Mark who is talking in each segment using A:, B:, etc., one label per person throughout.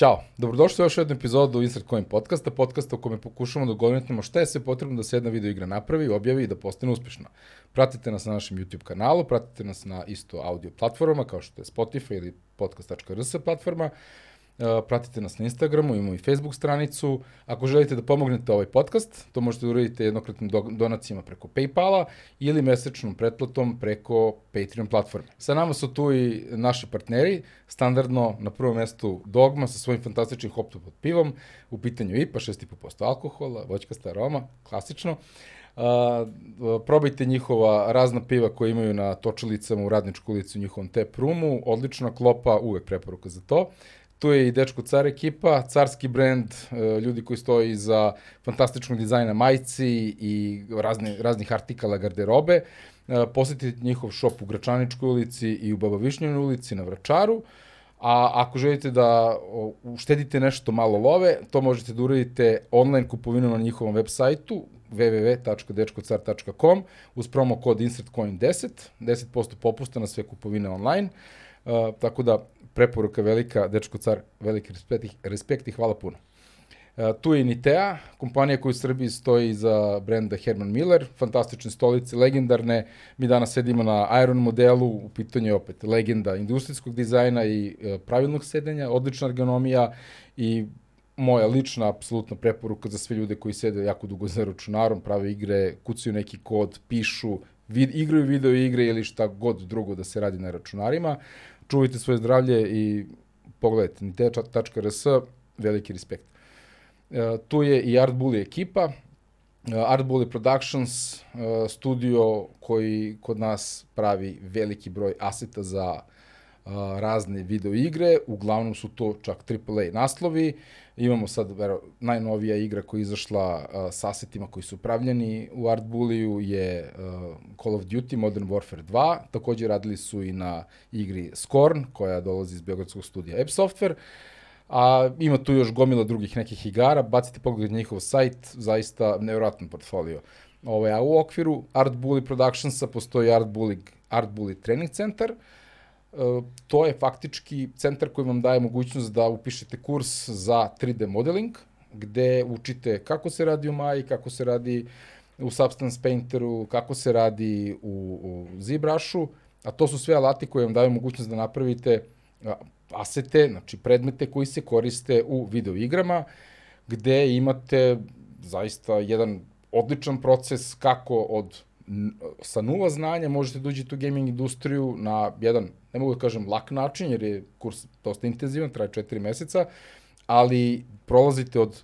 A: Ćao, dobrodošli u još jednu epizodu Insert Coin podcasta, podcasta u kome pokušamo da odgovorimo šta je sve potrebno da se jedna video igra napravi, objavi i da postane uspešna. Pratite nas na našem YouTube kanalu, pratite nas na isto audio platformama kao što je Spotify ili podcast.rs platforma. E, pratite nas na Instagramu, imamo i Facebook stranicu. Ako želite da pomognete ovaj podcast, to možete da uradite jednokratnim donacijama preko Paypala ili mesečnom pretplatom preko Patreon platforme. Sa nama su tu i naši partneri, standardno na prvom mestu Dogma sa svojim fantastičnim hop pod pivom, u pitanju IPA 6,5% alkohola, voćkasta aroma, klasično. Uh, probajte njihova razna piva koje imaju na točelicama u Radničku ulici u njihovom tap roomu, odlična klopa, uvek preporuka za to. Tu je i Dečko Car ekipa, carski brend, e, ljudi koji stoji za fantastičnog dizajna majci i razne, raznih artikala garderobe. E, posetite njihov šop u Gračaničkoj ulici i u Baba Višnjevnoj ulici na Vračaru. A ako želite da uštedite nešto malo love, to možete da uradite online kupovinom na njihovom web sajtu www.dečkocar.com uz promo kod InsertCoin10, 10% popusta na sve kupovine online. Uh, tako da preporuka velika, dečko car, veliki respekt, respekt i hvala puno. Uh, tu je Nitea, kompanija koja u Srbiji stoji za brenda Herman Miller, fantastične stolice, legendarne. Mi danas sedimo na Iron modelu, u pitanju je opet legenda industrijskog dizajna i uh, pravilnog sedenja, odlična ergonomija i moja lična apsolutna preporuka za sve ljude koji sede jako dugo za računarom, prave igre, kucaju neki kod, pišu, vid, igraju video igre ili šta god drugo da se radi na računarima. Čuvajte svoje zdravlje i pogledajte, nite.rs, veliki respekt. E, tu je i Art Bully ekipa, e, Art Bully Productions, e, studio koji kod nas pravi veliki broj aseta za razne video igre, uglavnom su to čak AAA naslovi. Imamo sad vero, najnovija igra koja je izašla uh, s asetima koji su upravljeni u Art Bullyu je uh, Call of Duty Modern Warfare 2. Takođe radili su i na igri Scorn koja dolazi iz Beogradskog studija App Software. A ima tu još gomila drugih nekih igara, bacite pogled na njihov sajt, zaista nevjerojatan portfolio. Ovo, a u okviru Art Bully Productionsa postoji Art Bully, Art Bully Training Center, uh, to je faktički centar koji vam daje mogućnost da upišete kurs za 3D modeling, gde učite kako se radi u Maji, kako se radi u Substance Painteru, kako se radi u, u ZBruшу, a to su sve alati koji vam daju mogućnost da napravite asete, znači predmete koji se koriste u video igrama, gde imate zaista jedan odličan proces kako od sa nula znanja možete da uđete u gaming industriju na jedan, ne mogu da kažem lak način, jer je kurs dosta intenzivan, traje četiri meseca, ali prolazite od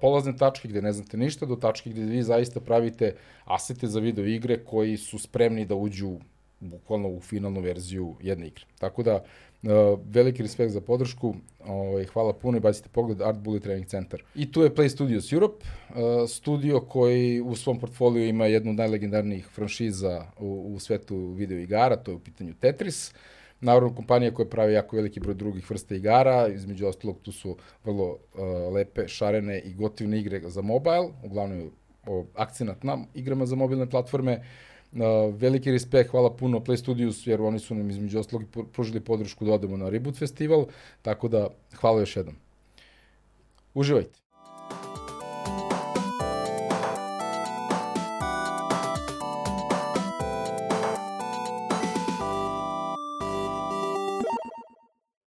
A: polazne tačke gde ne znate ništa do tačke gde vi zaista pravite asete za video igre koji su spremni da uđu bukvalno u finalnu verziju jedne igre. Tako da, Uh, veliki respekt za podršku, ovaj, hvala puno i bacite pogled Art Bully Training Center. I tu je Play Studios Europe, uh, studio koji u svom portfoliju ima jednu od najlegendarnijih franšiza u, u svetu video igara, to je u pitanju Tetris. Naravno, kompanija koja pravi jako veliki broj drugih vrsta igara, između ostalog tu su vrlo uh, lepe, šarene i gotivne igre za mobile, uglavnom akcenat na igrama za mobilne platforme. Uh, veliki respekt, hvala puno Play Studios, jer oni su nam između ostalog pružili podršku da odemo na Reboot festival, tako da hvala još jednom. Uživajte!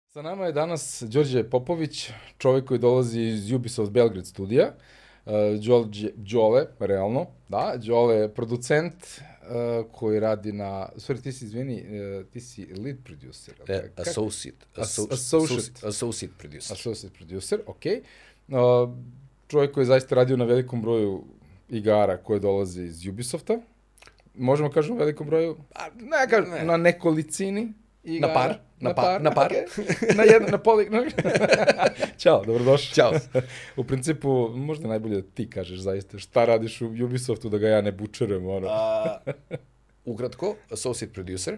A: Sa nama je danas Đorđe Popović, čovjek koji dolazi iz Ubisoft Belgrade studija. Uh, Đole, realno, da, Đole je producent, uh, koji radi na, sorry, ti si, izvini, uh, ti si lead producer.
B: Ne, associate,
A: asso, associate.
B: Associate producer.
A: Associate producer, ok. Uh, čovjek koji je zaista radio na velikom broju igara koje dolaze iz Ubisofta. Možemo kažemo velikom broju? A, ne, kažem, ne. na nekolicini
B: igara. Na par? Na, par, na par.
A: Okay. na jedan, na poli... Ćao, dobrodošli.
B: Ćao.
A: u principu, možda najbolje da ti kažeš zaista šta radiš u Ubisoftu da ga ja ne bučerujem, ono. A,
B: ukratko, associate producer.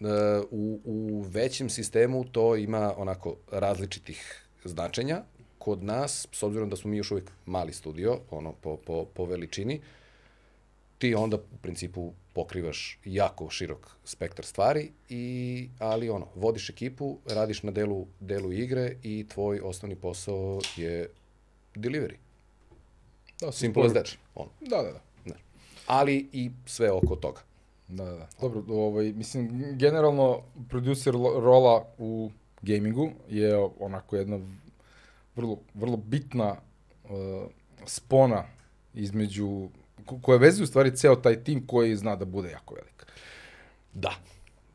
B: Uh, u, u većem sistemu to ima onako različitih značenja. Kod nas, s obzirom da smo mi još uvijek mali studio, ono, po, po, po veličini, ti onda u principu pokrivaš jako širok spektar stvari, i, ali ono, vodiš ekipu, radiš na delu, delu igre i tvoj osnovni posao je delivery.
A: Da,
B: Simple as that. Ono.
A: Da, da, da.
B: Ne. Ali i sve oko toga.
A: Da, da, da. Dobro, ovaj, mislim, generalno, producer rola u gamingu je onako jedna vrlo, vrlo bitna uh, spona između, ko- koja vezuje u stvari ceo taj tim koji zna da bude jako velik.
B: Da,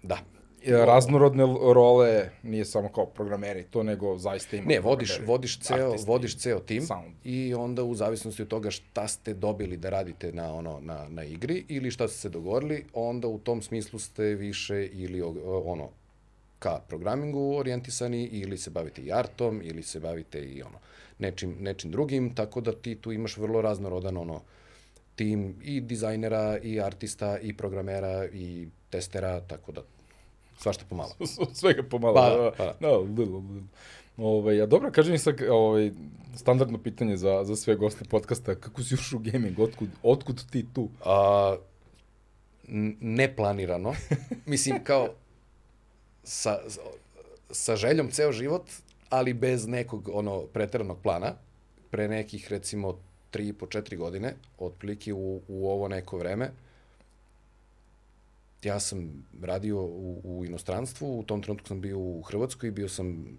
B: da.
A: E, Raznorodne role, nije samo kao programeri to, nego zaista ima
B: Ne, vodiš, vodiš, ceo,
A: artisti,
B: vodiš ceo tim
A: sound.
B: i onda u zavisnosti od toga šta ste dobili da radite na, ono, na, na igri ili šta ste se dogovorili, onda u tom smislu ste više ili ono, ka programingu orijentisani ili se bavite i artom ili se bavite i ono nečim, nečim drugim, tako da ti tu imaš vrlo raznorodan ono tim i dizajnera i artista i programera i testera, tako da svašta pomalo.
A: Svega pomalo.
B: Pa,
A: da,
B: pa.
A: da, little, little. Ovaj, a dobro, kaži mi sad, ovaj, standardno pitanje za, za sve goste podcasta, kako si ušao u gaming, otkud, otkud ti tu?
B: A, neplanirano. Mislim, kao sa, sa željom ceo život, ali bez nekog ono preteranog plana. Pre nekih, recimo, tri i po četiri godine, otprilike u, u ovo neko vreme, ja sam radio u, u inostranstvu, u tom trenutku sam bio u Hrvatskoj, bio sam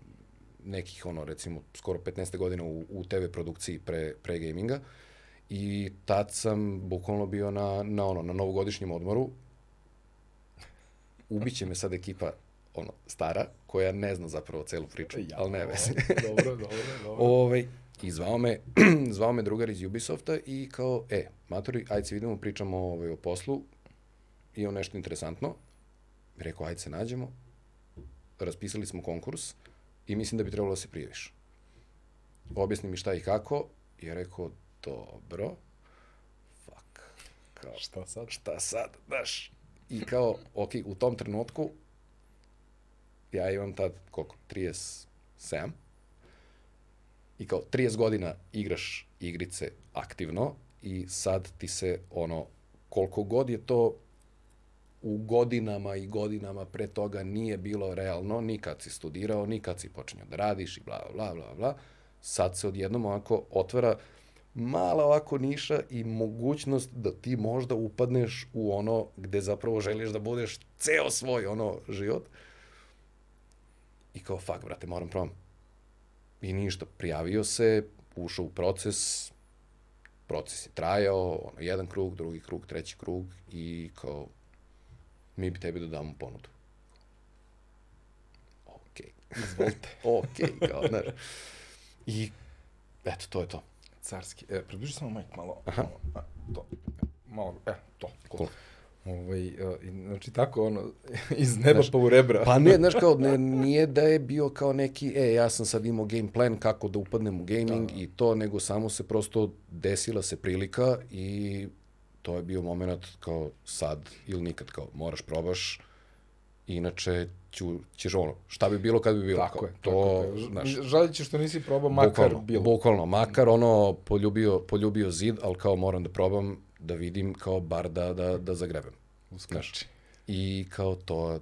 B: nekih, ono, recimo, skoro 15 godina u, u TV produkciji pre, pre gaminga i tad sam bukvalno bio na, na, ono, na novogodišnjem odmoru. Ubiće me sad ekipa ono, stara, koja ne zna zapravo celu priču, ja, ali ne veze.
A: dobro, dobro, dobro.
B: Ovaj, I zvao me, zvao me drugar iz Ubisofta i kao, e, matori, ajde se vidimo, pričamo ovaj, o poslu, i on nešto interesantno. Rekao, ajde se nađemo. Raspisali smo konkurs i mislim da bi trebalo da se prijaviš. Objasni mi šta i kako. I ja rekao, dobro. Fuck. Kao,
A: Šta sad?
B: šta sad, znaš? I kao, ok, u tom trenutku, ja imam tad, koliko, 37, i kao 30 godina igraš igrice aktivno i sad ti se ono, koliko god je to u godinama i godinama pre toga nije bilo realno, ni kad si studirao, ni kad si počinio da radiš i bla, bla, bla, bla, sad se odjednom ovako otvara mala ovako niša i mogućnost da ti možda upadneš u ono gde zapravo želiš da budeš ceo svoj ono život. I kao, fuck, brate, moram probam. I ništa, prijavio se, ušao u proces, proces je trajao, ono, jedan krug, drugi krug, treći krug i kao, mi bi tebi da damo ponudu. Okej.
A: Izvolite.
B: Okej, kao, znaš. I, eto, to je to.
A: Carski. E, približi samo majk malo. Aha. Malo, a, to. Malo, e, to.
B: Cool.
A: Ovaj, e, znači tako, ono, iz neba pa u rebra.
B: Pa ne, znaš kao, ne, nije da je bio kao neki, e, ja sam sad imao game plan kako da upadnem u gaming i to, nego samo se prosto desila se prilika i to je bio moment kao sad ili nikad, kao moraš probaš, inače ću, ćeš ono, šta bi bilo kad bi bilo.
A: Tako
B: kao,
A: je.
B: To,
A: tako je.
B: znaš,
A: što nisi probao makar
B: bukvalno,
A: bilo.
B: Bukvalno, makar ono poljubio, poljubio zid, ali kao moram da probam da vidim kao bar da, da, da zagrebem.
A: Uskači.
B: I kao to,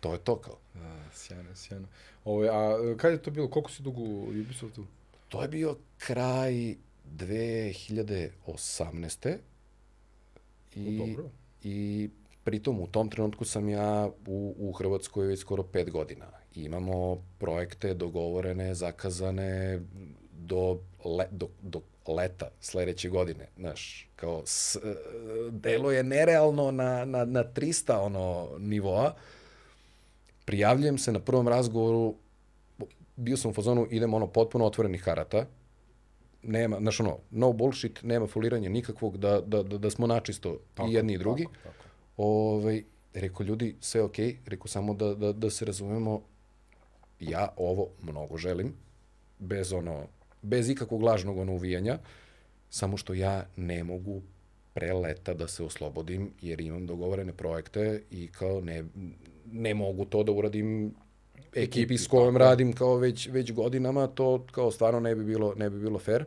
B: to je to kao.
A: A, sjajno, sjajno. Ovaj, a kad je to bilo? Koliko si dugo u Ubisoftu?
B: To je bio kraj 2018. I,
A: O, dobro.
B: I pritom u tom trenutku sam ja u, u Hrvatskoj već skoro pet godina. I imamo projekte dogovorene, zakazane do, le, do, do leta sledeće godine. Znaš, kao s, delo je nerealno na, na, na 300 ono, nivoa. Prijavljujem se na prvom razgovoru, bio sam u fazonu, idem ono potpuno otvorenih karata, nema, znaš ono, no bullshit, nema foliranja nikakvog, da, da, da, da smo načisto
A: Tako,
B: i jedni i drugi.
A: Tako, tako.
B: Ovaj, rekao, ljudi, sve je okej, rekao, samo da, da, da se razumemo, ja ovo mnogo želim, bez ono, bez ikakvog lažnog ono uvijanja, samo što ja ne mogu pre leta da se oslobodim, jer imam dogovorene projekte i kao ne, ne mogu to da uradim ekipi s kojom radim kao već, već godinama, to kao stvarno ne bi bilo, ne bi bilo fair.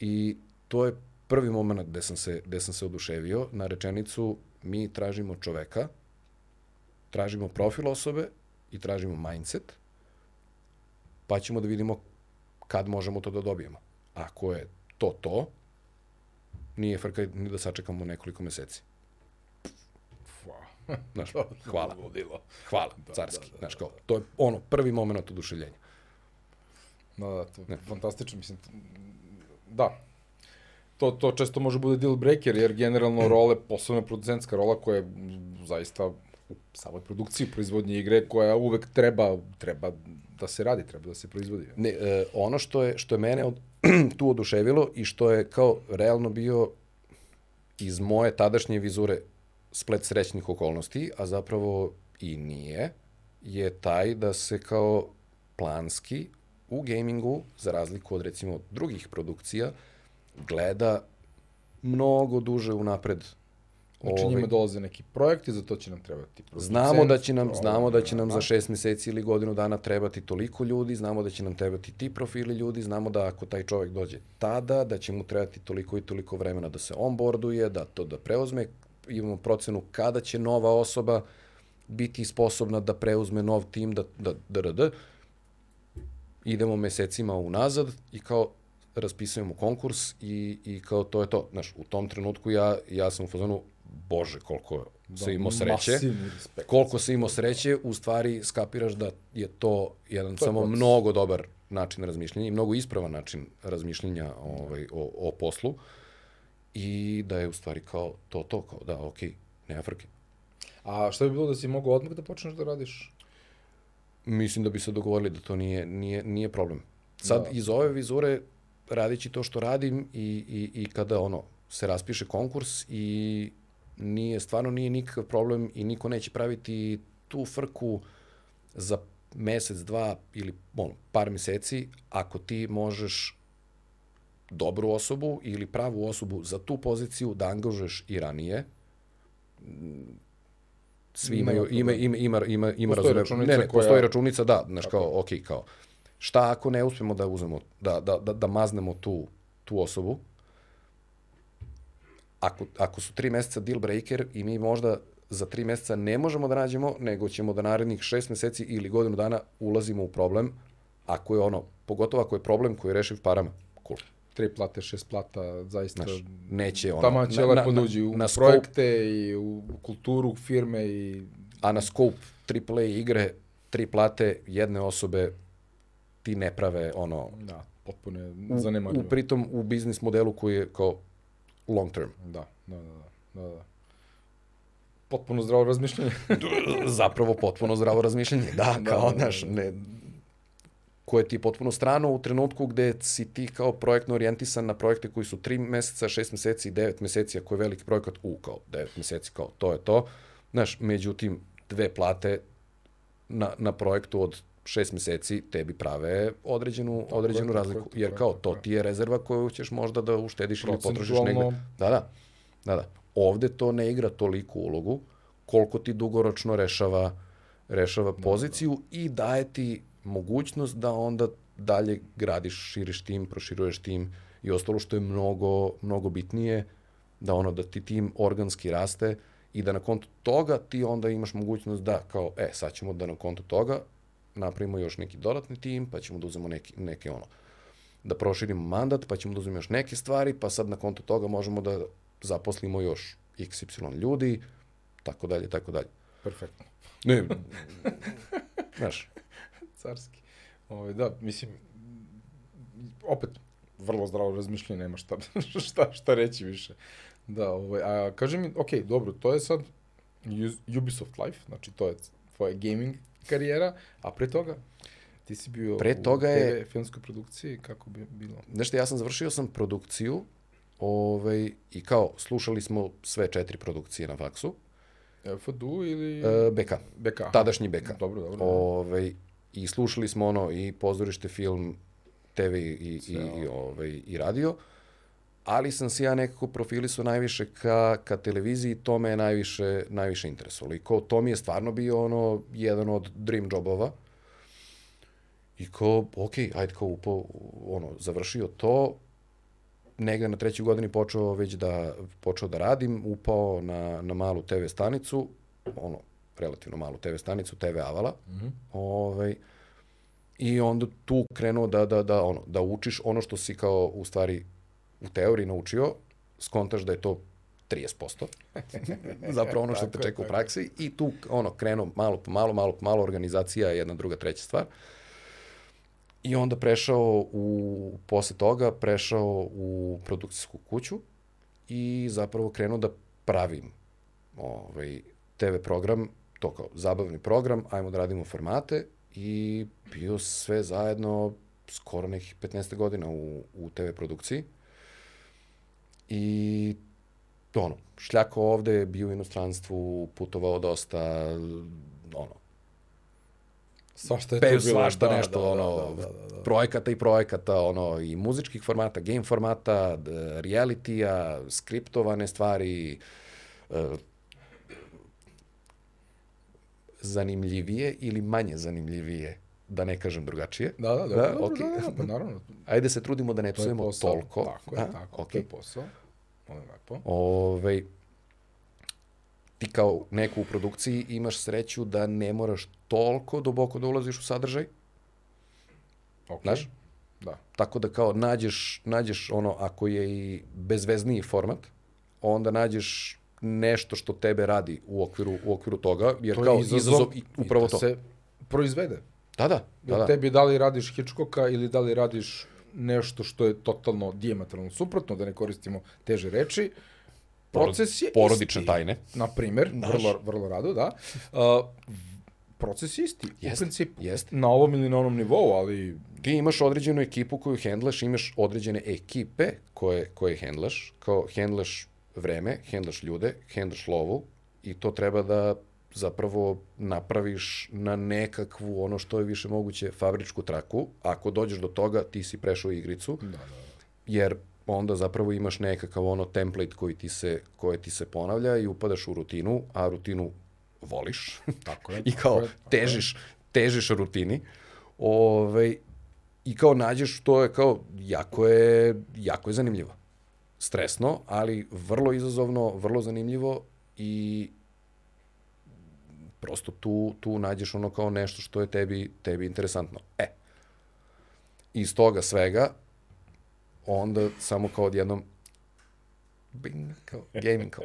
B: I to je prvi moment gde sam se, gde sam se oduševio na rečenicu mi tražimo čoveka, tražimo profil osobe i tražimo mindset, pa ćemo da vidimo kad možemo to da dobijemo. Ako je to to, nije frka ni da sačekamo nekoliko meseci. Znaš, hvala. Hvala, carski. Znaš, kao, to je ono, prvi moment oduševljenja.
A: Da, da, to je fantastično, mislim, da. To, to često može bude deal breaker, jer generalno role, posebno producentska rola koja je zaista u samoj produkciji proizvodnje igre, koja uvek treba, treba da se radi, treba da se proizvodi.
B: Ne, e, ono što je, što je mene od, tu oduševilo i što je kao realno bio iz moje tadašnje vizure splet srećnih okolnosti, a zapravo i nije, je taj da se kao planski u gamingu, za razliku od recimo drugih produkcija, gleda mnogo duže unapred
A: Znači
B: Ovaj,
A: njima dolaze neki projekti, za to će nam trebati producent.
B: Znamo da će nam,
A: ovaj,
B: znamo da će nam za šest meseci ili godinu dana trebati toliko ljudi, znamo da će nam trebati ti profili ljudi, znamo da ako taj čovek dođe tada, da će mu trebati toliko i toliko vremena da se onboarduje, da to da preuzme, imamo procenu kada će nova osoba biti sposobna da preuzme nov tim, da, da, da, da, da. idemo mesecima unazad i kao raspisujemo konkurs i, i kao to je to. Znaš, u tom trenutku ja, ja sam u fazonu, bože, koliko da, se imao sreće. Koliko se imao sreće, u stvari skapiraš da je to jedan
A: To je
B: samo
A: proces.
B: mnogo dobar način razmišljanja i mnogo ispravan način razmišljanja ovaj, o, o poslu i da je u stvari kao to, to, kao da, okej, nema frke.
A: A šta bi bilo da si mogao odmah da počneš da radiš?
B: Mislim da bi se dogovorili da to nije, nije, nije problem. Sad,
A: da.
B: iz ove vizure, radići to što radim i, i, i kada ono, se raspiše konkurs i nije, stvarno nije nikakav problem i niko neće praviti tu frku za mesec, dva ili ono, par meseci, ako ti možeš dobru osobu ili pravu osobu za tu poziciju da angažuješ i ranije, svi imaju, ima,
A: problema.
B: ima, ima, ima, ima
A: Postoji računica
B: ne, ne,
A: koja-
B: postoji računica, da, znaš, kao, ok, kao, šta ako ne uspemo da uzmemo, da, da, da, da maznemo tu, tu osobu, ako, ako su tri meseca deal breaker i mi možda za tri meseca ne možemo da nađemo, nego ćemo da narednih šest meseci ili godinu dana ulazimo u problem, ako je ono, pogotovo ako je problem koji je rešiv parama, cool.
A: Tri plate, šest plata, zaista...
B: Znaš, neće ono...
A: Tamo će
B: na-
A: lepo
B: na-
A: da uđi u
B: na scope-
A: projekte i u kulturu firme i...
B: A na scope AAA igre, tri plate jedne osobe ti ne prave ono
A: Da, potpuno je
B: u, u pritom u biznis modelu koji je kao long term.
A: Da, da, da, da, da, da. Potpuno zdravo razmišljanje.
B: Zapravo potpuno zdravo razmišljanje. Da,
A: Da,
B: kao,
A: da, da,
B: znaš,
A: da.
B: ne, koje ti je potpuno strano u trenutku gde si ti kao projektno orijentisan na projekte koji su 3 meseca, 6 meseci, 9 meseci, ako je veliki projekat, u, kao 9 meseci, kao to je to. Znaš, međutim, dve plate na, na projektu od 6 meseci tebi prave određenu, određenu
A: tako
B: razliku.
A: tako je,
B: Jer
A: tako
B: kao, to
A: tako
B: ti je rezerva koju ćeš možda da uštediš ili potrošiš negde. Da, da. Da, da. Ovde to ne igra toliku ulogu koliko ti dugoročno rešava rešava poziciju i daje ti mogućnost da onda dalje gradiš, širiš tim, proširuješ tim i ostalo što je mnogo, mnogo bitnije, da ono da ti tim organski raste i da na kontu toga ti onda imaš mogućnost da kao, e, sad ćemo da na kontu toga napravimo još neki dodatni tim, pa ćemo da uzmemo neki, neke ono, da proširimo mandat, pa ćemo da uzmemo još neke stvari, pa sad na kontu toga možemo da zaposlimo još XY ljudi, tako dalje, tako dalje.
A: Perfektno.
B: Ne, znaš,
A: Carski. Ovaj, da, mislim, opet, vrlo zdravo razmišljanje, nema šta, šta, šta reći više. Da, ovaj, a kaži mi, ok, dobro, to je sad Ubisoft Life, znači to je tvoja gaming karijera, a pre toga ti si bio
B: Pre
A: u
B: toga je-
A: TV filmskoj produkciji, kako bi bilo?
B: Šta, ja sam završio sam produkciju ovaj, i kao, slušali smo sve četiri produkcije na faksu,
A: FDU ili...
B: e, BK,
A: BK?
B: tadašnji BK.
A: Dobro, dobro.
B: Ovaj, I slušali smo ono i pozorište, film, TV i, i,
A: Sve
B: i, ovaj, i radio, ali sam se ja nekako profilisao najviše ka, ka televiziji, to me je najviše, najviše interesovalo. I kao, to mi je stvarno bio ono, jedan od dream jobova. I kao, ok, ajde kao upo, ono, završio to, negde na trećoj godini počeo već da, počeo da radim, upao na, na malu TV stanicu, ono, relativno malu TV stanicu, TV Avala. Mm -hmm. ovaj, I onda tu krenuo da, da, da, ono, da učiš ono što si kao u stvari u teoriji naučio, skontaš da je to 30%. Zapravo ono što te čeka u praksi i tu ono krenuo malo po malo, malo po malo organizacija je jedna, druga, treća stvar. I onda prešao u, posle toga, prešao u produkcijsku kuću i zapravo krenuo da pravim ovaj, TV program, to kao zabavni program, ajmo da radimo formate i bio sve zajedno skoro nekih 15 godina u, u TV produkciji. I ono, šljako ovde, bio u inostranstvu, putovao dosta, ono,
A: Svašta je Pe,
B: tu bilo. Svašta da, nešto, da, ono, da, da, da, da. projekata i projekata, ono, i muzičkih formata, game formata, realitija, skriptovane stvari, uh, zanimljivije ili manje zanimljivije, da ne kažem drugačije.
A: Da, da, da. da, da, okay. da, da, da, pa naravno.
B: Ajde se trudimo da ne psujemo toliko.
A: Tako je, A, tako, okay. to je posao. Ovo je lepo.
B: Ove, ti kao neko u produkciji imaš sreću da ne moraš toliko duboko da ulaziš u sadržaj.
A: Okay.
B: Znaš?
A: Da.
B: Tako da kao nađeš, nađeš ono, ako je i bezvezniji format, onda nađeš nešto što tebe radi u okviru, u okviru toga, jer to kao izazov, izazov i upravo
A: i da to. se proizvede.
B: Da, da. da,
A: da. tebi da li radiš Hitchcocka ili da li radiš nešto što je totalno diametralno suprotno, da ne koristimo teže reči, proces je
B: Porodične
A: isti.
B: tajne.
A: Na primer, vrlo, vrlo rado, da. Uh, proces je isti, jest, u principu.
B: Jest.
A: Na ovom ili na onom nivou, ali...
B: Ti imaš određenu ekipu koju hendlaš, imaš određene ekipe koje, koje hendlaš, kao hendlaš vreme, hendlaš ljude, hendlaš lovu i to treba da zapravo napraviš na nekakvu, ono što je više moguće, fabričku traku. Ako dođeš do toga, ti si prešao igricu, da, da, da. jer onda zapravo imaš nekakav ono template koji ti se, koje ti se ponavlja i upadaš u rutinu, a rutinu voliš.
A: Tako je.
B: I kao
A: tako
B: težiš, težiš rutini. Ove, ovaj, I kao nađeš, to je kao, jako je, jako je zanimljivo. Stresno, ali vrlo izazovno, vrlo zanimljivo i prosto tu, tu nađeš ono kao nešto što je tebi, tebi interesantno. E, iz toga svega, onda samo kao odjednom bing, kao gaming, kao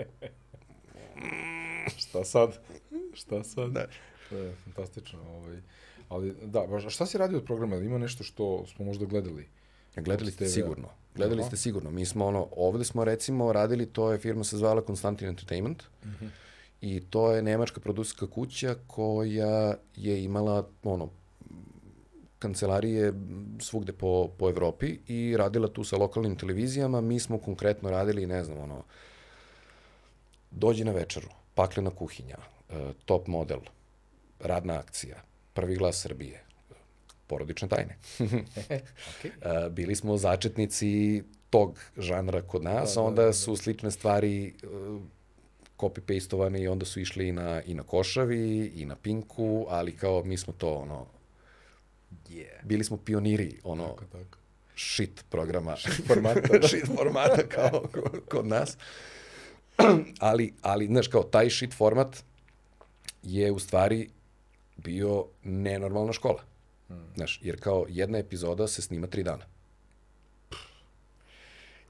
A: šta sad? Šta sad? Da. To je fantastično. Ovaj. Ali, da, baš, šta si radio od programa? Ima nešto što smo možda gledali?
B: Gledali ste sigurno. Gledali ste sigurno. Mi smo ono, ovde smo recimo radili, to je firma se zvala Constantin Entertainment. Mm -hmm. I to je nemačka produkcijska kuća koja je imala ono kancelarije svugde po, po Evropi i radila tu sa lokalnim televizijama. Mi smo konkretno radili, ne znam, ono, dođi na večeru, paklena kuhinja, e, top model, radna akcija, prvi glas Srbije, porodične tajne. okay. E, bili smo začetnici tog žanra kod nas, da, da, onda da, da. su slične stvari e, copy-pastovane i onda su išli i na, i na Košavi, i na Pinku, ali kao mi smo to ono Yeah. Bili smo pioniri, ono, tako, tako. shit programa.
A: Shit formata.
B: Shit formata kao kod nas. ali, ali, znaš, kao taj shit format je u stvari bio nenormalna škola. Hmm. Znaš, jer kao jedna epizoda se snima tri dana.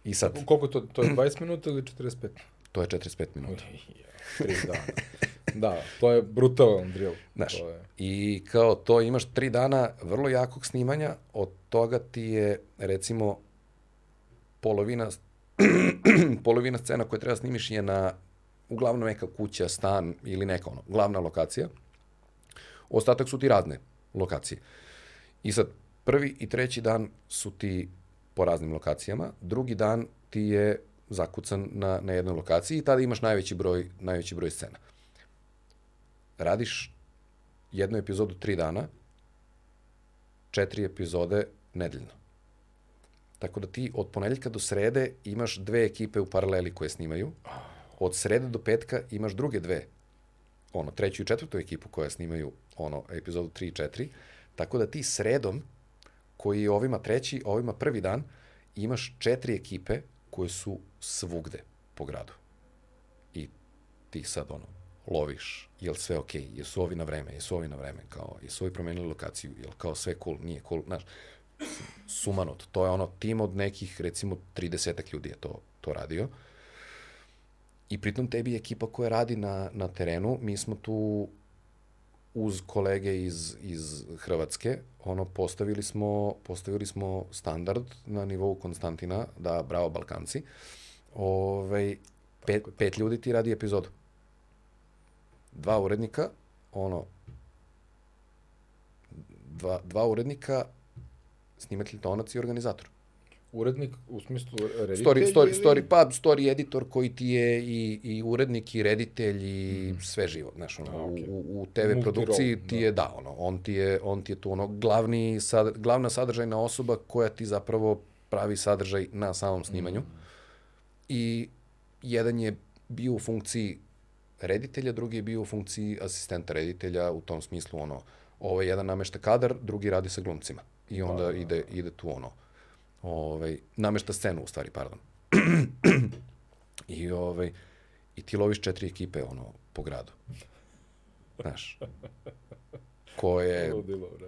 B: I sad...
A: Koliko to, to je 20 minuta ili 45?
B: To je 45 minuta.
A: Tri dana. Da, to je brutalan drill.
B: Znaš,
A: to je...
B: i kao to imaš tri dana vrlo jakog snimanja, od toga ti je recimo polovina polovina scena koje treba da snimiš je na uglavnom neka kuća, stan ili neka ono, glavna lokacija. Ostatak su ti razne lokacije. I sad, prvi i treći dan su ti po raznim lokacijama, drugi dan ti je zakucan na, na jednoj lokaciji i tada imaš najveći broj, najveći broj scena radiš jednu epizodu tri dana, četiri epizode nedeljno. Tako da ti od ponedeljka do srede imaš dve ekipe u paraleli koje snimaju. Od srede do petka imaš druge dve, ono, treću i četvrtu ekipu koja snimaju ono, epizodu 3 i 4. Tako da ti sredom, koji je ovima treći, ovima prvi dan, imaš četiri ekipe koje su svugde po gradu. I ti sad ono, loviš, jel sve okej, okay, jesu ovi na vreme, jesu ovi na vreme, kao, jesu ovi promenili lokaciju, jel kao sve cool, nije cool, znaš, sumanot, to je ono tim od nekih, recimo, 30 ljudi je to, to radio. I pritom tebi ekipa koja radi na, na terenu, mi smo tu uz kolege iz, iz Hrvatske, ono, postavili smo, postavili smo standard na nivou Konstantina, da, bravo Balkanci, ovaj, pet, pet ljudi ti radi epizodu. Dva urednika, ono, dva, dva urednika, snimatelj, tonac i organizator.
A: Urednik u smislu reditelj?
B: Story, story,
A: ili-
B: story, pa story editor koji ti je i, i urednik i reditelj i sve živo, znaš, ono,
A: A, okej.
B: u, u, TV
A: Multirole,
B: produkciji ti
A: da.
B: je, da, ono, on ti je, on ti je tu ono glavni, sad, glavna sadržajna osoba koja ti zapravo pravi sadržaj na samom snimanju. I jedan je bio u funkciji reditelja, drugi je bio u funkciji asistenta reditelja, u tom smislu, ono, ovaj jedan namešta kadar, drugi radi sa glumcima. I onda
A: Da, da,
B: ide, ide tu ono, ovaj, namešta scenu u stvari, pardon. I, ovaj, I ti loviš četiri ekipe, ono, po gradu. Znaš, koje,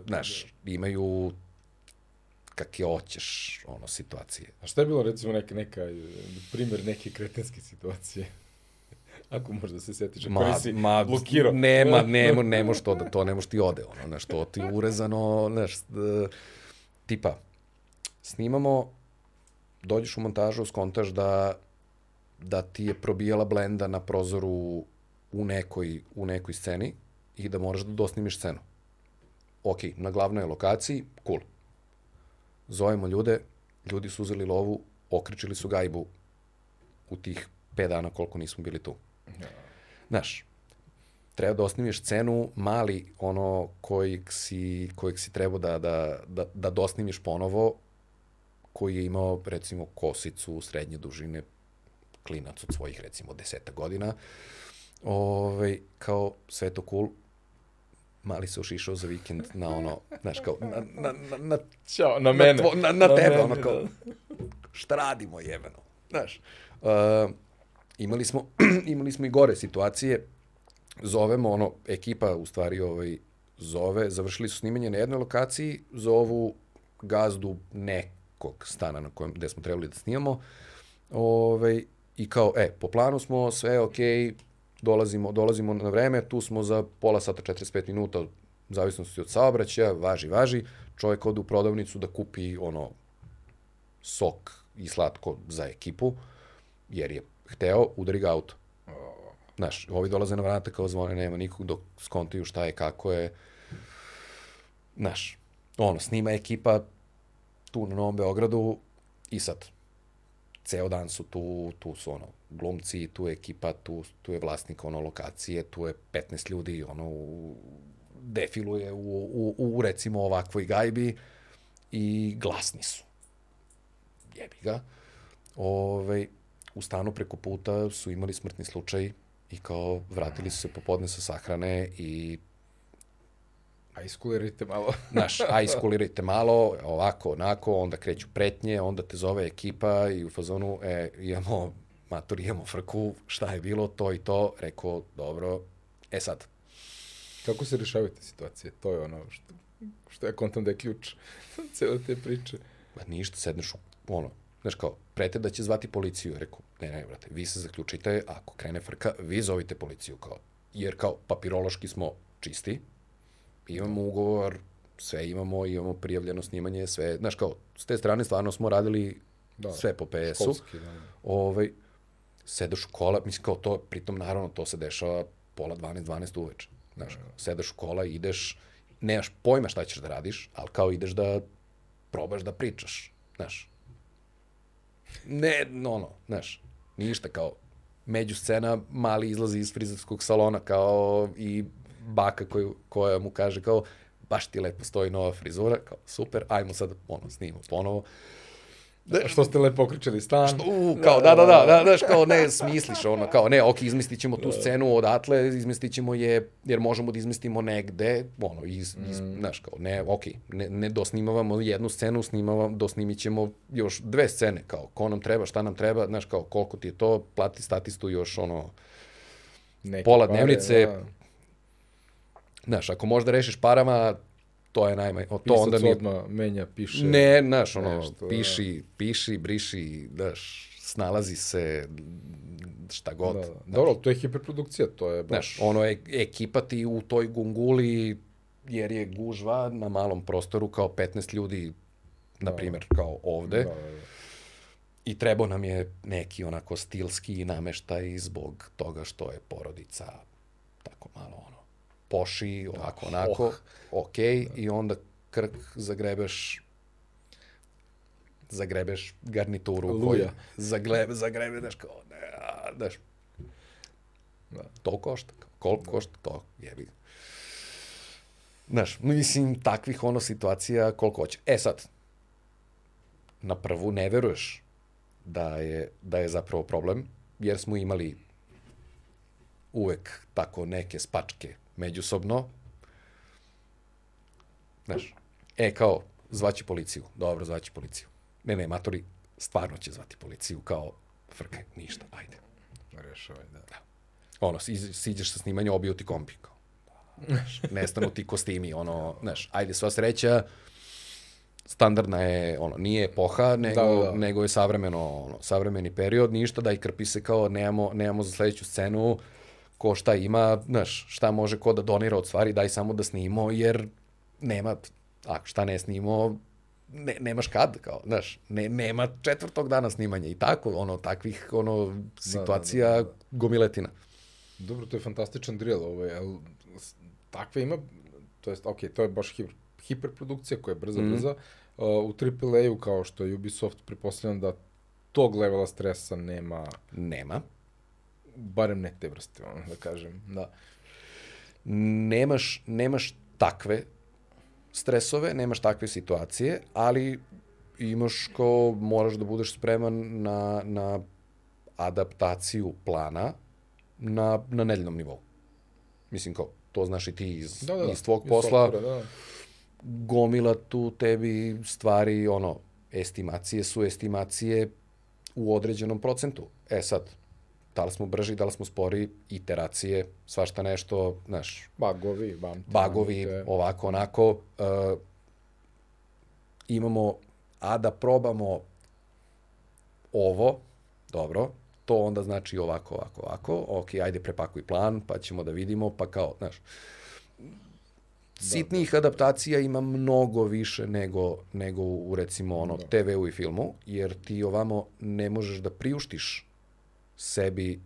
B: znaš, imaju kakve hoćeš, ono, situacije.
A: A šta je bilo, recimo, neka, neka, primjer neke kretenske situacije? Ako možda se setiš, ako nisi blokirao.
B: Nema, nema, ne može to da to ne može ti ode, ono, znaš, to ti urezano, znaš, d- tipa, snimamo, dođeš u montažu, skontaš da, da ti je probijala blenda na prozoru u nekoj, u nekoj sceni i da moraš da dosnimiš scenu. Ok, na glavnoj lokaciji, cool. Zovemo ljude, ljudi su uzeli lovu, okrećili su gajbu u tih 5 dana koliko nismo bili tu. Znaš, treba da osnimiš scenu, mali ono kojeg si, kojeg si trebao da, da, da, da dosnimiš ponovo, koji je imao, recimo, kosicu srednje dužine, klinac od svojih, recimo, deseta godina. Ove, kao, sve to cool, mali se ošišao za vikend na ono, znaš, kao, na, na, na, na,
A: Ćao, na mene.
B: tvo- na, na, tebe,
A: mene,
B: ono kao,
A: da.
B: šta radimo jebeno, znaš. Uh, imali smo, imali smo i gore situacije, zovemo, ono, ekipa u stvari ovaj, zove, završili su snimanje na jednoj lokaciji, zovu gazdu nekog stana na kojem, gde smo trebali da snimamo, ovaj, i kao, e, po planu smo, sve okej, dolazimo, dolazimo na vreme, tu smo za pola sata, 45 minuta, zavisnosti od saobraćaja, važi, važi, čovjek ode u prodavnicu da kupi, ono, sok i slatko za ekipu, jer je hteo, udari ga auto. Znaš, ovi dolaze na vrata kao zvone, nema nikog dok skontaju šta je, kako je. Znaš, ono, snima ekipa tu na Novom Beogradu i sad, ceo dan su tu, tu su ono, glumci, tu je ekipa, tu, tu je vlasnik ono lokacije, tu je 15 ljudi, ono, u, defiluje u, u, u, recimo ovakvoj gajbi i glasni su. Jebi ga. Ove, u stanu preko puta su imali smrtni slučaj i kao vratili su se popodne sa sahrane i
A: A iskulirajte malo.
B: Znaš, a iskulirajte malo, ovako, onako, onda kreću pretnje, onda te zove ekipa i u fazonu, e, imamo, mator, imamo frku, šta je bilo, to i to, rekao, dobro, e sad,
A: Kako se rešavaju te situacije? To je ono što, što ja kontam da je ključ cele te priče.
B: ba ništa, sedneš u, ono, znaš kao, prete da će zvati policiju, rekao, ne, ne, brate, vi se zaključite, ako krene frka, vi zovite policiju, kao, jer kao papirološki smo čisti, imamo ugovor, sve imamo, imamo prijavljeno snimanje, sve, znaš kao, s te strane stvarno smo radili
A: Da,
B: da, sve po PS-u.
A: Školski, da.
B: ovaj, sedaš u kola, mislim kao to, pritom naravno to se dešava pola 12, 12 uveče. Znaš, kao, sedaš u kola, ideš, nemaš pojma šta ćeš da radiš, ali kao ideš da probaš da pričaš, znaš. Ne, no, no, znaš, ništa kao, među scena, mali izlazi iz frizerskog salona kao i baka koju, koja mu kaže kao, baš ti lepo stoji nova frizura, kao, super, ajmo sad, ono, snimamo ponovo.
A: Da, što ste lepo okričali stan.
B: Što, u, kao, da, da, da, da, znaš, kao ne smisliš ono, kao ne, ok, izmislit ćemo tu scenu odatle, izmislit ćemo je, jer možemo da izmestimo negde, ono, iz, iz, mm. znaš, kao, ne, ok, ne, ne dosnimavamo jednu scenu, snimavamo, dosnimit ćemo još dve scene, kao, ko nam treba, šta nam treba, znaš, kao, koliko ti je to, plati statistu još, ono, Neke pola pare, dnevnice, da. Znaš, ako možda rešiš parama, to je najmanje. To
A: Pisac
B: onda nije...
A: odmah menja, piše.
B: Ne, znaš, ono, nešto, piši, da. piši, briši, znaš, snalazi se, šta god. Da, da.
A: Dobro, to je hiperprodukcija, to je baš... Znaš,
B: ono, je, ekipa ti u toj gunguli, jer je gužva na malom prostoru kao 15 ljudi, na da. primjer, kao ovde. Da, da, da. I trebao nam je neki onako stilski nameštaj zbog toga što je porodica tako malo poši, ovako, da, onako, oh. ok, da. i onda krk zagrebeš zagrebeš garnituru Luja. koju zagrebe, zagrebe, daš kao, ne, daš, da. to košta, koliko da. košta, to jebi. Znaš, mislim, takvih ono situacija koliko hoće. E sad, na prvu ne veruješ da je, da je zapravo problem, jer smo imali uvek tako neke spačke međusobno. Znaš, e, kao, zvaći policiju. Dobro, zvaći policiju. Ne, ne, matori, stvarno će zvati policiju, kao, frkaj, ništa, ajde.
A: Rešavaj, da. da.
B: Ono, siđeš sa snimanja, obio ti kombi, kao. Znaš, nestanu ti kostimi, ono, znaš, ajde, sva sreća, standardna je, ono, nije epoha, nego, da, da. nego je savremeno, ono, savremeni period, ništa da i krpi se kao, nemamo, nemamo za sledeću scenu, ko šta ima, znaš, šta može ko da donira od stvari, daj samo da snimo, jer nema, a šta ne snimo, ne, nemaš kad, kao, znaš, ne, nema četvrtog dana snimanja i tako, ono, takvih, ono, situacija da, da, da, da. gomiletina.
A: Dobro, to je fantastičan drill, ovaj, ali takve ima, to jest, ok, to je baš hiper, hiperprodukcija koja je brza, mm. brza, uh, u AAA-u kao što je Ubisoft, pripostavljam da tog levela stresa nema.
B: Nema
A: barem ne te vrste, ono, da kažem, da.
B: Nemaš, nemaš takve stresove, nemaš takve situacije, ali imaš kao, moraš da budeš spreman na, na adaptaciju plana na, na nedeljnom nivou. Mislim kao, to znaš i ti iz, da, da, da. iz tvog iz posla. Software, da. Gomila tu tebi stvari, ono, estimacije su estimacije u određenom procentu. E sad, da li smo brži, da li smo spori, iteracije, svašta nešto, znaš...
A: Bagovi, vam.
B: Bagovi, ovako, onako. Uh, imamo, a da probamo ovo, dobro, to onda znači ovako, ovako, ovako, ok, ajde prepakuj plan, pa ćemo da vidimo, pa kao, znaš, sitnih da, da. adaptacija ima mnogo više nego, nego u recimo ono da. TV-u i filmu, jer ti ovamo ne možeš da priuštiš sebi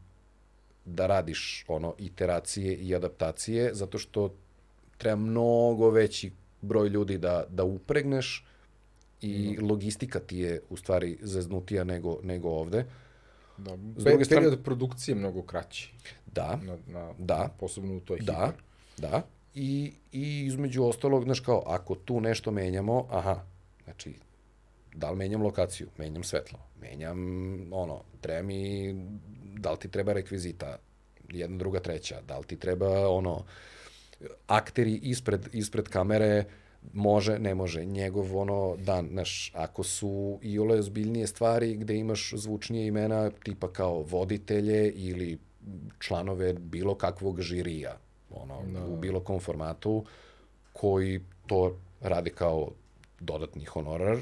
B: da radiš ono iteracije i adaptacije zato što treba mnogo veći broj ljudi da da upregneš i mm. logistika ti je u stvari zeznutija nego nego ovde.
A: Da, S druge strane, period produkcije je mnogo kraći.
B: Da.
A: Na, na,
B: da.
A: Posebno u toj
B: da, hiper. Da. I, I između ostalog, znaš kao, ako tu nešto menjamo, aha, znači, da li menjam lokaciju, menjam svetlo, menjam, ono, treba mi, da li ti treba rekvizita, jedna, druga, treća, da li ti treba, ono, akteri ispred, ispred kamere, može, ne može, njegov ono dan, znaš, ako su i ole ozbiljnije stvari gde imaš zvučnije imena, tipa kao voditelje ili članove bilo kakvog žirija, ono, no. Da. u bilo kom formatu, koji to radi kao dodatni honorar,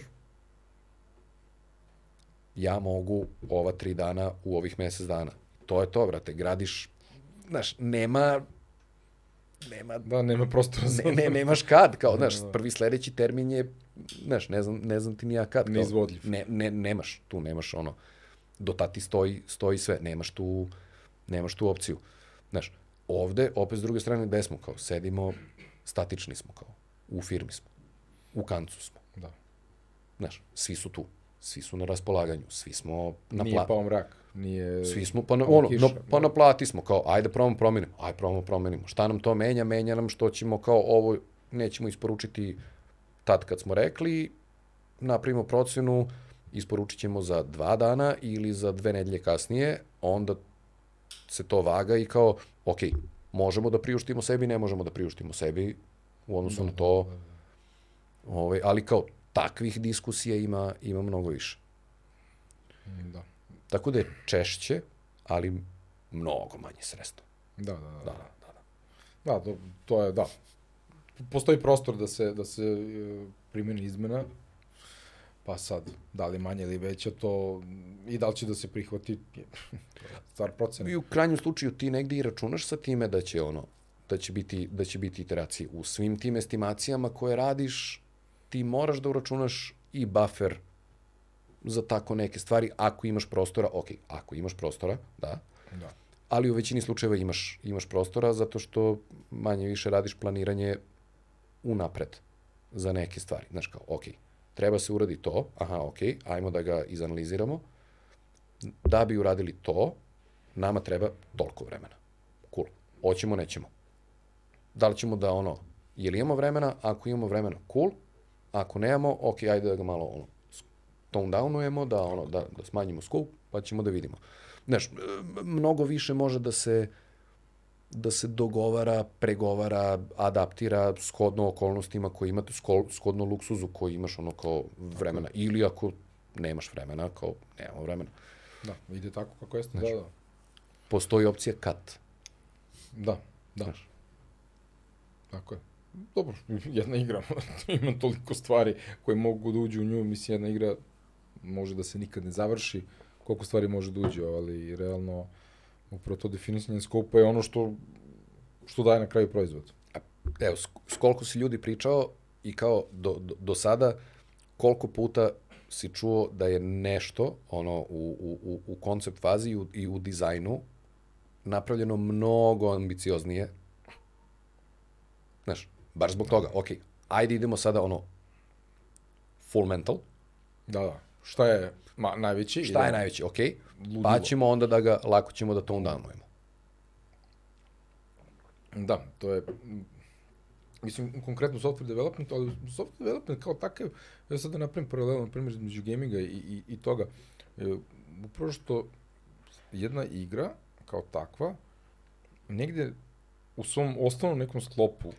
B: ja mogu ova tri dana u ovih mesec dana. To je to, brate, gradiš, znaš, nema nema
A: da nema prostora
B: za ne, ne nemaš kad kao znaš da. prvi sledeći termin je znaš ne znam ne znam ti ni ja kad
A: kao, neizvodljiv.
B: ne, ne nemaš tu nemaš ono do tati stoji stoji sve nemaš tu nemaš tu opciju. Znaš ovde opet s druge strane gde smo kao sedimo statični smo kao u firmi smo u kancu smo.
A: Da.
B: Znaš svi su tu svi su na raspolaganju, svi smo na
A: Nije pao mrak, nije...
B: Svi smo, pa na, ono, kiša, no, pa na plati smo, kao, ajde probamo promenimo, ajde probamo promenimo. Šta nam to menja? Menja nam što ćemo kao ovo, nećemo isporučiti tad kad smo rekli, napravimo procenu, isporučit ćemo za dva dana ili za dve nedelje kasnije, onda se to vaga i kao, ok, možemo da priuštimo sebi, ne možemo da priuštimo sebi u odnosu na to, ovaj, ali kao takvih diskusija ima, ima mnogo više.
A: Da.
B: Tako da je češće, ali mnogo manje sredstva.
A: Da, da, da.
B: Da, da, da.
A: Da, to, to je, da. Postoji prostor da se, da se e, primeni izmena, pa sad, da li manje ili veće, to i da li će da se prihvati, stvar procena.
B: I u krajnjem slučaju ti negde i računaš sa time da će ono da će biti da će biti iteracije u svim tim estimacijama koje radiš ti moraš da uračunaš i buffer za tako neke stvari ako imaš prostora, ok, ako imaš prostora, da,
A: Da.
B: ali u većini slučajeva imaš, imaš prostora zato što manje više radiš planiranje unapred za neke stvari. Znaš kao, ok, treba se uradi to, aha, ok, ajmo da ga izanaliziramo. Da bi uradili to, nama treba toliko vremena. Cool. Hoćemo, nećemo. Da li ćemo da ono, je li imamo vremena? Ako imamo vremena, cool. Ako nemamo, ok, ajde da ga malo ono, tone downujemo, da, ono, da, da smanjimo scope, pa ćemo da vidimo. Znaš, mnogo više može da se da se dogovara, pregovara, adaptira shodno okolnostima koje imate, shodno luksuzu koji imaš ono kao vremena. Ili ako nemaš vremena, kao nemamo vremena.
A: Da, ide tako kako jeste, da, da.
B: Postoji opcija cut.
A: Da, da.
B: Znaš.
A: Tako je. Dobro, jedna igra, ima toliko stvari koje mogu da uđu u nju, mislim, jedna igra može da se nikad ne završi, koliko stvari može da uđe, ali realno, upravo to definisanje skopa je ono što, što daje na kraju proizvod.
B: Evo, s, koliko si ljudi pričao i kao do, do, do sada, koliko puta si čuo da je nešto ono u, u, u koncept fazi i u, i u dizajnu napravljeno mnogo ambicioznije. Znaš, baš zbog toga, ok, ajde idemo sada ono full mental,
A: Da, da. Šta je ma, najveći?
B: šta je najveći, ok,
A: Ludilo.
B: pa ćemo onda da ga, lako ćemo da tone downujemo.
A: Da, to je, mislim, konkretno software development, ali software development kao takav, ja sad da napravim paralelno, na primjer, između gaminga i, i, i toga, e, upravo što jedna igra, kao takva, negde u svom osnovnom nekom sklopu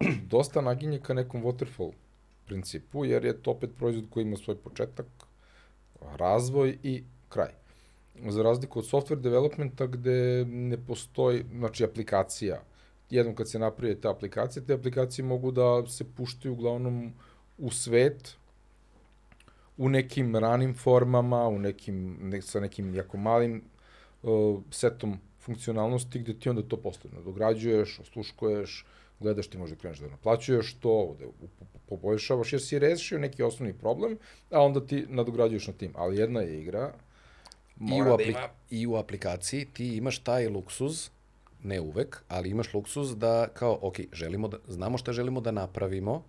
A: dosta naginje ka nekom waterfall principu, jer je to opet proizvod koji ima svoj početak, razvoj i kraj. Za razliku od software developmenta gde ne postoji, znači aplikacija, jednom kad se napravi ta aplikacija, te aplikacije mogu da se puštaju uglavnom u svet, u nekim ranim formama, u nekim, ne, sa nekim jako malim uh, setom funkcionalnosti gde ti onda to posle nadograđuješ, osluškuješ, gledaš ti možda kreneš da naplaćuješ to, da poboljšavaš, jer si rešio neki osnovni problem, a onda ti nadograđuješ na tim. Ali jedna je igra,
B: I
A: mora
B: u,
A: da ima
B: I u aplikaciji ti imaš taj luksuz, ne uvek, ali imaš luksuz da kao, ok, želimo da, znamo šta želimo da napravimo,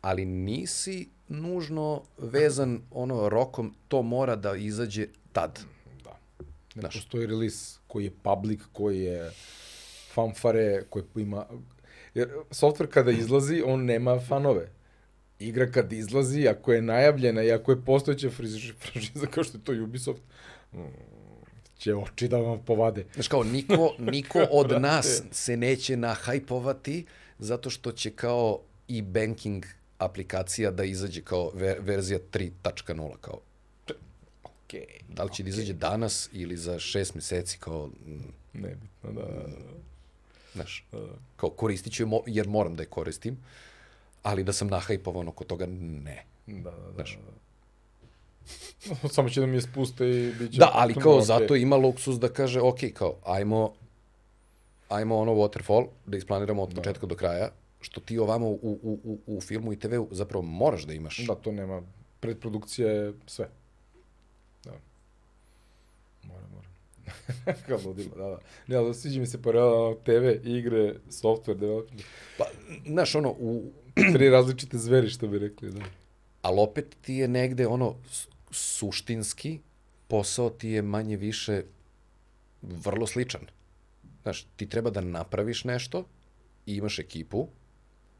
B: ali nisi nužno vezan ono rokom, to mora da izađe tad.
A: Da. Ne
B: Znaš.
A: postoji release koji je public, koji je fanfare, koji ima... Jer software kada izlazi, on nema fanove. Igra kad izlazi, ako je najavljena i ako je postojeća franšiza kao što je to Ubisoft, mm, će oči da vam povade.
B: Znaš kao, niko, niko od nas se neće nahajpovati zato što će kao i banking aplikacija da izađe kao ver, verzija 3.0 kao
A: Okay.
B: da li će da izađe danas ili za šest meseci kao mm,
A: Nebitno, da, da, da.
B: Znaš, kao koristit ću je mo jer moram da je koristim, ali da sam nahajpovan oko toga, ne.
A: Da, da, da.
B: Znaš.
A: da. Samo će da mi je spuste i bit će...
B: Da, ali kao
A: Ok.
B: zato ima luksus da kaže, ok, kao, ajmo, ajmo ono waterfall, da isplaniramo od početka do kraja, što ti ovamo u, u, u, u filmu i TV-u zapravo moraš da imaš.
A: Da, to nema. Predprodukcija je sve. Da. Mora, mora. Kao ludilo, da, da. Ne, ali sviđa mi se paralelno TV, igre, software, development.
B: Pa, znaš, ono, u,
A: Tri različite zveri, što bi rekli, da.
B: ali opet ti je negde ono suštinski posao ti je manje više vrlo sličan. Znaš, ti treba da napraviš nešto i imaš ekipu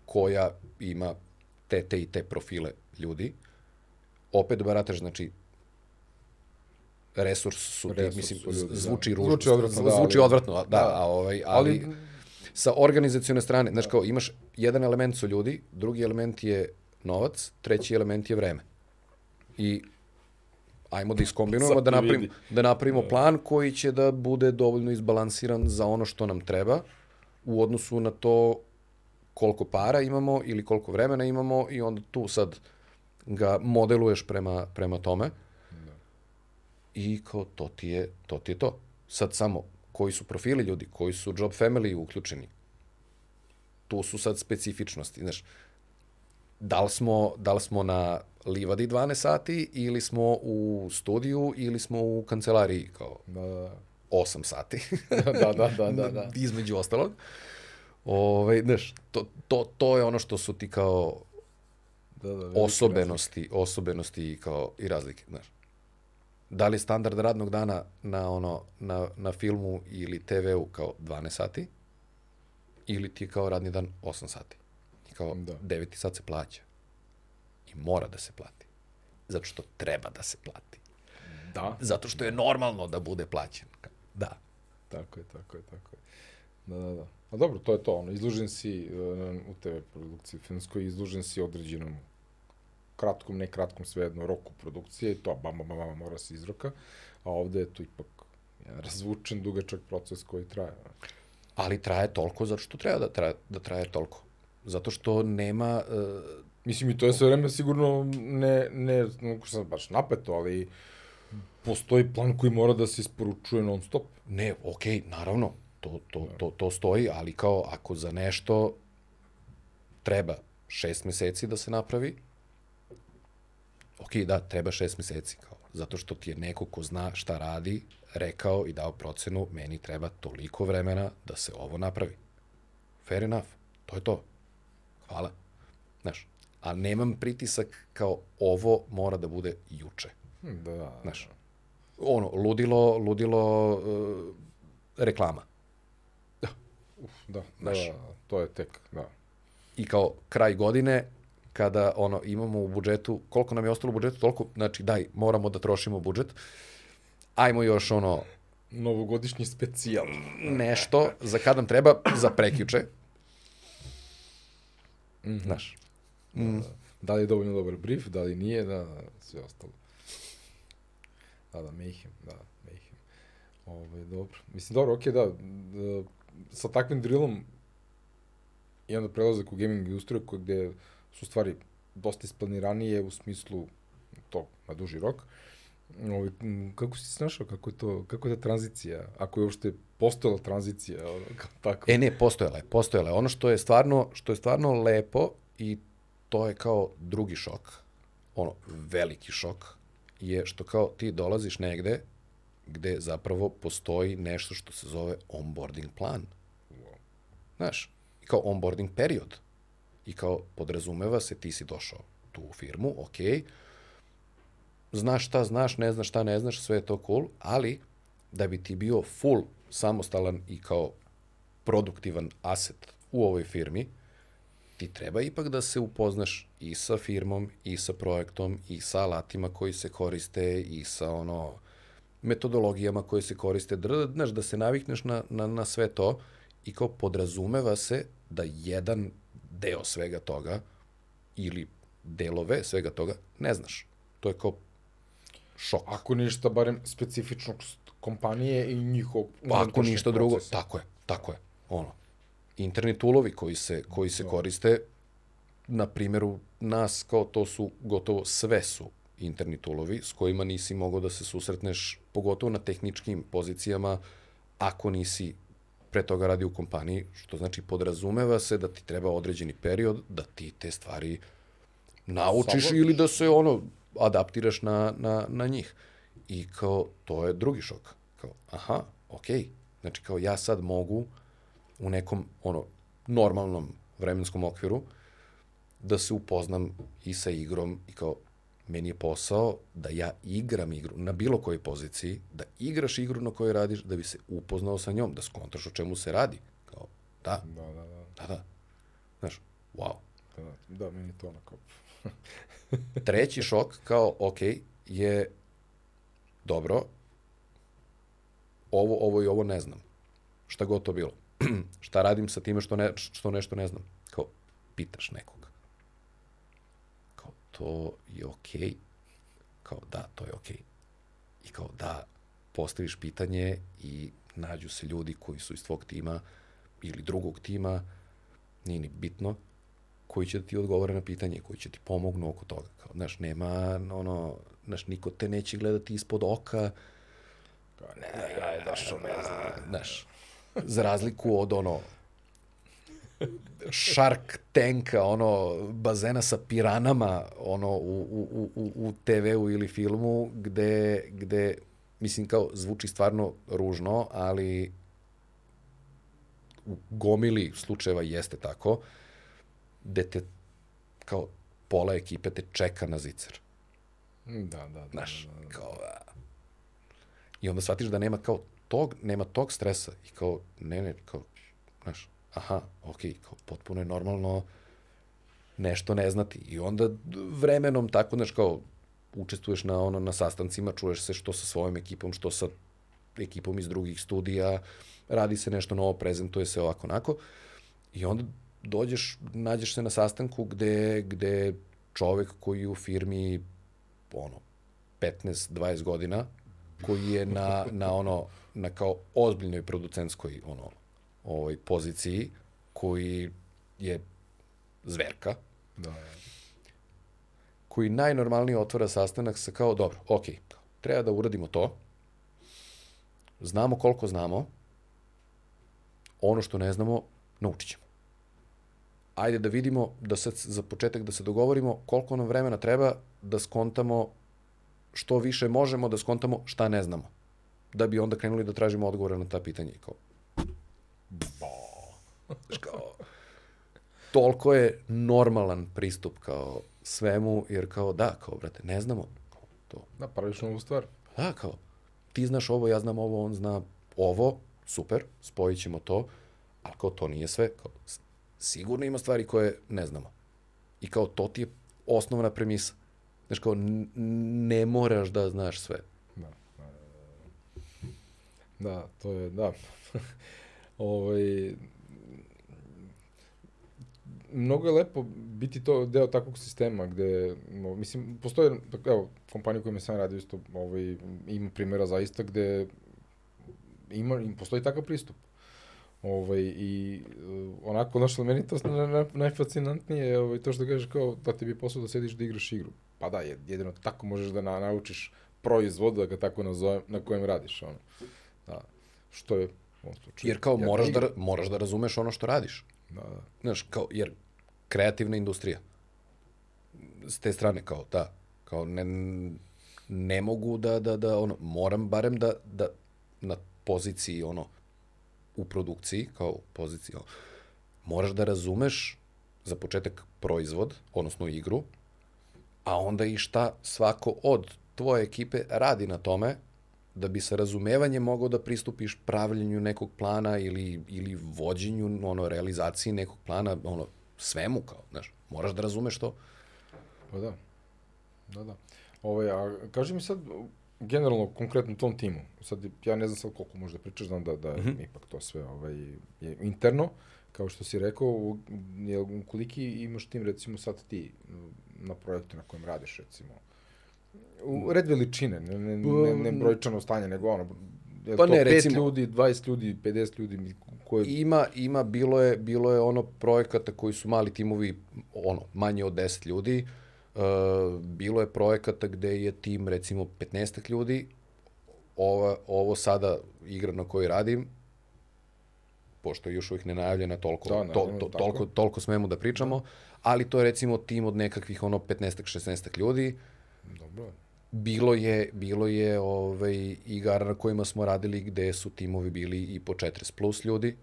B: koja ima te, te i te profile ljudi. Opet barataš, znači, resurs su ti,
A: Resurs
B: mislim,
A: su ljudi, da.
B: zvuči ružno.
A: Zvuči odvratno, da,
B: Zvuči odvratno, da,
A: da.
B: a ovaj, ali,
A: Ali-
B: sa organizacione strane, znaš kao, imaš jedan element su ljudi, drugi element je novac, treći element je vreme. I ajmo da iskombinujemo, da
A: ti
B: napravimo, da napravimo plan koji će da bude dovoljno izbalansiran za ono što nam treba u odnosu na to koliko para imamo ili koliko vremena imamo i onda tu sad ga modeluješ prema, prema tome i kao to ti, je, to ti je to. Sad samo koji su profili ljudi, koji su job family uključeni. Tu su sad specifičnosti. Znaš, da li smo, da li smo na livadi 12 sati ili smo u studiju ili smo u kancelariji kao
A: Da, da,
B: 8 sati.
A: da, da, da, da, da.
B: Između ostalog. Ove, znaš, to, to, to je ono što su ti kao
A: da, da
B: osobenosti, osobenosti i kao i razlike, znaš. Da li standard radnog dana na ono na, na filmu ili TV-u kao 12 sati ili ti kao radni dan 8 sati. I kao
A: Da.
B: 9 sat se plaća. I mora da se plati. Zato što treba da se plati.
A: Da,
B: Zato što je normalno da bude plaćen. Da.
A: tako je, tako je, tako je. Da, da, da. A dobro, to je to, ono, izložen si uh, u TV produkciji filmskoj, izložen si određenom kratkom, ne kratkom, svejedno, roku produkcije i to, bam, bam, bam, mora se izroka, a ovde je tu ipak jedan razvučen, dugačak proces koji traje.
B: Ali traje toliko zato što treba da traje, da traje toliko. Zato što nema... Uh,
A: Mislim, i to je sve vreme sigurno ne, ne, ne sam baš napeto, ali postoji plan koji mora da se isporučuje non stop.
B: Ne, okej, naravno, to, to, to, to stoji, ali kao ako za nešto treba šest meseci da se napravi, okej, da, treba šest meseci, kao, zato što ti je neko ko zna šta radi, rekao i dao procenu, meni treba toliko vremena da se ovo napravi. Fair enough, to je to. Hvala. Znaš, a nemam pritisak kao ovo mora da bude juče.
A: Hm, Da, da,
B: Znaš, ono, ludilo, ludilo uh, reklama.
A: Uf, da, da,
B: Znaš.
A: da, to je tek, da.
B: I kao kraj godine, kada ono imamo u budžetu, koliko nam je ostalo u budžetu, toliko, znači daj, moramo da trošimo budžet. Ajmo još ono
A: Novogodišnji specijal.
B: nešto za kad nam treba, za prekjuče. Znaš,
A: Da li je dovoljno dobar brief, da li nije, da, da sve ostalo. Da, da, Mayhem, da, Mayhem. Ove, dobro. Mislim, dobro, okej, da, da, sa takvim drillom i onda prelazak u gaming industriju gde su stvari dosta isplaniranije u smislu to na duži rok. Ove, m, kako si snašao, kako je to, kako je ta tranzicija, ako je uopšte postojala tranzicija, ono, kao tako.
B: E ne, postojala je, postojala je. Ono što je stvarno, što je stvarno lepo i to je kao drugi šok, ono, veliki šok, je što kao ti dolaziš negde gde zapravo postoji nešto što se zove onboarding plan. Znaš, kao onboarding period. I kao podrazumeva se ti si došao tu u firmu, okej, znaš šta znaš, ne znaš šta ne znaš, sve je to cool, ali da bi ti bio full samostalan i kao produktivan aset u ovoj firmi, ti treba ipak da se upoznaš i sa firmom, i sa projektom, i sa alatima koji se koriste, i sa ono metodologijama koje se koriste, znaš, da se navikneš na, na, na sve to i kao podrazumeva se da jedan deo svega toga ili delove svega toga ne znaš. To je kao šok.
A: Ako ništa, barem specifičnost kompanije i njihov
B: Pa ako ništa drugo,
A: procesa.
B: tako je, tako je. Ono, interni tulovi koji se, koji se koriste, na primjeru nas, kao to su, gotovo sve su interni tulovi s kojima nisi mogao da se susretneš, pogotovo na tehničkim pozicijama, ako nisi pre toga radi u kompaniji, što znači podrazumeva se da ti treba određeni period da ti te stvari naučiš
A: Savladaš.
B: ili da se ono adaptiraš na, na, na njih. I kao, to je drugi šok. Kao, aha, okej. Okay. Znači, kao ja sad mogu u nekom, ono, normalnom vremenskom okviru da se upoznam i sa igrom i kao, meni je posao da ja igram igru na bilo kojoj poziciji, da igraš igru na kojoj radiš, da bi se upoznao sa njom, da skontraš o čemu se radi. Kao, da,
A: Da, da, da.
B: da, da. Znaš, wow.
A: Da, da, meni je to onako...
B: Treći šok, kao, ok, je dobro, ovo, ovo i ovo ne znam. Šta god to bilo. šta radim sa time što, ne, što nešto ne znam? Kao, pitaš nekog. To je okej. Okay. Kao, da, to je okej. Okay. I kao, da, postaviš pitanje i nađu se ljudi koji su iz tvog tima ili drugog tima, nije ni bitno, koji će da ti odgovore na pitanje, koji će ti pomognu oko toga. Kao, znaš, nema, ono, znaš, niko te neće gledati ispod oka, kao, ne, ja je došao, ne znam, znaš, za razliku od, ono, Shark Tanka, ono, bazena sa piranama, ono, u, u, u, u TV-u ili filmu, gde, gde, mislim, kao, zvuči stvarno ružno, ali u gomili slučajeva jeste tako, gde te, kao, pola ekipe te čeka na zicer.
A: Da, da, da.
B: Znaš,
A: da, da, da.
B: kao, a... I onda shvatiš da nema kao tog, nema tog stresa i kao, ne, ne, kao, znaš, aha, okay, kao, potpuno je normalno nešto ne znati. I onda vremenom tako, znaš, kao, učestvuješ na, ono, na sastancima, čuješ se što sa svojom ekipom, što sa ekipom iz drugih studija, radi se nešto novo, prezentuje se ovako, onako. I onda dođeš, nađeš se na sastanku gde, gde čovek koji u firmi ono, 15-20 godina, koji je na, na ono, na kao ozbiljnoj producentskoj ono, ovoj poziciji, koji je zverka,
A: da, da.
B: koji najnormalnije otvara sastanak sa kao, dobro, ok, treba da uradimo to, znamo koliko znamo, ono što ne znamo, naučit ćemo. Ajde da vidimo, da sad za početak da se dogovorimo koliko nam vremena treba da skontamo što više možemo da skontamo šta ne znamo. Da bi onda krenuli da tražimo odgovore na ta pitanja. I kao, Znaš, kao, toliko je normalan pristup kao svemu, jer kao da, kao, brate, ne znamo to.
A: Da, praviš novu stvar.
B: Da, kao, ti znaš ovo, ja znam ovo, on zna ovo, super, spojit ćemo to, ali kao to nije sve, kao, sigurno ima stvari koje ne znamo. I kao to ti je osnovna premisa. Znaš, kao, ne moraš da znaš sve.
A: Da, da, da, da to je, da. ovaj, mnogo je lepo biti to deo takvog sistema gde, no, mislim, postoje, evo, kompanija kojima sam radio isto, ovaj, ima primjera zaista gde ima, im postoji takav pristup. Ovaj, I uh, onako, znaš, meni to na, na, najfascinantnije ovaj, to što kažeš kao da ti bi posao da sediš da igraš igru. Pa da, jedino tako možeš da na, naučiš proizvod, da ga tako nazovem, na kojem radiš. Ono. Da. Što je u ovom slučaju.
B: Jer kao moraš da, moraš da razumeš ono što radiš.
A: Da, da.
B: Znaš, kao, jer kreativna industrija. S te strane, kao, da, kao ne, ne mogu da, da, da, ono, moram barem da, da na poziciji, ono, u produkciji, kao poziciji, ono, moraš da razumeš za početak proizvod, odnosno igru, a onda i šta svako od tvoje ekipe radi na tome, da bi sa razumevanjem mogao da pristupiš pravljenju nekog plana ili, ili vođenju, ono, realizaciji nekog plana, ono, svemu, kao, znaš, moraš da razumeš to.
A: Pa da, da, da. Ovaj, a kaži mi sad, generalno, konkretno tom timu, sad, ja ne znam sad koliko možda pričaš, znam da, da mm -hmm. ipak to sve ovaj, je interno, kao što si rekao, je, koliki imaš tim, recimo, sad ti na projektu na kojem radiš, recimo, u red veličine, ne, ne, ne, ne brojčano stanje, nego ono, je pa to ne, 5 recimo, ljudi, 20 ljudi, 50 ljudi,
B: koje... Ima, ima, bilo je, bilo je ono projekata koji su mali timovi, ono, manje od 10 ljudi, uh, bilo je projekata gde je tim, recimo, 15 ljudi, Ova, ovo sada igra na kojoj radim, pošto je još uvijek nenajavljena, toliko, da, to, to, toliko, toliko smemo da pričamo, da. ali to je recimo tim od nekakvih ono 15-16 ljudi.
A: Dobro.
B: Bilo je, bilo je ovaj, igara na kojima smo radili gde su timovi bili i po 40 plus ljudi.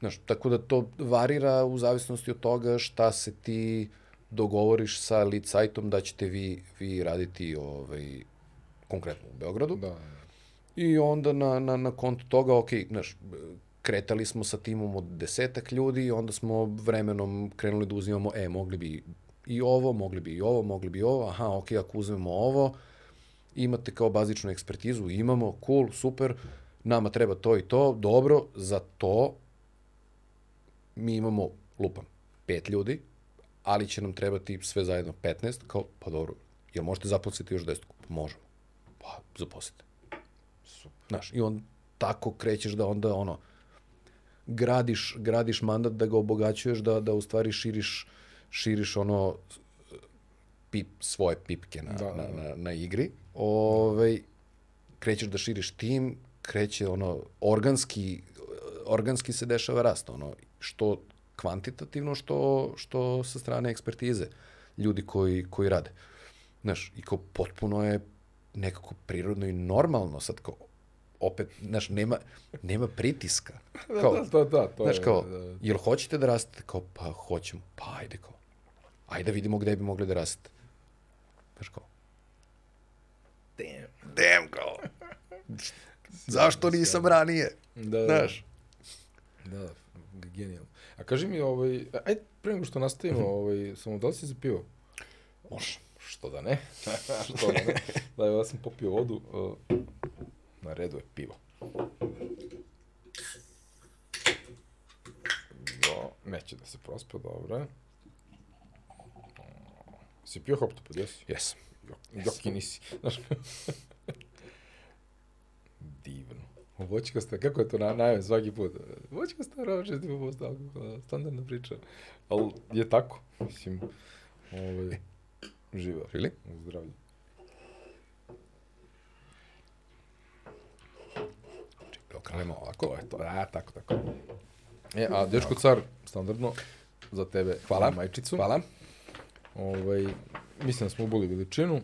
B: Znaš, tako da to varira u zavisnosti od toga šta se ti dogovoriš sa lead sajtom da ćete vi, vi raditi ovaj, konkretno u Beogradu.
A: Da.
B: I onda na, na, na kontu toga, ok, znaš, kretali smo sa timom od desetak ljudi i onda smo vremenom krenuli da uzimamo, e, mogli bi i ovo, mogli bi i ovo, mogli bi i ovo, aha, ok, ako uzmemo ovo, imate kao bazičnu ekspertizu, imamo, cool, super, nama treba to i to, dobro, za to mi imamo, lupam, pet ljudi, ali će nam trebati sve zajedno 15, kao, pa dobro, jel možete zaposliti još 10? Pa možemo. Pa, zaposlite. Super. Znaš, i on tako krećeš da onda, ono, gradiš, gradiš mandat da ga obogaćuješ, da, da u stvari širiš, širiš ono pip, svoje pipke na, da, na, na, na igri. Ove, krećeš da širiš tim, kreće ono organski organski se dešava rast ono što kvantitativno što što sa strane ekspertize ljudi koji koji rade znaš i kao potpuno je nekako prirodno i normalno sad kao opet, znaš, nema, nema pritiska.
A: Kao, da, da, da, to
B: znaš,
A: je,
B: kao,
A: da, da.
B: jel hoćete da rastete? Kao, pa hoćemo. Pa ajde, kao. Ajde da vidimo gde bi mogli da rastete. Znaš, kao.
A: Damn.
B: Damn, kao. Zašto nisam ranije?
A: Da, da.
B: Znaš.
A: Da, da, genijalno. A kaži mi, ovaj, ajde, pre nego što nastavimo, ovaj, samo da li si za pivo?
B: Može.
A: Što da ne? što da ne? Da, ja sam popio vodu. Uh, na redu je pivo. Do, neće da se prospe, dobro je. Si pio hoptopod, jesi?
B: Jesam.
A: Joki nisi. Znaš, divno. Voćkasta, kako je to na, najave svaki put? Voćkasta, rava 6,5% alkohola, standardna priča. Ali je tako, mislim, ovaj, živa.
B: Really?
A: U zdravlju.
B: Okrenemo ovako.
A: To je to, a, tako, tako. E, a Dečko car, standardno, za tebe,
B: Hvala.
A: majčicu.
B: Hvala.
A: Ovaj, mislim da smo uboli veličinu.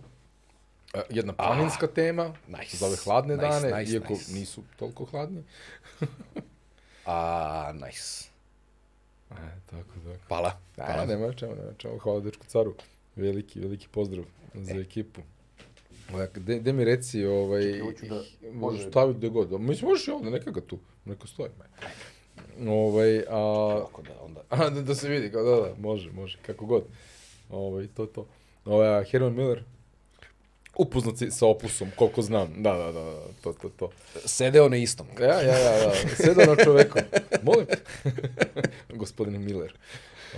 A: E, jedna planinska ah, tema,
B: nice.
A: za ove hladne
B: Nice,
A: dane,
B: nice,
A: iako
B: nice.
A: nisu toliko hladni.
B: A, nice.
A: E, tako, tako.
B: Hvala.
A: Hvala.
B: Hvala.
A: nema čemu, nema čemu. Hvala Dečku caru. Veliki, veliki pozdrav za
B: E.
A: ekipu. Gde, gde mi reci, ovaj,
B: da- može-
A: staviti gde god. Mislim, možeš i ovde, neka ga tu, neka stoji. Ovaj, a,
B: Tako da onda...
A: A, da, da se vidi, kao, da, da, može, može, kako god. Ovaj, to, to. Ovaj, a Herman Miller, upoznat sa opusom, koliko znam. Da, da, da, da, to, to, to.
B: Sedeo na istom.
A: Ja, ja, ja, da, sedao na čoveku. Molim. Gospodine Miller.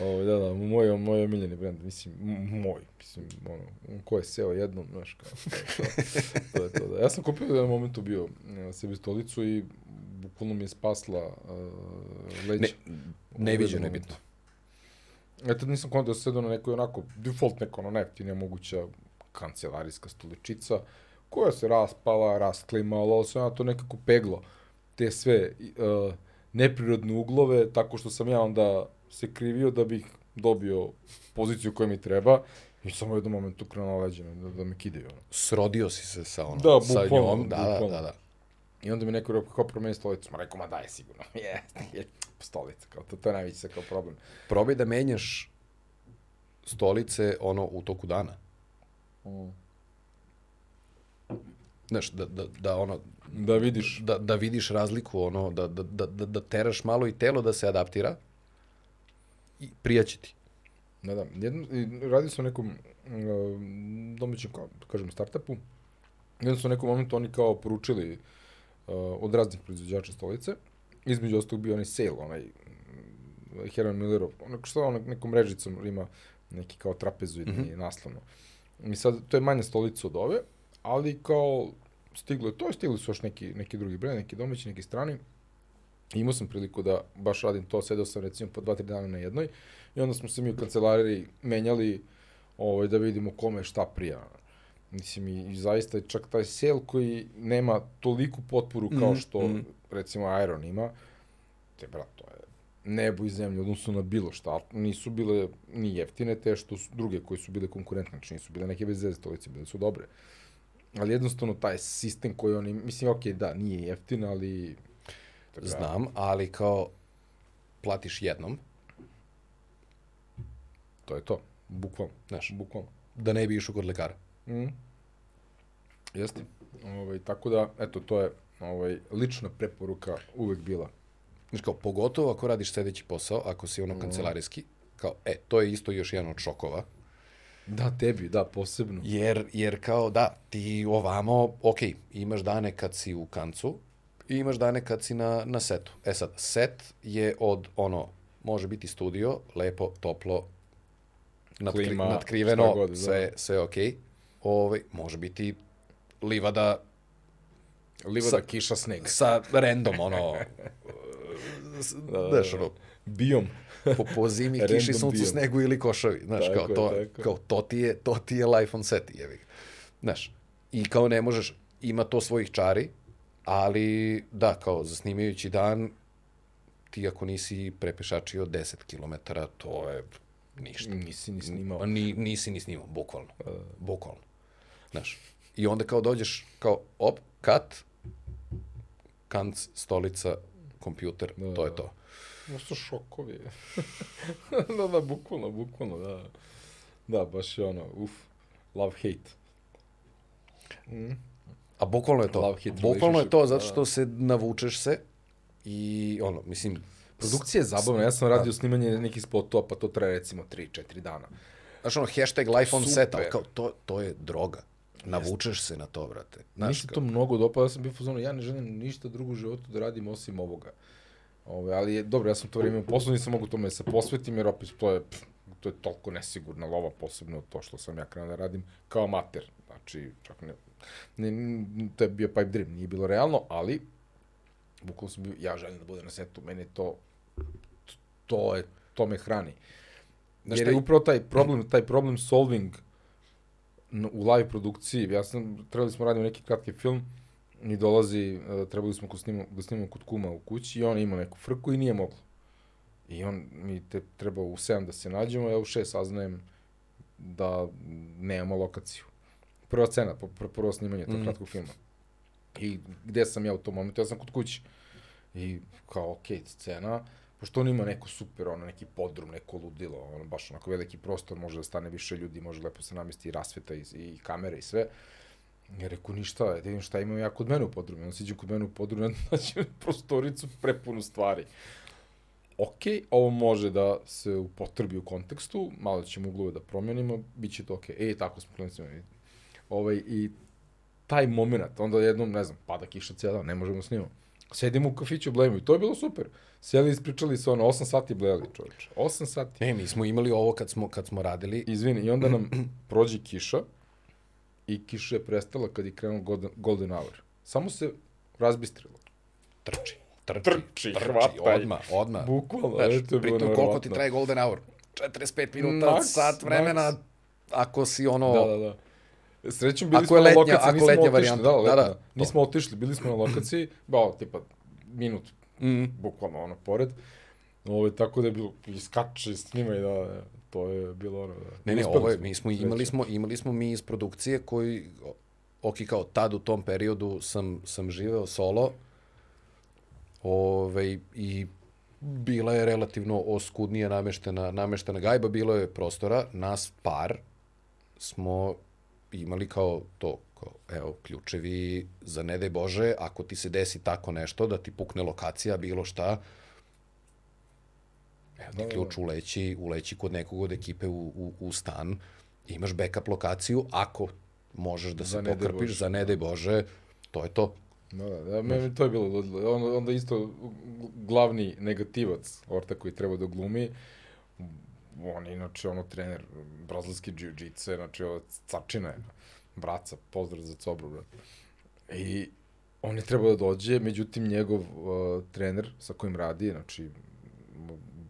A: Ovaj, da, da, moj, moj omiljeni brend, mislim, moj, mislim, ono, ko je seo jednom, znaš, kao, to, to, to je to, da. Ja sam kupio u jednom momentu bio e, sebi stolicu i bukvalno mi je spasla uh, leđa.
B: Ne, neviđeno je bitno.
A: Ja tad nisam kontao da sam sedao na nekoj onako, default neka ono najjeftinija moguća kancelarijska stoličica, koja se raspala, rastklimala, ali se ona to nekako peglo. Te sve uh, neprirodne uglove, tako što sam ja onda se krivio da bih dobio poziciju koja mi treba i samo u jednom momentu krenuo leđima da, da me kidaju. Ono.
B: Srodio si se sa, ono,
A: Da,
B: sa njom. Da, da,
A: bukvalno.
B: da, da.
A: I onda mi neko rekao, kao promeni stolicu. Ma rekao, ma daj sigurno. Jeste, je, stolica, kao to, to je najveći kao problem.
B: Probaj da menjaš stolice ono u toku dana.
A: Mm.
B: Znaš, da, da, da ono,
A: Da vidiš.
B: da, da vidiš razliku, ono, da, da, da, da, da teraš malo i telo da se adaptira i prijaće ti.
A: Da, da. Jedno, i radio sam u nekom uh, domaćem, kao, da kažem, startupu. Jedno su u nekom momentu oni kao poručili uh, od raznih proizvođača stolice. Između ostalog bio onaj sale, onaj mm, Herman Millerov, onako što ono, nekom mrežicom ima neki kao trapezoidni mm -hmm. naslovno. I sad, to je manja stolica od ove, ali kao stiglo je to, stigli su još neki, neki drugi brend, neki domaći, neki strani. I imao sam priliku da baš radim to, sedeo sam recimo po dva, tri dana na jednoj i onda smo se mi u kancelariji menjali ovaj, da vidimo kome šta prija. Mislim, i, i zaista je čak taj sel koji nema toliku potporu kao
B: Mhm,
A: što,
B: mhm.
A: recimo, Iron ima, te, brat, to je nebo i zemlja, odnosno na bilo šta. Nisu bile ni jeftine te što su druge koje su bile konkurentne, znači nisu bile neke bez veze stolice, bile su dobre. Ali jednostavno taj sistem koji oni, mislim, ok, da, nije jeftin, ali... Tako da,
B: Znam, ali kao platiš jednom,
A: To je to, bukvalno,
B: znaš,
A: bukvalno.
B: da ne bi išao kod lekara.
A: Mm. Jeste. Ovaj, tako da, eto, to je ovaj, lična preporuka uvek bila.
B: Znaš, kao, pogotovo ako radiš sedeći posao, ako si ono kancelarijski, kao, e, to je isto još jedan od šokova,
A: Da, tebi, da, posebno.
B: jer, jer kao, da, ti ovamo, ok, imaš dane kad si u kancu i imaš dane kad si na, na setu. E sad, set je od ono, može biti studio, lepo, toplo, nadkri,
A: Klima,
B: nadkriveno,
A: god, da.
B: sve, sve Ove, može biti livada
A: Livada,
B: Sa-
A: kiša, sneg.
B: sa random, ono, s- znaš, ono,
A: Bijom.
B: po, po zimi, kiši, suncu, snegu ili košavi. Znaš,
A: Tako
B: kao,
A: je,
B: to,
A: tako
B: kao to ti je, to ti je life on set, jevi. Znaš, i kao ne možeš, ima to svojih čari, ali da, kao za snimajući dan, ti ako nisi prepešačio 10 km, to je ništa.
A: Nisi ni snimao.
B: Ni, nisi ni snimao, bukvalno. Bukvalno. Znaš, i onda kao dođeš, kao, op, kat, kanc, stolica, kompjuter,
A: Da,
B: to je
A: da.
B: to.
A: Ovo su šokovi. da, da, bukvalno, bukvalno, da. Da, baš je ono, uf, love hate.
B: A bukvalno je to.
A: Love-hate
B: Bukvalno je to, zato
A: da.
B: što se navučeš se i ono, mislim,
A: Produkcija je zabavna, ja sam radio snimanje nekih spotova, pa to traje recimo 3-4 dana.
B: znaš ono, hashtag life on set, ali kao, to, to je droga. Navučeš se na to, brate.
A: Znaš, mi se to mnogo dopada, ja sam bio fazonu, ja ne želim ništa drugo u životu da radim osim ovoga. Ove, ali je, dobro, ja sam to vrijeme u poslu, nisam mogu tome da se posvetim, jer opet to je, pff, to je toliko nesigurna lova, posebno to što sam ja krenuo da radim kao amater. Znači, čak ne, ne, to je bio pipe dream, nije bilo realno, ali bukvalno sam bio, ja želim da budem na setu, mene to, to je, to me hrani.
B: Znaš
A: Jer je upravo taj problem, taj problem solving n- u live produkciji, ja sam, trebali smo raditi neki kratki film, i dolazi, uh, trebali smo snimamo, da snimamo kod kuma u kući i on ima neku frku i nije moglo. I on mi te treba u 7 da se nađemo, ja u 6 saznajem da nemamo lokaciju. Prva scena, pr pr prvo snimanje tog
B: Mhm.
A: kratkog filma. I gde sam ja u tom momentu? Ja sam kod kuće. I kao, okej, okay, scena, pošto on ima neko super, ono, neki podrum, neko ludilo, ono, baš onako veliki prostor, može da stane više ljudi, može lepo se namesti i rasveta i, i kamere i sve. Ja rekao, ništa, da vidim šta imam ja kod mene u podrumu. On siđe kod mene u podrumu, znači prostoricu prepunu stvari. Ok, ovo može da se upotrebi u kontekstu, malo ćemo uglove da promenimo, bit će to ok. E, tako smo krenuli. Ovaj, I taj moment, onda jednom, ne znam, pada kiša cijela, ne možemo snimamo. Sedimo u kafiću, blejimo i to je bilo super. Sjeli, ispričali se ono, 8 sati blejali, čovječe. 8 sati.
B: Ne, mi smo imali ovo kad smo, kad smo radili.
A: Izvini, i onda nam prođe kiša i kiša je prestala kad je krenuo golden, golden hour. Samo se razbistrilo.
B: Trči, trči,
A: Trči, hvataj.
B: odmah, odmah.
A: Bukvalno,
B: Znaš,
A: e, to je bilo
B: pritom koliko ti traje golden hour? 45 minuta,
A: Maks,
B: sat vremena,
A: maks.
B: ako si ono...
A: Da, da, da. Srećom bili
B: Ako
A: smo
B: je
A: na
B: letnja-
A: lokaciji,
B: ako
A: nismo
B: letnja
A: otišli,
B: varijanta,
A: da,
B: da,
A: letnja.
B: da, to.
A: Nismo otišli, bili smo na lokaciji, bao, tipa, minut,
B: Mm.
A: bukvalno, ono, pored. Ovo, tako da je bilo, iskače, snimaj, da, da, to je bilo ono, da.
B: Ne, ne,
A: Uspeli
B: ovo je, mi smo imali smo, imali smo mi iz produkcije koji, ok, kao tad u tom periodu sam, sam živeo solo, ove, i bila je relativno oskudnije nameštena, nameštena gajba, bilo je prostora, nas par smo imali kao to, kao, evo, ključevi za ne daj Bože, ako ti se desi tako nešto, da ti pukne lokacija, bilo šta, evo ti
A: Da, da,
B: ključ uleći, uleći kod nekog od ekipe u, u, u stan, imaš backup lokaciju, ako možeš da se
A: Za
B: pokrpiš,
A: Bože,
B: za ne daj Bože, to je to.
A: Da, da, da, meni to je bilo ludilo. Onda, onda isto glavni negativac, Orta koji treba da glumi, on je inače ono trener brazilski jiu-jitsu, znači ovo cačina je, braca, pozdrav za Cobru, brat. I on je trebao da dođe, međutim njegov uh, trener sa kojim radi, znači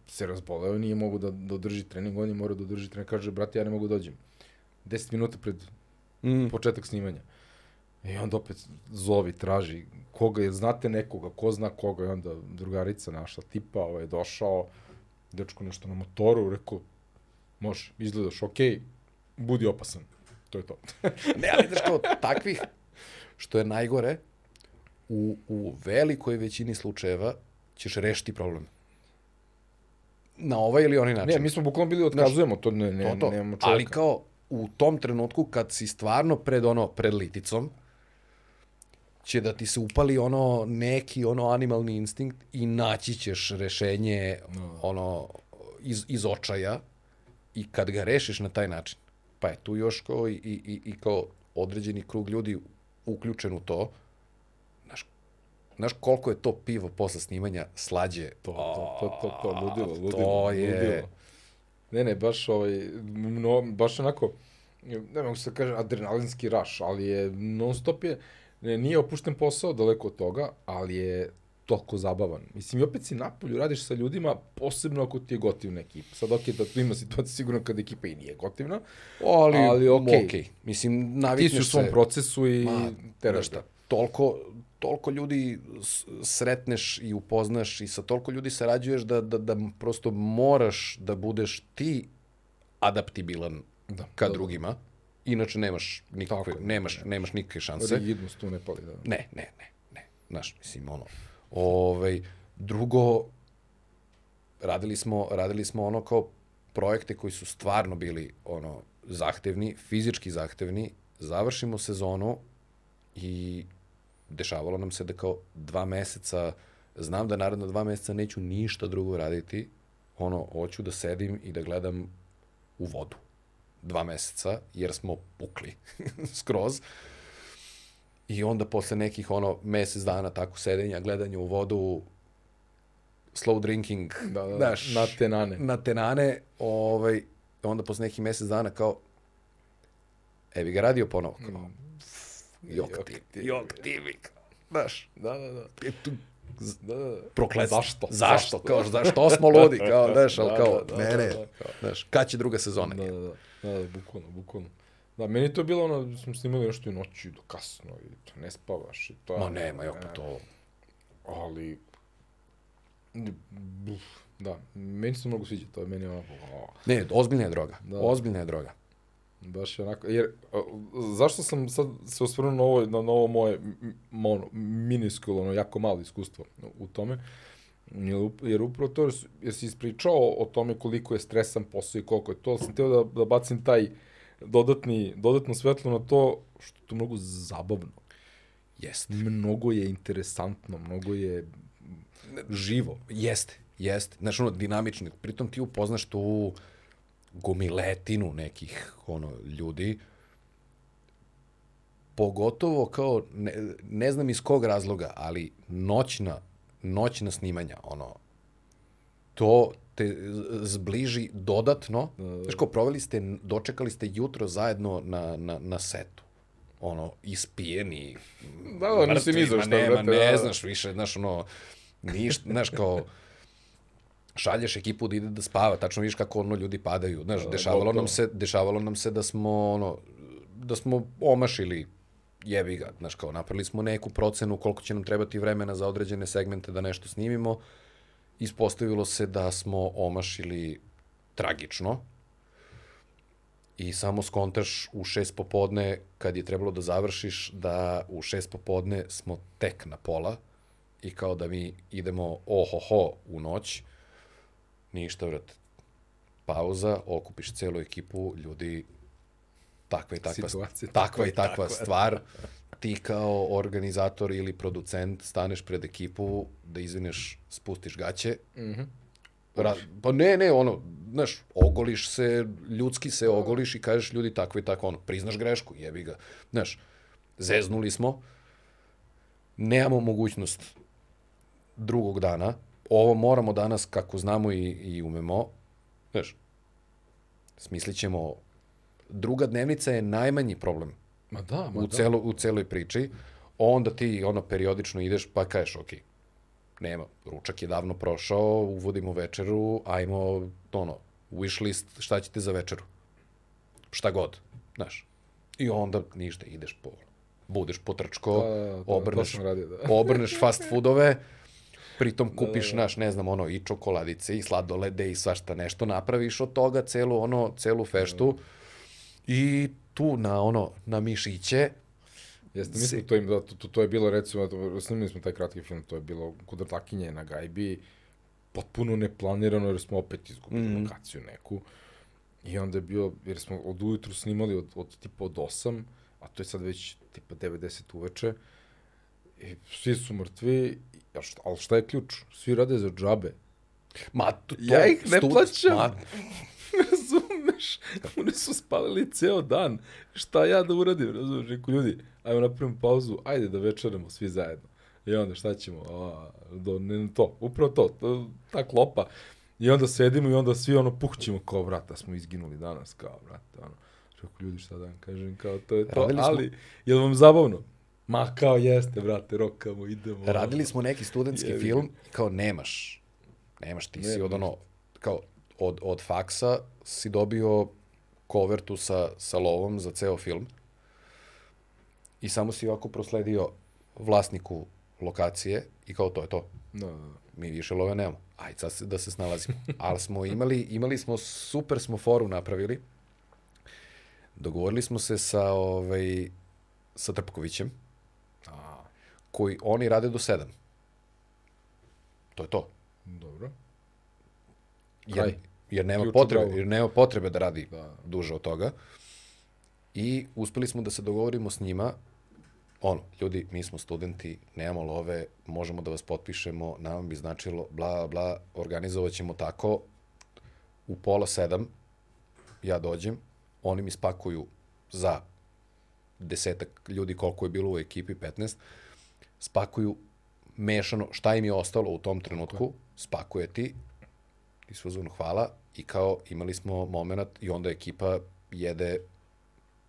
A: se razboleo, nije mogu da, da održi trening, on je morao da održi trening, kaže, brate, ja ne mogu da dođem. 10 minuta pred
B: Mm.
A: početak snimanja. I onda opet zovi, traži koga je, znate nekoga, ko zna koga, i onda drugarica naša tipa, ovaj, došao, dečko nešto na motoru, rekao, može, izgledaš okej, budi opasan. To je to.
B: Ne, ali znaš kao takvih, što je najgore, u, u velikoj većini slučajeva ćeš rešiti problem. Na ovaj ili onaj način.
A: ne, mi smo bukvalno bili otkazujemo, to ne, ne,
B: to, to.
A: nemamo čovjeka.
B: Ali kao u tom trenutku kad si stvarno pred ono, pred liticom, će da ti se upali ono neki ono animalni instinkt i naći ćeš rešenje
A: No.
B: ono iz, iz očaja i kad ga rešiš na taj način, pa je tu još kao i, i, i, kao određeni krug ljudi uključen u to, znaš, znaš koliko je to pivo posle snimanja slađe?
A: To, to, to, to, to, ludilo, ludilo.
B: To je...
A: Ludilo. Ne, ne, baš ovaj, no, baš onako, ne mogu se kaže adrenalinski raš, ali je non stop je, ne, nije opušten posao daleko od toga, ali je toliko zabavan. Mislim, i opet si napolju, radiš sa ljudima, posebno ako ti je gotivna ekipa. Sad, ok, da tu ima situacija sigurno kada ekipa i nije gotivna,
B: ali,
A: ali ok.
B: okay. Mislim,
A: Ti
B: navikneš
A: si u svom
B: se.
A: procesu i
B: Ma,
A: teraš ga.
B: toliko, toliko ljudi sretneš i upoznaš i sa toliko ljudi sarađuješ da, da, da prosto moraš da budeš ti adaptibilan
A: Da,
B: ka
A: da, da.
B: Inače nemaš nikakve,
A: Tako
B: nemaš, nemaš nikakve šanse.
A: Rigidnost tu ne pali, da.
B: Ne, ne, ne, ne. Znaš, mislim, ono, ovaj, drugo, radili smo, radili smo ono kao projekte koji su stvarno bili ono zahtevni, fizički zahtevni, završimo sezonu i dešavalo nam se da kao dva meseca, znam da naredno dva meseca neću ništa drugo raditi, ono, hoću da sedim i da gledam u vodu dva meseca, jer smo pukli skroz. I onda posle nekih ono mesec dana tako sedenja, gledanja u vodu, slow drinking,
A: Da, da,
B: znaš,
A: na tenane.
B: na tenane, ovaj, onda posle nekih mesec dana kao, e bi ga radio ponovo, kao, jok
A: Jok
B: ti, jok ti, mi, znaš,
A: Da, da, da.
B: e, tu,
A: Da, da, da.
B: prokletstvo.
A: Zašto?
B: Zašto? Kao, zašto smo ludi? Kao, znaš, ali
A: Da,
B: kao,
A: da, da,
B: ne, ne,
A: da, da.
B: kao, znaš, kad će druga sezona?
A: Da, da, da. Da, da, bukvalno, bukvalno. Da, meni je to bilo ono, smo snimali nešto i noći do kasno i to ne spavaš i to.
B: Ma nema, jok, pa to,
A: Ali, uf, da, meni se mnogo sviđa, to je meni onako, o,
B: ne, ozbiljna je droga,
A: Da.
B: ozbiljna je droga.
A: baš je onako, jer, a, zašto sam sad se osvrnuo na ovo, na, na ovo moje, m, m, ono, miniskul, ono, jako malo iskustvo u tome, up- jer upravo to, jer, si ispričao o tome koliko je stresan posao i koliko je to, ali sam teo da, da bacim taj dodatni, dodatno svetlo na to što je to mnogo zabavno.
B: Jeste.
A: Mnogo je interesantno, mnogo je živo.
B: Jeste, jeste. Znaš, ono, dinamično. Pritom ti upoznaš tu gomiletinu nekih, ono, ljudi. Pogotovo kao, ne, ne znam iz kog razloga, ali noćna, noćna snimanja, ono, to te zbliži dodatno. Znaš, kao proveli ste, dočekali ste jutro zajedno na, na, na setu. Ono, ispijeni.
A: Da, da,
B: mrtvi,
A: ni za
B: ma
A: šta,
B: nema,
A: brate, da,
B: ne
A: da.
B: znaš više, znaš, ono, ništa, znaš, kao, šalješ ekipu da ide da spava, tačno vidiš kako ono ljudi padaju. Znaš, dešavalo nam se, dešavalo nam se da smo ono da smo omašili jebi ga, znaš kao napravili smo neku procenu koliko će nam trebati vremena za određene segmente da nešto snimimo. Ispostavilo se da smo omašili tragično. I samo skontaš u šest popodne, kad je trebalo da završiš, da u šest popodne smo tek na pola i kao da mi idemo ohoho u noć. Ništa, vrat. Pauza, okupiš celu ekipu, ljudi, takva i takva,
A: Situacija,
B: takva i takva
A: takva.
B: stvar. Ti kao organizator ili producent staneš pred ekipu da izvineš, spustiš gaće. Mm -hmm. Ra, pa ne, ne, ono, znaš, ogoliš se, ljudski se ogoliš i kažeš ljudi tako i tako, ono, priznaš grešku, jebi ga. Znaš, zeznuli smo, nemamo mogućnost drugog dana, ovo moramo danas kako znamo i, i umemo, znaš, smislit ćemo, druga dnevnica je najmanji problem
A: Ma da, ma
B: u,
A: da.
B: celo, u celoj priči, onda ti ono periodično ideš pa kažeš, ok, nema, ručak je davno prošao, uvodimo večeru, ajmo, ono, wish list, šta ćete za večeru? Šta god, znaš. I onda ništa, ideš po, budeš potrčko,
A: Da, da, da,
B: obrneš,
A: radio, da.
B: obrneš fast foodove, pritom kupiš, naš, ne znam, ono, i čokoladice, i sladolede, i svašta nešto, napraviš od toga celu, ono, celu feštu, i tu na, ono, na mišiće,
A: Jeste, mi smo to im, da, to, to, to je bilo recimo, to, snimili smo taj kratki film, to je bilo kod Rtakinje na gajbi, potpuno neplanirano jer smo opet izgubili mm. lokaciju neku. I onda je bio, jer smo od ujutru snimali od, od tipa od 8, a to je sad već tipa 90 uveče, i svi su mrtvi, a šta, ali šta je ključ? Svi rade za džabe.
B: Ma, to,
A: Ja ih ne plaćam.
B: Ma,
A: Razumeš? Oni su spalili ceo dan. Šta ja da uradim? Razumeš? Reku, ljudi, ajmo napravimo pauzu, ajde da večeramo svi zajedno. I onda šta ćemo? A, do, ne, to, upravo to, to, ta klopa. I onda sedimo i onda svi ono puhćemo kao, vrata, smo izginuli danas, kao, vrata, ono. Rekao, ljudi, šta da vam kažem, kao, to je to,
B: Radili smo-
A: ali, je li vam zabavno? Ma, kao, jeste, brate, rokamo, idemo.
B: Radili smo neki studentski film, kao nemaš, nemaš, ti si
A: Nema
B: od ono, kao od, od faksa si dobio kovertu sa, sa lovom za ceo film i samo si ovako prosledio vlasniku lokacije i kao to je to.
A: Da, da, da.
B: Mi više love nemamo. Ajde sad se- da se snalazimo. Ali smo imali, imali smo, super smo foru napravili. Dogovorili smo se sa, ovaj, sa Trpkovićem,
A: A,
B: koji oni rade do sedam. To je to.
A: dobro. Kraj.
B: Jer, nema
A: Ključ u
B: potrebe,
A: bravu.
B: jer nema potrebe da radi
A: Da.
B: duže od toga. I uspeli smo da se dogovorimo s njima, ono, ljudi, mi smo studenti, nemamo love, možemo da vas potpišemo, nam bi značilo, bla, bla, organizovat ćemo tako, u pola sedam ja dođem, oni mi spakuju za desetak ljudi koliko je bilo u ekipi, 15, spakuju mešano šta im je ostalo u tom trenutku, spakuje ti, ti uzvano hvala i kao imali smo moment i onda ekipa jede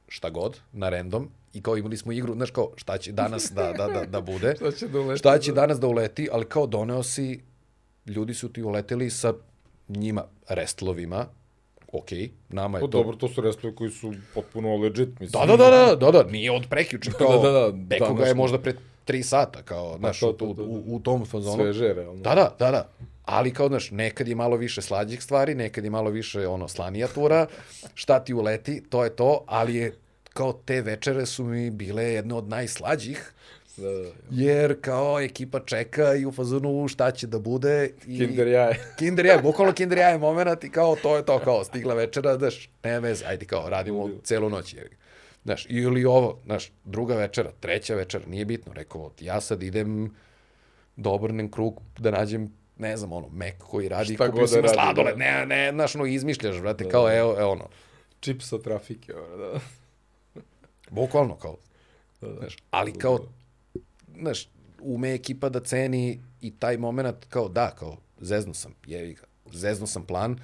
B: šta god na random i kao imali smo igru, znaš kao šta će danas da, da, da, da bude,
A: Šta će da uleti?
B: šta će danas da uleti, ali kao doneo si, ljudi su ti uleteli sa njima restlovima, ok, nama je
A: Pa
B: to...
A: dobro, to su restlovi koji su potpuno legit, mislim.
B: Da, da, da, da, da, da, nije od prekjuče, kao,
A: Da, da, da,
B: Beko ga je
A: današnji.
B: možda pre tri sata, kao, znaš,
A: to,
B: u,
A: to,
B: u,
A: to, da.
B: u, u tom fazonu.
A: Sveže, realno.
B: Da, da, da, da. Ali kao, znaš, nekad je malo više slađih stvari, nekad je malo više, ono, slanijatura, šta ti uleti, to je to, ali je, kao, te večere su mi bile jedne od najslađih,
A: Da, da.
B: jer kao ekipa čeka i u fazonu šta će da bude. I...
A: Kinder jaje.
B: Kinder jaje, bukvalno kinder jaje moment i kao to je to, kao stigla večera, znaš, nema veze, ajde kao radimo celu noć. Jer, znaš, ili ovo, znaš, druga večera, treća večera, nije bitno, rekao, ja sad idem da obrnem krug, da nađem ne znam, ono, mek koji radi,
A: Šta
B: kupio
A: da
B: ima
A: radi,
B: sladoled,
A: da.
B: ne, ne, znaš, ono, izmišljaš, brate, kao, evo, evo, ono,
A: Čip sa trafike, ono, da.
B: bukvalno, kao,
A: Da, da.
B: Znaš, ali kao, znaš, ume ekipa da ceni i taj moment kao da, kao zezno sam, jevi ga, zezno sam plan,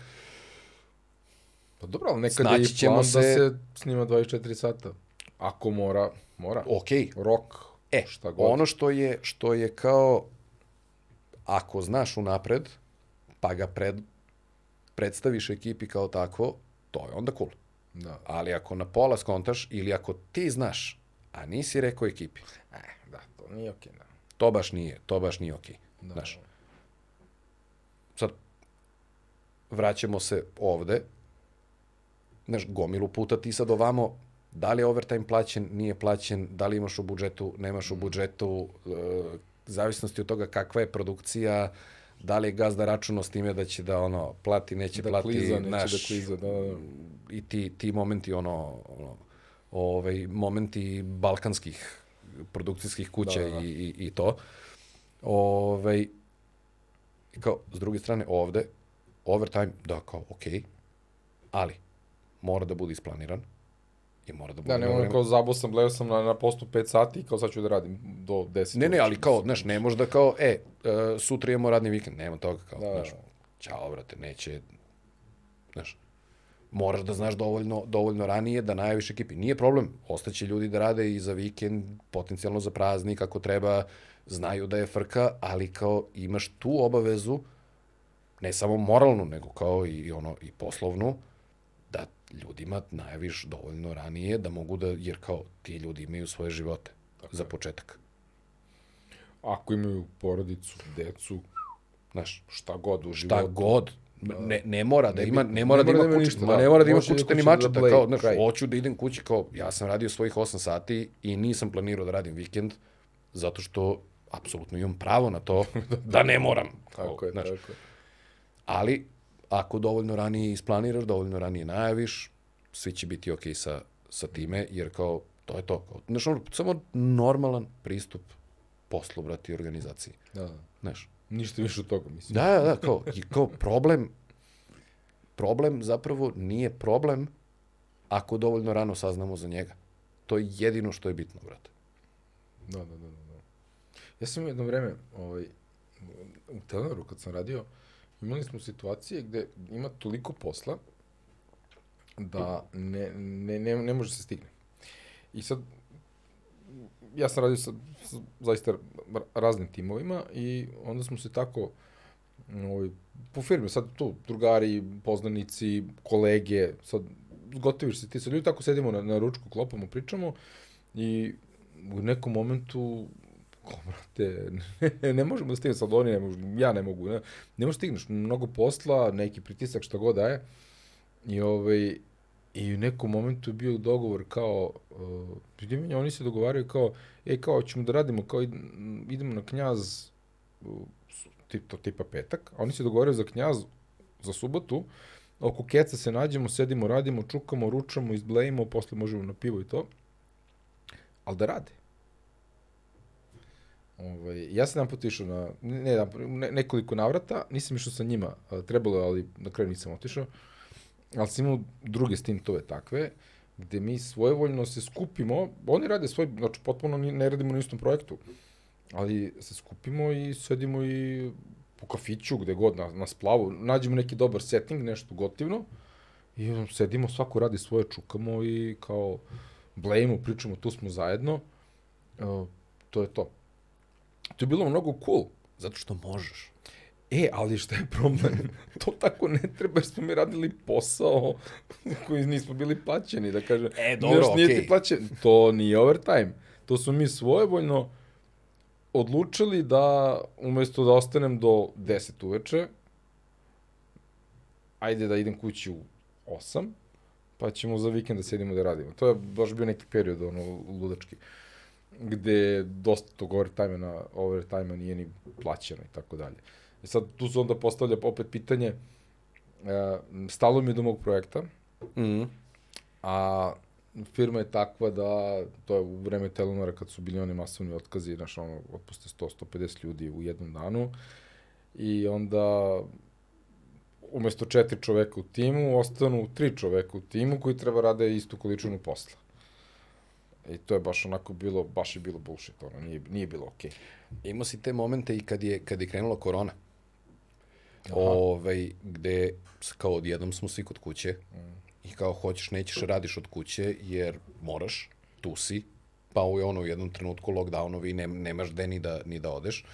A: Pa dobro, ali nekad
B: Snaći
A: je i
B: ćemo
A: plan
B: se-
A: da se snima 24 sata. Ako mora, mora.
B: ok,
A: Rok,
B: e,
A: šta god.
B: ono što je, što je kao, ako znaš unapred, pa ga pred, predstaviš ekipi kao takvo, to je onda cool.
A: Da.
B: Ali ako na pola skontaš ili ako ti znaš, a nisi rekao ekipi,
A: E, da, to nije okej, da.
B: to baš nije, to baš nije okej.
A: Da.
B: Znaš, sad vraćamo se ovde, znaš, gomilu puta ti sad ovamo, da li je overtime plaćen, nije plaćen, da li imaš u budžetu, nemaš u
A: Mm.
B: budžetu, e, zavisnosti od toga kakva je produkcija, da li je gazda računao s time da će da ono plati, neće
A: Da
B: plati,
A: kliza, neće
B: znaš,
A: da kliza, da, da.
B: i ti, ti momenti ono, ono ovaj, momenti balkanskih produkcijskih kuća
A: Da, da, da.
B: i, i, i to. Ovaj, kao, s druge strane, ovde, overtime, da, kao, okej, ali mora da bude isplaniran i mora da bude
A: Da, ne
B: vreme.
A: kao zabao sam, gledao sam na, na postu 5 sati i kao sad ću da radim do 10.
B: Ne, ne, ali kao, znaš, ne možda kao, e, e, sutra imamo radni vikend, nema toga, kao,
A: Da,
B: znaš,
A: da.
B: ćao, brate, neće, znaš, moraš da znaš dovoljno, dovoljno ranije da najaviš ekipi. Nije problem, ostaće ljudi da rade i za vikend, potencijalno za praznik, ako treba, znaju da je frka, ali kao imaš tu obavezu, ne samo moralnu, nego kao i ono i poslovnu, da ljudima najaviš dovoljno ranije da mogu da, jer kao ti ljudi imaju svoje živote, za početak.
A: Ako imaju porodicu, decu,
B: Znaš,
A: šta god u
B: šta
A: životu.
B: god. Ne, ne mora da ima ne mora
A: ne
B: da ima
A: da ima
B: kućicu,
A: ništa,
B: ma
A: da.
B: ne mora da ima
A: Može da
B: ni
A: da
B: mačeta,
A: play,
B: kao, znaš,
A: kraj.
B: hoću da idem kući, kao, ja sam radio svojih 8 sati i nisam planirao da radim vikend, zato što apsolutno imam pravo na to da ne moram.
A: Tako je,
B: znaš.
A: tako je.
B: Ali, ako dovoljno ranije isplaniraš, dovoljno ranije najaviš, svi će biti okej sa, sa time, jer kao, to je to. Kao, znaš, ono, samo normalan pristup poslu, brati, organizaciji.
A: Da, da.
B: Znaš,
A: Ništa više od toga, mislim.
B: Da, da, da, kao, kao problem, problem zapravo nije problem ako dovoljno rano saznamo za njega. To je jedino što je bitno, brate.
A: Da, da, da, da. da. Ja sam jedno vreme ovaj, u Telenoru kad sam radio, imali smo situacije gde ima toliko posla da ne, ne, ne, ne može se stigne. I sad, ja sam radio sa, sa zaista raznim timovima i onda smo se tako ovaj, po firmi, sad tu drugari, poznanici, kolege, sad gotoviš se ti sa ljudi, tako sedimo na, na ručku, klopamo, pričamo i u nekom momentu ko, brate, ne, ne možemo da stignemo, sad oni ne mogu, ja ne mogu, ne, ne možeš da stigneš, mnogo posla, neki pritisak, šta god daje, i ovaj, I u nekom momentu je bio dogovor kao, uh, oni se dogovaraju kao, e, kao, ćemo da radimo, kao, idemo na knjaz, uh, tip, to tipa petak, a oni se dogovaraju za knjaz za subotu, oko keca se nađemo, sedimo, radimo, čukamo, ručamo, izblejimo, posle možemo na pivo i to, ali da rade. Ovaj, ja sam jedan put išao na, ne, ne, nekoliko navrata, nisam išao sa njima, trebalo je, ali na kraju nisam otišao, ali sam imao druge stintove takve, gde mi svojevoljno se skupimo, oni rade svoj, znači potpuno ne radimo na istom projektu, ali se skupimo i sedimo i po kafiću, gde god, na, na splavu, nađemo neki dobar setting, nešto gotivno, i sedimo, svako radi svoje, čukamo i kao blejimo, pričamo, tu smo zajedno, to je to. To je bilo mnogo cool.
B: Zato što možeš.
A: E, ali šta je problem? to tako ne treba, jer smo mi radili posao koji nismo bili plaćeni, da kažem.
B: E, dobro, okej.
A: Okay. ti plaćen. To nije overtime. To smo mi svojevoljno odlučili da, umesto da ostanem do 10 uveče, ajde da idem kući u 8, pa ćemo za vikend da sedimo da radimo. To je baš bio neki period, ono, ludački, gde dosta tog overtime na overtime nije ni plaćeno i tako dalje. I sad tu se onda postavlja opet pitanje, uh, stalo mi je do mog projekta,
B: mm.
A: a firma je takva da, to je u vreme Telenora kad su bili oni masovni otkazi, znaš, ono, otpuste 100-150 ljudi u jednom danu i onda umesto četiri čoveka u timu, ostanu tri čoveka u timu koji treba rade istu količinu posla. I to je baš onako bilo, baš je bilo bullshit, ono, nije, nije bilo okej.
B: Okay. Imao si te momente i kad je, kad je krenula korona. Aha. Ovaj, gde kao odjednom smo svi kod kuće mm. i kao hoćeš, nećeš, radiš od kuće jer moraš, tu si, pa u ono u jednom trenutku lockdownovi ne, nemaš gde ni da, ni da odeš.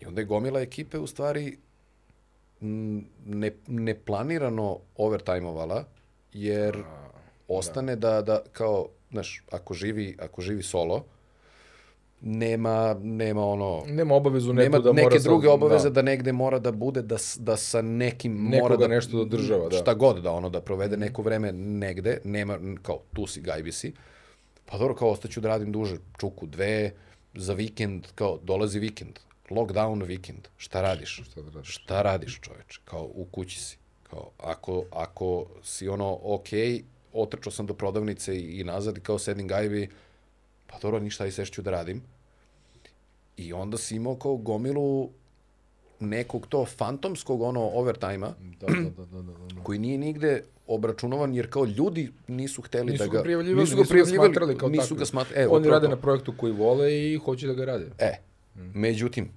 B: I onda je gomila ekipe u stvari ne, neplanirano overtime-ovala, jer A, ostane da. da, da kao, znaš, ako živi, ako živi solo, nema, nema ono...
A: Nema obavezu nema
B: da
A: neke
B: mora druge sa, obaveze da. da negde mora da bude, da, da sa nekim
A: Nekoga
B: mora da...
A: nešto da država, da.
B: Šta god da ono, da provede neko vreme negde, nema, kao tu si, gajbi si. Pa dobro, kao ostaću da radim duže, čuku dve, za vikend, kao dolazi vikend, lockdown vikend, šta radiš?
A: Šta da radiš?
B: Šta radiš, čoveče? Kao u kući si. Kao, ako, ako si ono, ok, otrčao sam do prodavnice i, i nazad i kao sedim gajbi, pa dobro, ništa i sešću da radim. I onda si imao kao gomilu nekog to fantomskog ono overtime-a,
A: da, da, da, da, da, da.
B: koji nije nigde obračunovan, jer kao ljudi nisu hteli
A: nisu
B: da ga...
A: Ga prijavljivali, nisu ga prijavljivali, nisu ga smatrali kao
B: nisu
A: tako.
B: ga smatrali. E,
A: Oni rade na projektu koji vole i hoće da ga rade.
B: E, međutim,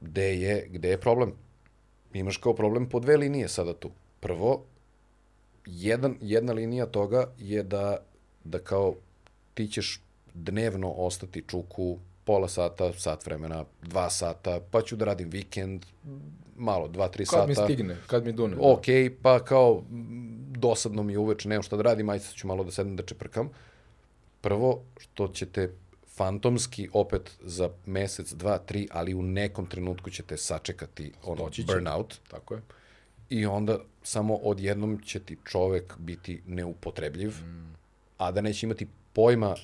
B: gde je, gde je problem? Imaš kao problem po dve linije sada tu. Prvo, jedan, jedna linija toga je da, da kao ti ćeš dnevno ostati čuku pola sata, sat vremena, dva sata, pa ću da radim vikend, malo, dva, tri
A: kad
B: sata.
A: Kad mi stigne, kad mi dune.
B: Ok, pa kao dosadno mi je uveče, nemam šta da radim, ajde ću malo da sedem da čeprkam. Prvo, što ćete fantomski opet za mesec, dva, tri, ali u nekom trenutku ćete sačekati ono burnout.
A: Tako je.
B: I onda samo odjednom će ti čovek biti neupotrebljiv, mm. a da neće imati pojma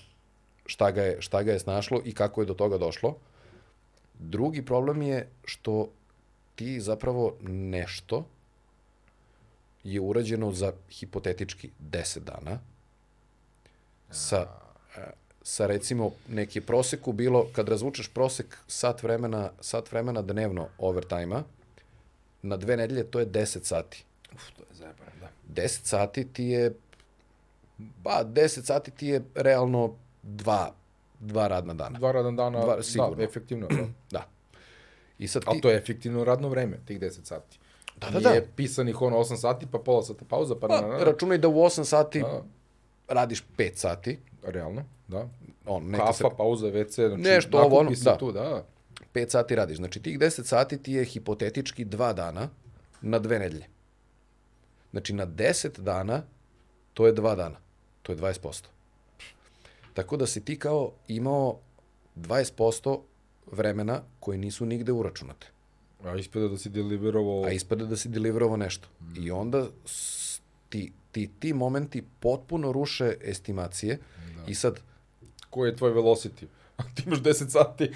B: šta ga, je, šta ga je snašlo i kako je do toga došlo. Drugi problem je što ti zapravo nešto je urađeno za hipotetički 10 dana sa, sa recimo neki proseku bilo, kad razvučeš prosek sat vremena, sat vremena dnevno overtime-a, na dve nedelje to je 10 sati.
A: Uf, to je zajebano,
B: da. 10 sati ti je, pa 10 sati ti je realno dva dva radna dana.
A: Dva radna dana,
B: Dva,
A: da,
B: sigurno.
A: efektivno. Da.
B: Da. I sad
A: Ali
B: ti...
A: to je efektivno radno vreme, tih 10 sati.
B: Da, da,
A: Nije
B: da.
A: pisanih ono 8 sati, pa pola sata pauza, pa, na,
B: Pa,
A: na, na.
B: računaj da u 8 sati
A: Da,
B: radiš 5 sati.
A: realno, da.
B: On, neka
A: Kafa,
B: se,
A: pauza, WC, znači
B: Nešto ovo, ono, da.
A: tu, da.
B: 5 sati radiš. Znači tih 10 sati ti je hipotetički 2 dana na dve nedelje. Znači na 10 dana to je 2 dana. To je 20%. Tako da si ti kao imao 20% vremena koje nisu nigde uračunate.
A: A ispada da si deliverovao...
B: A ispada da si deliverovao nešto. I onda ti, ti, ti momenti potpuno ruše estimacije i sad
A: Koji je tvoj velocity? Ti imaš 10 sati.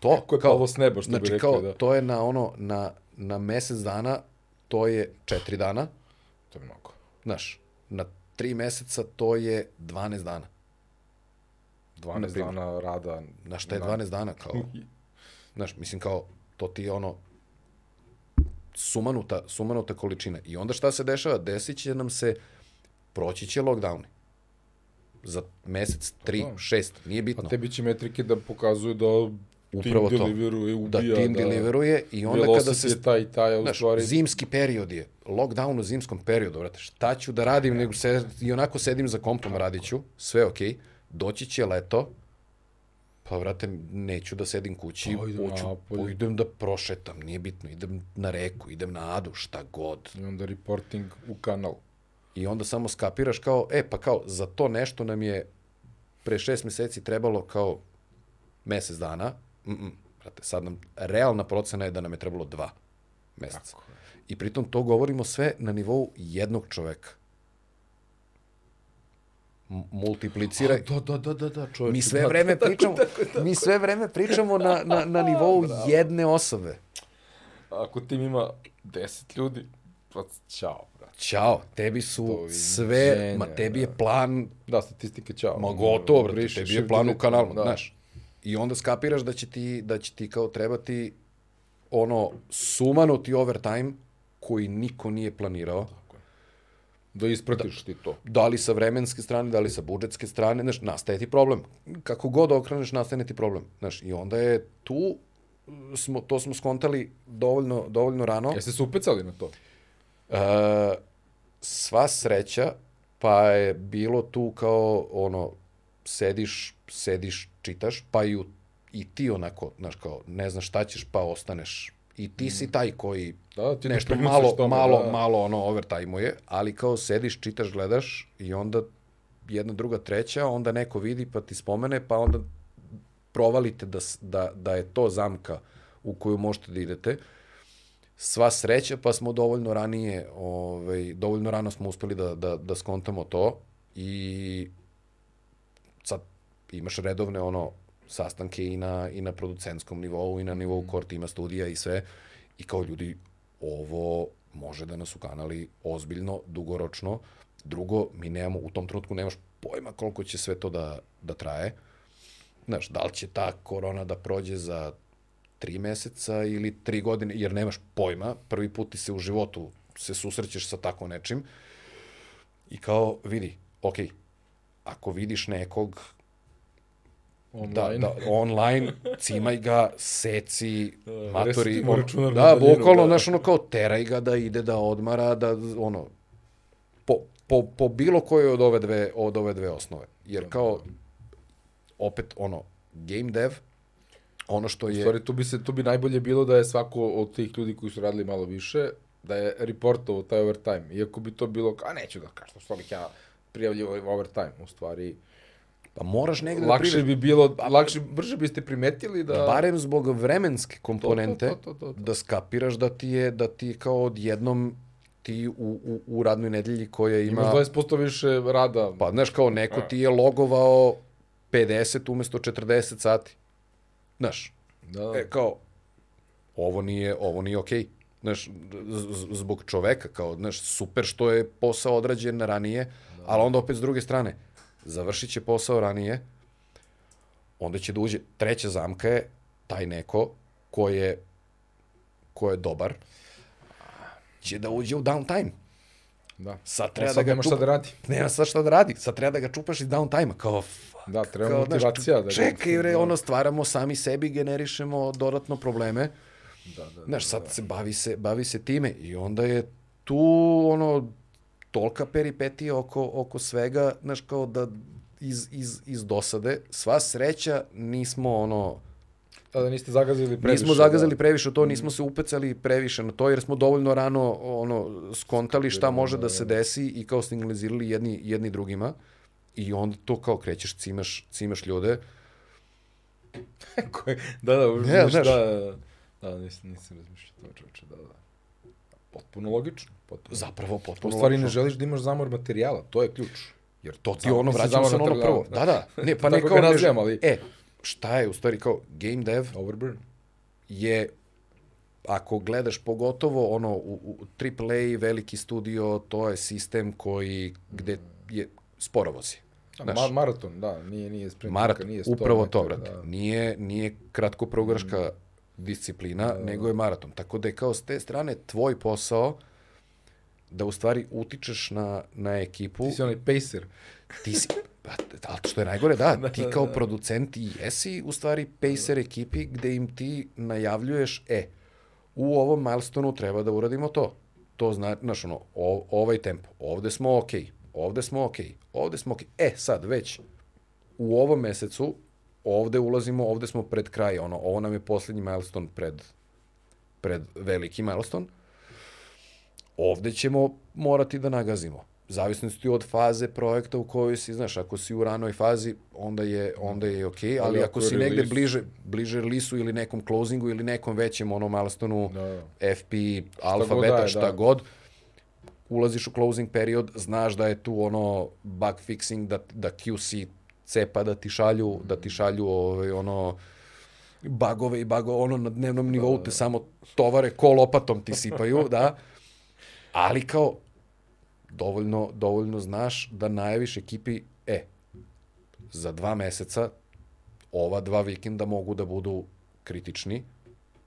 B: to
A: Ko je palo s neba, što bi
B: znači,
A: rekli,
B: kao,
A: da.
B: to je na ono, na, na mesec dana, to je 4 dana,
A: To je mnogo.
B: znaš, na 3 meseca to je 12 dana.
A: 12
B: Naprimjer.
A: dana rada.
B: Na šta je
A: na-
B: 12 dana? Kao, znaš, mislim kao, to ti je ono, sumanuta, sumanuta količina. I onda šta se dešava? Desit će nam se, proći će lockdowni. Za mesec, tri, šest, nije
A: A
B: bitno.
A: tebi će metrike da pokazuju da
B: Upravo
A: tim
B: to.
A: deliveruje,
B: Da
A: ubija,
B: tim deliveruje i onda kada se
A: je taj taj,
B: Znaš,
A: stvari...
B: zimski period je, lockdown u zimskom periodu, vrate, šta ću da radim, nego se, i onako sedim za kompom, radit ću, sve okej, doći će leto, pa vrate, neću da sedim kući,
A: Pa, idem
B: hoću,
A: napolje.
B: idem da prošetam, nije bitno, idem na reku, idem na adu, šta god.
A: I onda reporting u kanal.
B: I onda samo skapiraš kao, e, pa kao, za to nešto nam je pre šest meseci trebalo kao mesec dana, mm -mm, brate, sad nam, realna procena je da nam je trebalo dva meseca. I pritom to govorimo sve na nivou jednog čoveka. M multipliciraj.
A: Da, da, da, da, da, čovječe.
B: Mi sve
A: da,
B: vreme
A: da,
B: pričamo, mi sve vreme pričamo na, na, na nivou jedne osobe.
A: Ako tim ima 10 ljudi, pa čao, brate.
B: Ćao, tebi su sve, ma tebi je
A: da.
B: plan
A: Da, statistike, čao.
B: Ma gotovo, brate, tebi je plan u kanalu,
A: da.
B: znaš. I onda skapiraš da će ti, da će ti kao trebati ono sumanuti overtime koji niko nije planirao.
A: Da ispratiš ti to.
B: Da li sa vremenske strane, da li sa budžetske strane, znaš, nastaje ti problem. Kako god okreneš, nastaje ti problem. Znaš, i onda je tu, smo, to smo skontali dovoljno, dovoljno rano.
A: Jeste se upecali na to?
B: E, sva sreća, pa je bilo tu kao, ono, sediš, sediš, čitaš, pa i, u, i ti onako, znaš, kao, ne znaš šta ćeš, pa ostaneš. I ti si taj koji
A: Da, ti
B: nešto malo,
A: tome,
B: malo,
A: da.
B: malo ono overtime-uje, ali kao sediš, čitaš, gledaš i onda jedna, druga, treća, onda neko vidi pa ti spomene, pa onda provalite da, da, da je to zamka u koju možete da idete. Sva sreća, pa smo dovoljno ranije, ovaj, dovoljno rano smo uspeli da, da, da skontamo to i imaš redovne ono sastanke i na, i na producentskom nivou i na nivou core tima studija i sve i kao ljudi ovo može da nas ukanali ozbiljno, dugoročno. Drugo, mi nemamo, u tom trenutku nemaš pojma koliko će sve to da, da traje. Znaš, da li će ta korona da prođe za tri meseca ili tri godine, jer nemaš pojma, prvi put ti se u životu se susrećeš sa tako nečim i kao, vidi, ok, ako vidiš nekog
A: Online.
B: Da, da, online, cimaj ga, seci, ono,
A: računar na
B: da,
A: daljinu,
B: bukvalno,
A: da.
B: znaš, ono kao, teraj ga da ide da odmara, da, ono, po, po, po bilo kojoj od ove dve, od ove dve osnove. Jer kao, opet, ono, game dev, ono što
A: U
B: je...
A: stvari, tu bi, se, tu bi najbolje bilo da je svako od tih ljudi koji su radili malo više, da je reportovao taj overtime. Iako bi to bilo, a neću da kažem, što bih ja prijavljivo overtime. U stvari,
B: Pa moraš negde da
A: lakše bi bilo, lakše, brže biste primetili da...
B: barem zbog vremenske komponente,
A: to, to, to, to.
B: da skapiraš da ti je, da ti kao odjednom ti u, u, u radnoj nedelji koja ima...
A: Imaš 20% više rada.
B: Pa, znaš, kao neko ti je logovao 50 umesto 40 sati. Znaš,
A: da,
B: e, kao, ovo nije, ovo nije okej. Znaš, z- z- zbog čoveka, kao, znaš, super što je posao odrađen ranije, ali onda opet s druge strane, završit će posao ranije, onda će da uđe, treća zamka je taj neko ko je, ko je dobar, će da uđe u downtime.
A: Da.
B: Sad treba
A: sad
B: da ga
A: nema šta da radi.
B: Nema sad šta da radi. Sad treba da ga čupaš iz downtime-a. Kao, fuck,
A: Da, treba
B: kao, znaš,
A: motivacija. da ga-
B: čekaj, bre,
A: da.
B: ono, stvaramo sami sebi, generišemo dodatno probleme.
A: Da, da,
B: Znaš, sad se bavi se, bavi se time i onda je tu, ono, tolika peripetija oko, oko svega, znaš, kao da iz, iz, iz dosade, sva sreća nismo, ono,
A: Da, da niste zagazili previše.
B: nismo zagazali
A: da.
B: previše to, nismo se upecali previše na to, jer smo dovoljno rano ono, skontali šta može da se desi i kao signalizirali jedni, jedni drugima. I onda to kao krećeš, cimaš, cimaš ljude.
A: Da, da,
B: Ne, znaš.
A: da, da, da, nisam, nisam razmišljao to čoveče, da, da. Potpuno logično. Potpuno.
B: Zapravo
A: U
B: potpuno
A: stvari ne želiš da imaš zamor materijala, to je ključ. Jer
B: To ti ono,
A: mislim,
B: vraćamo se na ono prvo. Da, da. Ne, pa ne kao...
A: nazivam, ali-
B: E, šta je u stvari kao game dev
A: Overburn.
B: je ako gledaš pogotovo ono u, u AAA veliki studio, to je sistem koji gde je sporovozi.
A: Da,
B: Znaš,
A: ma, maraton, da, nije, nije sprint.
B: Maraton,
A: nije 100
B: upravo to, brate.
A: Da.
B: Nije, nije kratko prougraška disciplina, nego je maraton. Tako da je kao s te strane tvoj posao da u stvari utičeš na, na ekipu.
A: Ti si onaj pacer.
B: Ti si, ali što je najgore, da, ti kao producent i jesi u stvari pacer ekipi gde im ti najavljuješ, e, u ovom milestonu treba da uradimo to. To znači, znaš, ono, o, ovaj tempo, ovde smo okej, okay, ovde smo okej, okay, ovde smo okej. Okay. E, sad, već, u ovom mesecu, ovde ulazimo, ovde smo pred kraj, ono, ovo nam je poslednji milestone pred, pred veliki milestone, ovde ćemo morati da nagazimo. Zavisnosti od faze projekta u kojoj si, znaš, ako si u ranoj fazi, onda je, onda je okej, okay, ali,
A: Ali ako
B: si negde
A: release-
B: bliže, bliže release-u ili nekom closingu ili nekom većem ono milestonu,
A: Da.
B: FP, alfa,
A: god
B: beta,
A: daje,
B: šta
A: da.
B: god, ulaziš u closing period, znaš da je tu ono bug fixing, da, da QC cepa da ti šalju, da ti šalju ovaj, ono bagove i bagove, ono na dnevnom nivou te samo tovare ko lopatom ti sipaju, da. Ali kao, dovoljno, dovoljno znaš da najaviš ekipi, e, za dva meseca ova dva vikenda mogu da budu kritični,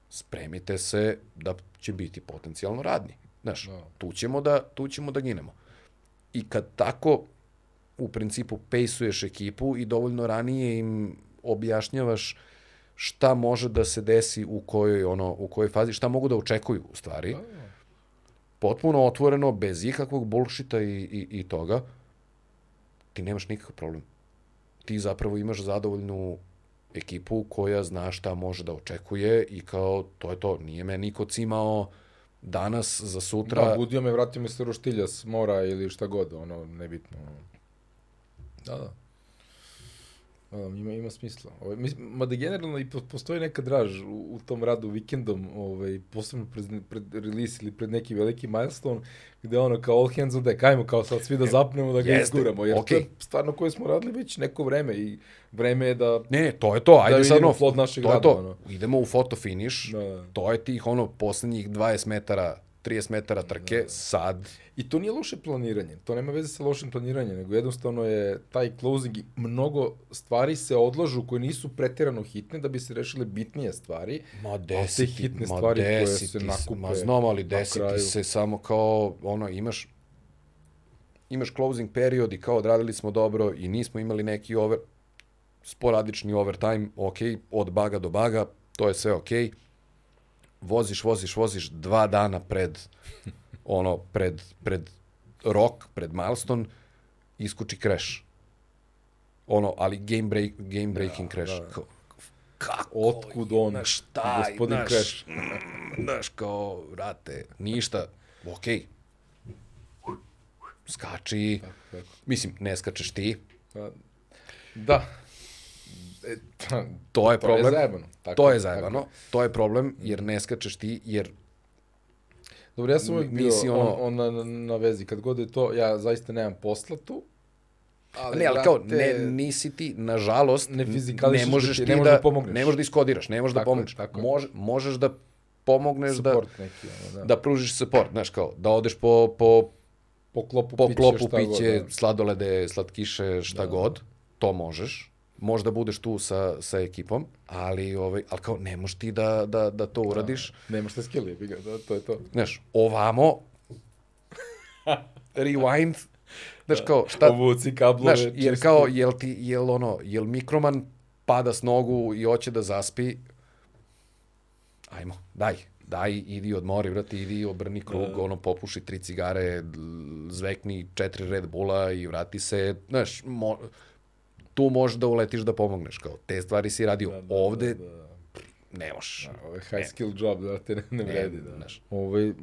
B: spremite se da će biti potencijalno radni. Znaš,
A: Da.
B: tu, ćemo da, tu ćemo da ginemo. I kad tako u principu pejsuješ ekipu i dovoljno ranije im objašnjavaš šta može da se desi u kojoj ono u kojoj fazi, šta mogu da očekuju u stvari. Potpuno otvoreno, bez ikakvog bullshita i, i, i toga, ti nemaš nikakav problem. Ti zapravo imaš zadovoljnu ekipu koja zna šta može da očekuje i kao to je to. Nije me niko cimao danas za sutra.
A: Da, budio me, vratio me se roštilja s mora ili šta god, ono, nebitno. Da, da. Da, ima, ima smisla. Ovaj, mislim, mada generalno i po- postoji neka draž u, u tom radu vikendom, ovaj, posebno pred, pred release ili pred neki veliki milestone, gde ono kao all hands on deck, ajmo kao sad svi da zapnemo, da ga
B: Jeste,
A: izguramo, jer
B: okej.
A: to je stvarno koje smo radili već neko vreme i vreme je da
B: Ne, ne, to je to. Ajde
A: Da
B: sad ono,
A: plod našeg
B: to
A: rada,
B: to.
A: ono.
B: Idemo u foto finish.
A: Da, da.
B: To je tih ono poslednjih 20 metara 30 metara trke, sad
A: I to nije loše planiranje, to nema veze sa lošim planiranjem, nego jednostavno je taj closing i mnogo stvari se odlažu koje nisu preterano hitne da bi se rešile bitnije stvari.
B: Ma
A: A te hitne
B: ma
A: stvari koje
B: desi
A: se nakupe
B: Ma znam, ali
A: na
B: desi ti
A: kraju.
B: se samo kao, ono, imaš imaš closing period i kao odradili smo dobro i nismo imali neki over, sporadični overtime, ok, od baga do baga, to je sve ok. Voziš, voziš, voziš dva dana pred, ono, pred, pred rok, pred milestone, iskuči crash. Ono, ali game, break, game breaking crash.
A: da.
B: Kao, kako?
A: Otkud on,
B: Znaš, šta,
A: gospodin
B: znaš,
A: Crash?
B: Znaš, kao, vrate, ništa, okej. Skači,
A: tako.
B: mislim, ne skačeš ti,
A: Pa, Da. E, pa,
B: to je
A: to
B: problem.
A: je zajebano. Tako,
B: to je
A: tako.
B: zajebano, to je problem, jer ne skačeš ti, jer
A: Dobro, ja sam uvijek bio ono... on, on na, na vezi. Kad god je to, ja zaista nemam posla tu.
B: Ali, ne, ali kao,
A: brate,
B: ne, nisi ti, nažalost,
A: ne
B: ne, ne možeš
A: da ti-
B: ti
A: ne možeš
B: da,
A: da pomogneš.
B: ne možeš da iskodiraš, ne možeš da
A: Tako je,
B: pomogneš.
A: tako je.
B: Može, možeš da pomogneš da,
A: support neki, ono, da.
B: da pružiš support, znaš kao, da odeš po, po,
A: po klopu
B: po
A: piće,
B: klopu piće,
A: god, da.
B: sladolede, slatkiše, šta god, to možeš. Možda budeš tu sa, sa ekipom, ali, ovaj, ali kao ne možeš ti da, da, da to uradiš.
A: Nemaš te skill, jebi ga, da, to je to.
B: Znaš, ovamo, rewind, znaš kao, šta,
A: Ovuci kablove.
B: znaš, jer
A: čisti.
B: kao, jel ti, jel ono, jel mikroman pada s nogu i hoće da zaspi, ajmo, daj, daj, idi odmori, brate, idi obrni krug, ono, popuši tri cigare, zvekni četiri Red Bulla i vrati se, znaš, mo, tu možeš da uletiš da pomogneš, kao, te stvari si radio,
A: Da, da,
B: ovde
A: da, da.
B: ne možeš.
A: Ovo je high skill job, da te ne, ne vredi. Da.
B: znaš.
A: Ovaj,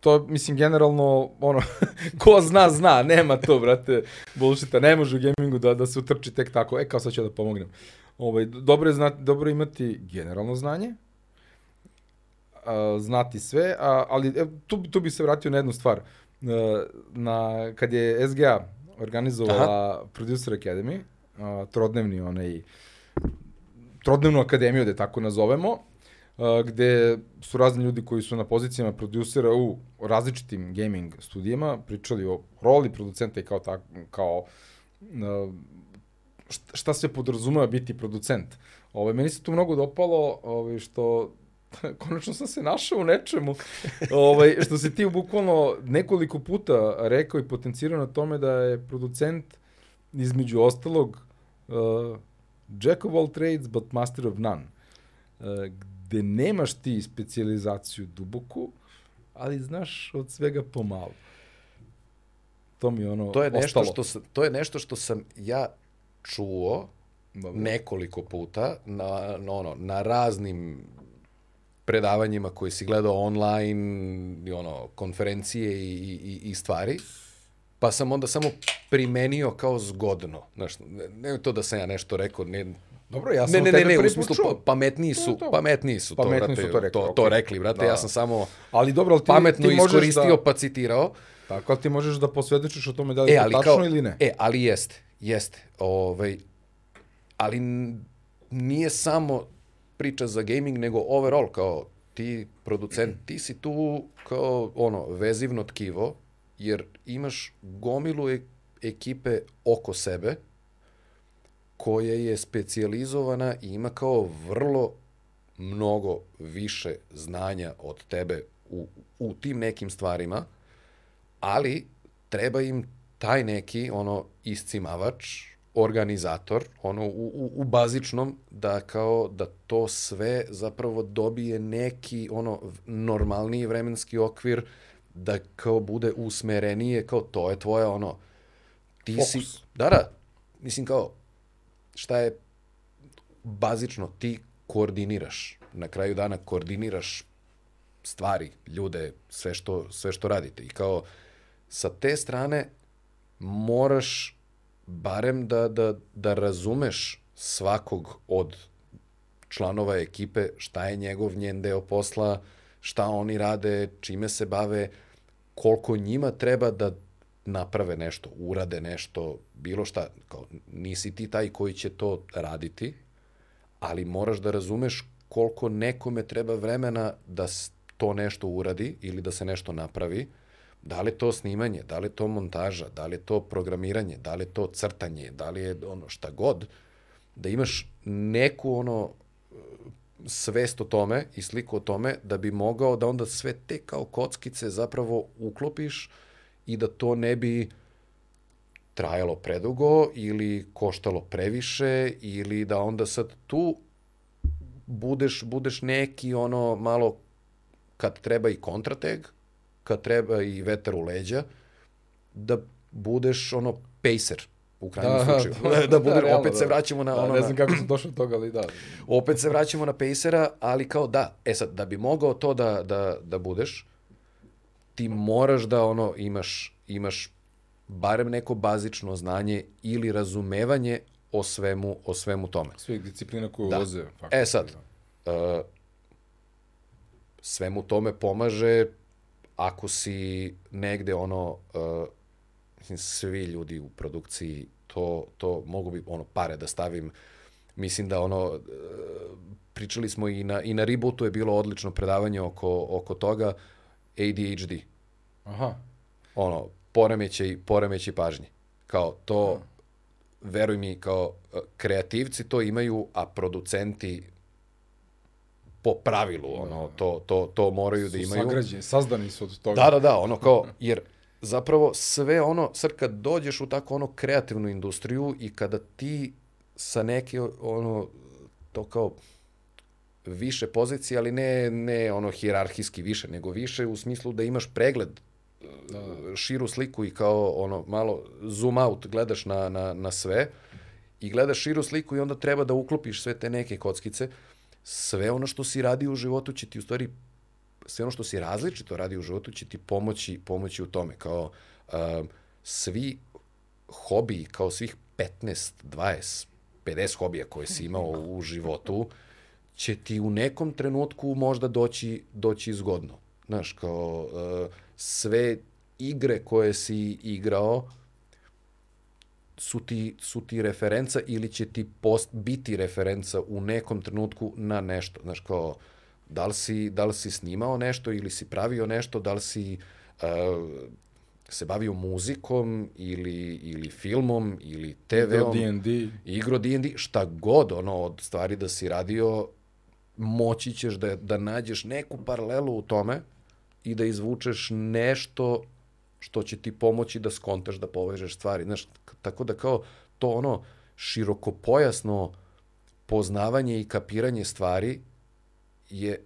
A: to, mislim, generalno, ono, ko zna, zna, nema to, brate, bullshita, ne može u gamingu da, da se utrči tek tako, e, kao sad ću da pomognem. Ovaj, dobro, je znati, dobro je imati generalno znanje, a, znati sve, a, ali e, tu, tu bi se vratio na jednu stvar. E, Na, kad je SGA organizovala Aha. Producer Academy, trodnevni onaj, trodnevnu akademiju, da je tako nazovemo, a, gde su razni ljudi koji su na pozicijama producera u različitim gaming studijama pričali o roli producenta i kao, tak, kao šta, sve podrazumeva biti producent. Ove, meni se tu mnogo dopalo ove, što konačno sam se našao u nečemu, ovaj, što se ti bukvalno nekoliko puta rekao i potencirao na tome da je producent između ostalog uh, jack of all trades but master of none. Uh, gde nemaš ti specijalizaciju duboku, ali znaš od svega pomalo. To mi je ono
B: To je nešto
A: ostalo.
B: što sam, to je nešto što sam ja čuo
A: Dobro.
B: nekoliko puta na, na, ono, na raznim predavanjima koje si gledao online, i ono, konferencije i, i, i stvari, pa sam onda samo primenio kao zgodno. Znaš, ne, ne to da sam ja nešto rekao, ne,
A: Dobro, ja sam
B: ne, ne, ne, ne, u smislu, pa, pametniji su,
A: To je to.
B: pametniji su to,
A: Pametniji
B: brate,
A: su to rekli,
B: to, to
A: okej.
B: rekli, brate,
A: Da.
B: ja sam samo
A: Ali dobro, ali ti,
B: pametno
A: ti
B: iskoristio,
A: da,
B: pa citirao.
A: Tako, ali ti možeš da posvjedočiš o tome da li je
B: E,
A: to
B: ali
A: tačno
B: kao,
A: ili ne.
B: E, ali jeste, jeste. Ovaj, ali nije samo priča za gaming, nego overall, kao ti producent, ti si tu kao ono, vezivno tkivo, jer imaš gomilu e ekipe oko sebe, koja je specijalizovana i ima kao vrlo mnogo više znanja od tebe u, u tim nekim stvarima, ali treba im taj neki ono iscimavač, organizator, ono u, u, u bazičnom, da kao da to sve zapravo dobije neki ono normalniji vremenski okvir, da kao bude usmerenije, kao to je tvoja ono, ti si,
A: Fokus.
B: da, da, mislim kao, šta je bazično, ti koordiniraš, na kraju dana koordiniraš stvari, ljude, sve što, sve što radite. I kao, sa te strane moraš barem da, da, da razumeš svakog od članova ekipe, šta je njegov njen deo posla, šta oni rade, čime se bave, koliko njima treba da naprave nešto, urade nešto, bilo šta. Kao, nisi ti taj koji će to raditi, ali moraš da razumeš koliko nekome treba vremena da to nešto uradi ili da se nešto napravi, da li je to snimanje, da li je to montaža, da li je to programiranje, da li je to crtanje, da li je ono šta god, da imaš neku ono svest o tome i sliku o tome da bi mogao da onda sve te kao kockice zapravo uklopiš i da to ne bi trajalo predugo ili koštalo previše ili da onda sad tu budeš, budeš neki ono malo kad treba i kontrateg, kad treba i vetar u leđa, da budeš ono pacer u krajnjem
A: Da,
B: slučaju.
A: da,
B: Da, da, bude,
A: realno,
B: opet se
A: da.
B: vraćamo na
A: Da,
B: ono...
A: ne
B: na-
A: znam kako sam došao do toga, ali da.
B: opet se vraćamo na pacera, ali kao da, e sad, da bi mogao to da, da, da budeš, ti moraš da ono imaš, imaš barem neko bazično znanje ili razumevanje o svemu, o svemu tome.
A: Svih disciplina koju
B: Da.
A: ulaze.
B: E sad, uh, svemu tome pomaže ako si negde ono, uh, svi ljudi u produkciji, to, to mogu bi ono pare da stavim. Mislim da ono, uh, pričali smo i na, i na Rebootu je bilo odlično predavanje oko, oko toga, ADHD,
A: Aha.
B: ono, poremećaj, poremećaj pažnje. Kao to, veruj mi, kao uh, kreativci to imaju, a producenti po pravilu, ono, to, to, to moraju da imaju.
A: sagrađeni, sazdani su od toga.
B: Da, da, da, ono kao, jer zapravo sve ono, sad kad dođeš u tako ono kreativnu industriju i kada ti sa neke ono, to kao više pozicije, ali ne, ne ono hijerarhijski više, nego više u smislu da imaš pregled da. širu sliku i kao ono malo zoom out gledaš na, na, na sve i gledaš širu sliku i onda treba da uklopiš sve te neke kockice sve ono što si radio u životu će ti u stvari sve ono što si različito radi u životu će ti pomoći, pomoći u tome. Kao uh, svi hobiji, kao svih 15, 20, 50 hobija koje si imao u životu, će ti u nekom trenutku možda doći, doći zgodno. Znaš, kao uh, sve igre koje si igrao su ti, su ti referenca ili će ti post, biti referenca u nekom trenutku na nešto. Znaš, kao, da li si, da li si snimao nešto ili si pravio nešto, da li si uh, se bavio muzikom ili, ili filmom ili TV-om.
A: Igro D&D.
B: Igro D&D, šta god ono od stvari da si radio, moći ćeš da, da nađeš neku paralelu u tome i da izvučeš nešto što će ti pomoći da skontaš, da povežeš stvari. Znaš, tako da kao to ono širokopojasno poznavanje i kapiranje stvari je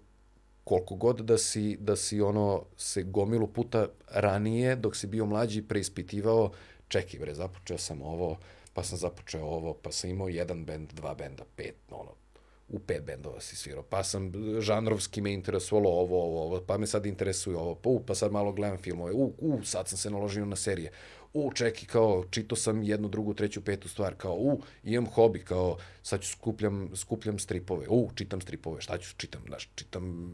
B: koliko god da si, da si ono se gomilu puta ranije, dok si bio mlađi, preispitivao, čekaj bre, započeo sam ovo, pa sam započeo ovo, pa sam imao jedan bend, dva benda, pet, ono, u pet bendova si svirao, pa sam žanrovski me interesovalo ovo, ovo, ovo, pa me sad interesuje ovo, pa, u, pa sad malo gledam filmove, u, u, sad sam se naložio na serije, u, čeki, kao, čito sam jednu, drugu, treću, petu stvar, kao, u, imam hobi, kao, sad ću skupljam, skupljam stripove, u, čitam stripove, šta ću, čitam, znaš, čitam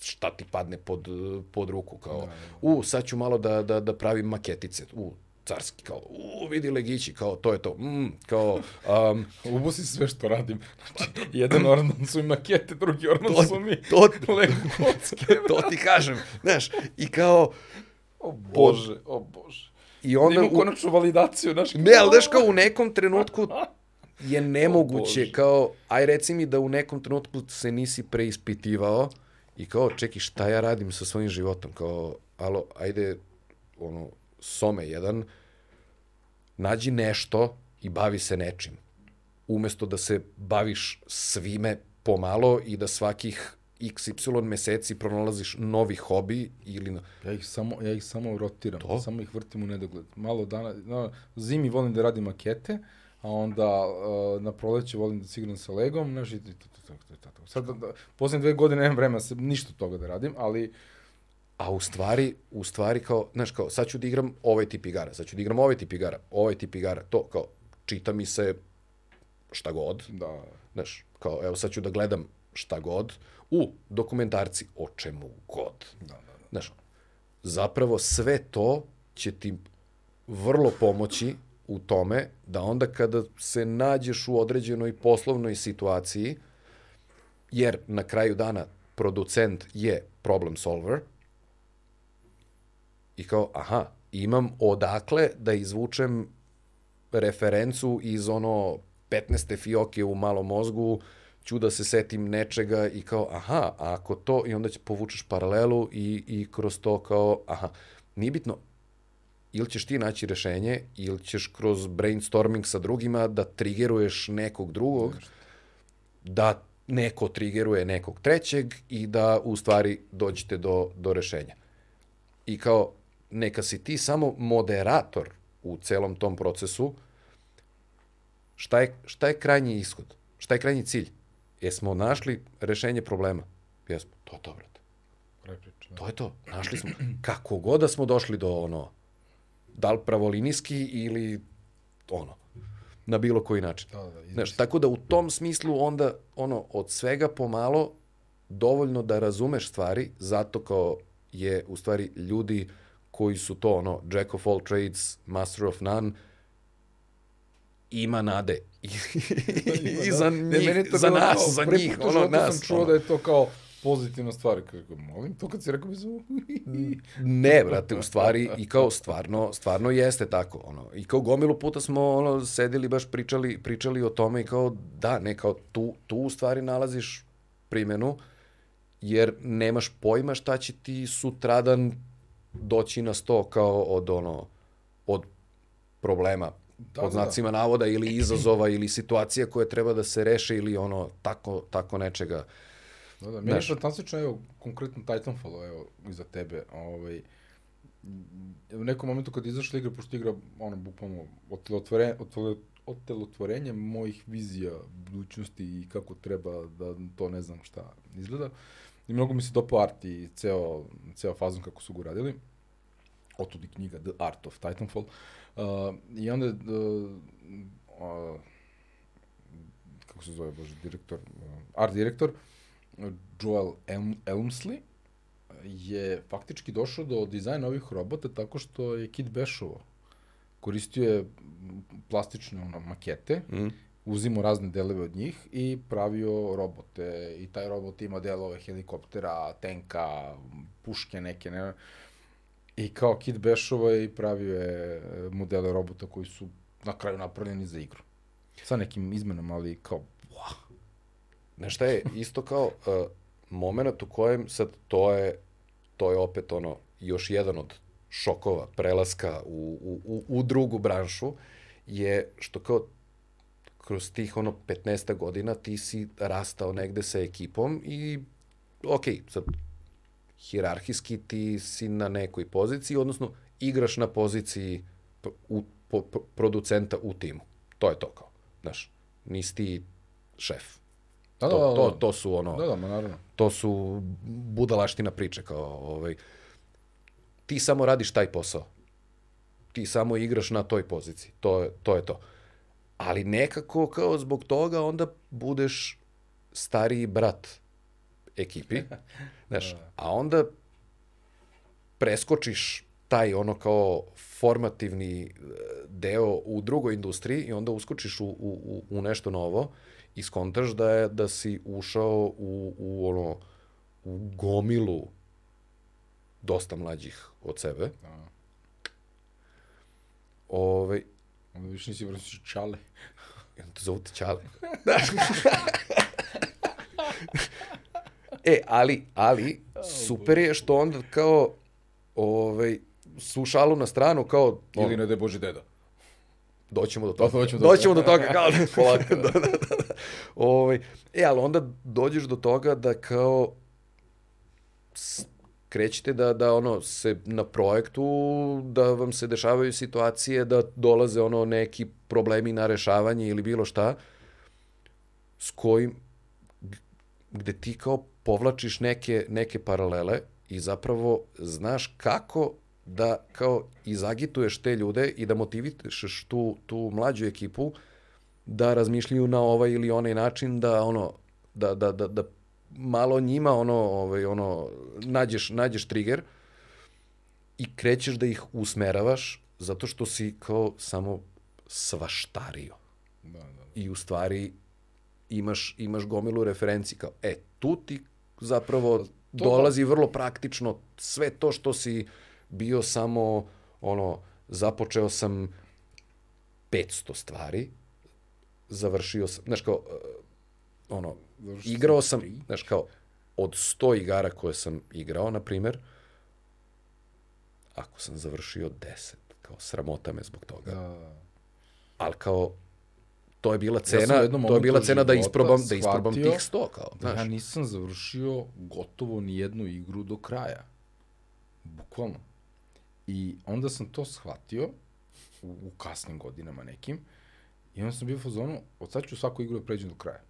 B: šta ti padne pod, pod ruku, kao, u, sad ću malo da, da, da pravim maketice, u, carski, kao, u, vidi legići, kao, to je to, mm, kao, um,
A: Ubusi sve što radim. Znači, jedan orman su mi makete, drugi orman
B: To-
A: su mi
B: to-
A: Lego kocke.
B: to ti kažem, znaš, i kao,
A: O bože, o bože.
B: i
A: Onda
B: onda,
A: Ima
B: u,
A: konačnu validaciju, znaš.
B: ne, ali znaš, kao u nekom trenutku je nemoguće, kao, aj reci mi da u nekom trenutku se nisi preispitivao i kao, čeki, šta ja radim sa svojim životom, kao, alo, ajde, ono, some jedan, nađi nešto i bavi se nečim. Umesto da se baviš svime pomalo i da svakih XY meseci pronalaziš novi hobi ili... na-
A: Ja ih samo, ja ih samo rotiram,
B: To?
A: samo ih vrtim u nedogled. Malo dana, no, zimi volim da radim makete, a onda uh, na proleće volim da se igram sa Legom, znaš, i to, to, to, to, to, to. Sad, da, da, poslednje dve godine nemam vremena se ništa od toga da radim, ali
B: A u stvari, u stvari kao, znaš, kao, sad ću da igram ovaj tip igara, sad ću da igram ovaj tip igara, ovaj tip igara, to, kao, čita mi se šta god,
A: da,
B: znaš, kao, evo, sad ću da gledam šta god, u, dokumentarci, o čemu god.
A: da, da. da.
B: Znaš, zapravo sve to će ti vrlo pomoći u tome da onda kada se nađeš u određenoj poslovnoj situaciji, jer na kraju dana producent je problem solver, i kao, aha, imam odakle da izvučem referencu iz ono 15. fioke u malom mozgu, ću da se setim nečega i kao, aha, a ako to, i onda će povučeš paralelu i, i kroz to kao, aha, nije bitno, ili ćeš ti naći rešenje, ili ćeš kroz brainstorming sa drugima da trigeruješ nekog drugog, da neko trigeruje nekog trećeg i da u stvari dođete do, do rešenja. I kao, neka si ti samo moderator u celom tom procesu, šta je, šta je krajnji ishod? Šta je krajnji cilj? Jesmo našli rešenje problema? Jesmo. To je to, brate. To je to. Našli smo. Kako god da smo došli do ono, da li pravolinijski ili ono, na bilo koji način.
A: Da, da, da,
B: Znaš, tako da u tom smislu onda, ono, od svega pomalo, dovoljno da razumeš stvari, zato kao je, u stvari, ljudi koji su to, ono, jack of all trades, master of none, ima nade. I, i za
A: Ne,
B: njih,
A: je to
B: za nas,
A: kao,
B: za njih, ono, nas.
A: sam čuo
B: ono.
A: da je to kao pozitivna stvar. Kako, molim, to kad si rekao mi su...
B: Ne, brate, u stvari i kao stvarno, stvarno jeste tako, ono. I kao gomilu puta smo ono sedeli baš pričali, pričali o tome i kao da, ne kao tu tu u stvari nalaziš primenu jer nemaš pojma šta će ti sutradan doći na sto kao od ono, od problema,
A: Da,
B: da, pod
A: da, da.
B: znacima navoda ili izazova ili situacija koje treba da se reše ili ono tako, tako nečega.
A: Da, da, meni je fantastično, evo, konkretno Titanfall, evo, iza tebe, ovaj, u nekom momentu kad izašla igra, pošto igra, ono, bukvalno, otelotvorenje, otelotvorenje mojih vizija budućnosti i kako treba da to ne znam šta izgleda. I mnogo mi se dopao art i ceo, ceo fazon kako su ga uradili. Otud i knjiga The Art of Titanfall. Uh, I onda, uh, uh, kako se zove, bože, direktor, uh, art direktor, Joel Elm, Elmsley je faktički došao do dizajna ovih robota tako što je Kid Bešovo koristio je plastične ono, makete,
B: Mm.
A: Uzimo razne delove od njih i pravio robote. I taj robot ima delove helikoptera, tenka, puške neke, ne. I kao Kid Bešovo je i pravio je e, modele robota koji su na kraju napravljeni za igru. Sa nekim izmenama, ali kao, wow.
B: Znaš šta je, isto kao uh, moment u kojem sad to je, to je opet ono, još jedan od šokova, prelaska u, u, u, u drugu branšu, je što kao kroz tih ono 15 godina ti si rastao negde sa ekipom i ok, sad hirarhijski ti si na nekoj poziciji, odnosno igraš na poziciji u, po, po, producenta u timu. To je to kao, znaš, nisi ti šef.
A: Da,
B: to,
A: da, da,
B: to,
A: da.
B: to su ono,
A: Da, da, ma naravno.
B: to su budalaština priče kao ovaj ti samo radiš taj posao. Ti samo igraš na toj poziciji. To je to je to. Ali nekako kao zbog toga onda budeš stariji brat ekipi. Znaš, a onda preskočiš taj ono kao formativni e, deo u drugoj industriji i onda uskočiš u, u, u- nešto novo i skontaš da je da si ušao u, u ono u gomilu dosta mlađih od sebe.
A: Da.
B: Ove,
A: Onda više nisi vrstiš čale.
B: I onda te zovu te Ćale. e, ali, ali, super je što onda kao, ovaj, su šalu na stranu, kao,
A: Ili
B: ono,
A: ne da je Boži deda.
B: doćemo do toga.
A: doćemo do
B: doćemo do
A: toga.
B: kao, polako. da, da, da, da. Ovaj, e, ali onda dođeš do toga da kao, krećete da, da ono se na projektu da vam se dešavaju situacije da dolaze ono neki problemi na rešavanje ili bilo šta s kojim gde ti kao povlačiš neke, neke paralele i zapravo znaš kako da kao izagituješ te ljude i da motivišeš tu, tu mlađu ekipu da razmišljaju na ovaj ili onaj način da ono da, da, da, da malo njima ono ovaj ono nađeš nađeš trigger i krećeš da ih usmeravaš zato što si kao samo svaštario
A: Da, da.
B: i u stvari imaš, imaš gomilu referenci kao, e, tu ti zapravo dolazi vrlo praktično sve to što si bio samo, ono, započeo sam 500 stvari, završio sam, znaš kao, ono, igrao
A: sam
B: znaš kao, od 100 igara koje sam igrao, na primer, ako sam završio 10, kao sramota me zbog toga
A: Da.
B: ali kao to je bila cena,
A: jednom
B: to je bila cena da isprobam, da isprobam tih 100 kao,
A: Da
B: znaš.
A: ja nisam završio gotovo ni jednu igru do kraja. Bukvalno. I onda sam to shvatio u, u kasnim godinama nekim i onda sam bio u fazonu, od sad ću svaku igru da pređem do kraja.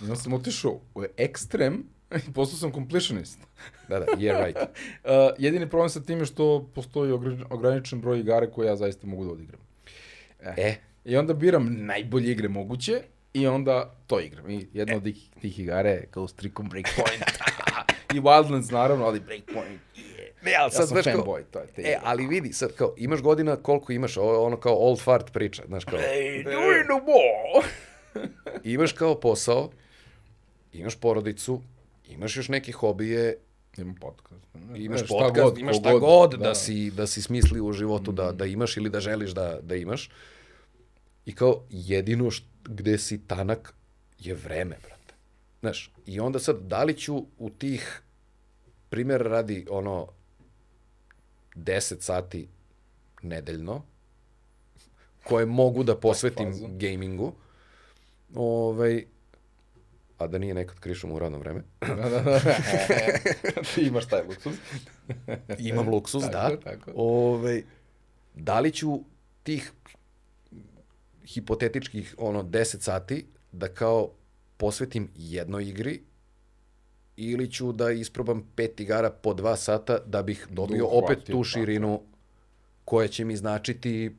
A: I onda sam otišao u ekstrem i postao sam completionist.
B: Da, da, yeah, right.
A: Uh, jedini problem sa tim je što postoji ogr- ograničen broj igara koje ja zaista mogu da odigram.
B: E,
A: I onda biram najbolje igre moguće i onda to igram. I jedna od tih, tih igara je Ghost Recon Breakpoint. I Wildlands naravno, ali Breakpoint. Yeah.
B: ne, ali
A: Ja
B: sad,
A: sam
B: znaš kao,
A: fanboy, to je te
B: e, ali vidi, sad kao, imaš godina koliko imaš, ovo je ono kao old fart priča, znaš kao,
A: Hey, doing no more!
B: imaš kao posao, imaš porodicu, imaš još neke hobije,
A: Imam podcast.
B: imaš
A: E, šta
B: podcast,
A: god,
B: imaš šta god da,
A: da.
B: si, da si smisli u životu da, da imaš ili da želiš da, da imaš. I kao jedino št, gde si tanak je vreme, brate. Znaš, i onda sad, da li ću u tih, primjer radi, ono, 10 sati nedeljno, koje mogu da posvetim gamingu, ovaj, a da nije nekad krišom u radno vreme.
A: da, da, da. Ti imaš taj luksuz.
B: Imam luksuz,
A: Tako,
B: da.
A: tako.
B: Ovaj, da li ću tih hipotetičkih ono 10 sati da kao posvetim jednoj igri ili ću da isprobam pet igara po dva sata da bih dobio
A: uhvatio,
B: opet tu
A: tako.
B: širinu koja će mi značiti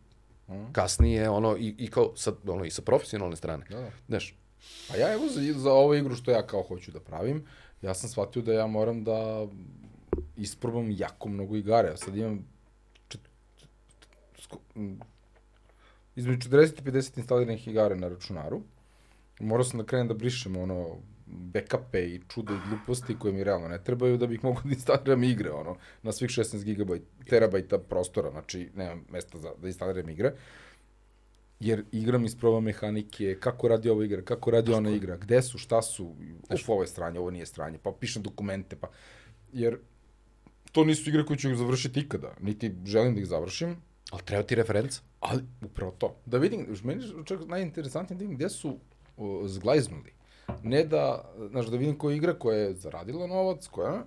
B: kasnije ono i, i kao sa, ono, i sa profesionalne strane.
A: Da, da.
B: Znaš,
A: Pa ja evo za, za ovu igru što ja kao hoću da pravim, ja sam shvatio da ja moram da isprobam jako mnogo igara. Ja sad imam između 40 i 50 instaliranih igara na računaru. Morao sam da krenem da brišem ono backupe i čude i gluposti koje mi realno ne trebaju da bih mogao da instaliram igre ono, na svih 16 GB, terabajta prostora, znači nemam mesta za, da instaliram igre jer igram isproba mehanike, kako radi ova igra, kako radi ona igra, gde su, šta su, uf, ovo je stranje, ovo nije stranje, pa pišem dokumente, pa... Jer to nisu igre koje ću završiti ikada, niti želim da ih završim,
B: ali treba ti referenca.
A: ali upravo to. Da vidim, meni čak najinteresantnije da vidim gde su o, zglajznuli. Ne da, znaš, da vidim koja je igra koja je zaradila novac, koja,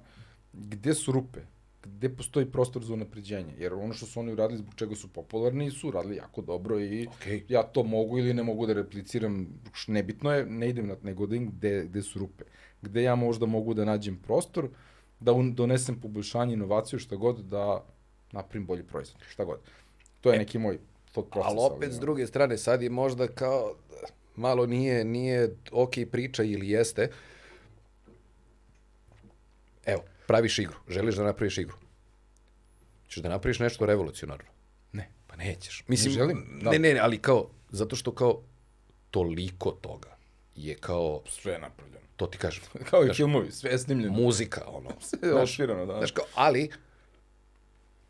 A: gde su rupe, gde postoji prostor za unapređenje. Jer ono što su oni uradili, zbog čega su popularni, su uradili jako dobro i
B: Okej.
A: ja to mogu ili ne mogu da repliciram, nebitno je, ne idem na nego da gde, gde su rupe. Gde ja možda mogu da nađem prostor, da un, donesem poboljšanje, inovaciju, šta god, da napravim bolji proizvod, šta god. To je neki moj thought process.
B: Ali opet, s druge strane, sad je možda kao, malo nije, nije ok priča ili jeste. Evo, praviš igru, želiš da napraviš igru. Ćeš da napraviš nešto revolucionarno?
A: Ne.
B: Pa nećeš. Mislim,
A: želim, da.
B: Ne, ne, ne, ali kao, zato što kao toliko toga je kao,
A: Sve je napravljeno.
B: to ti kažem,
A: Kao i filmovi, sve je snimljeno.
B: muzika, ono.
A: Sve je opširano, da.
B: Znaš kao, ali,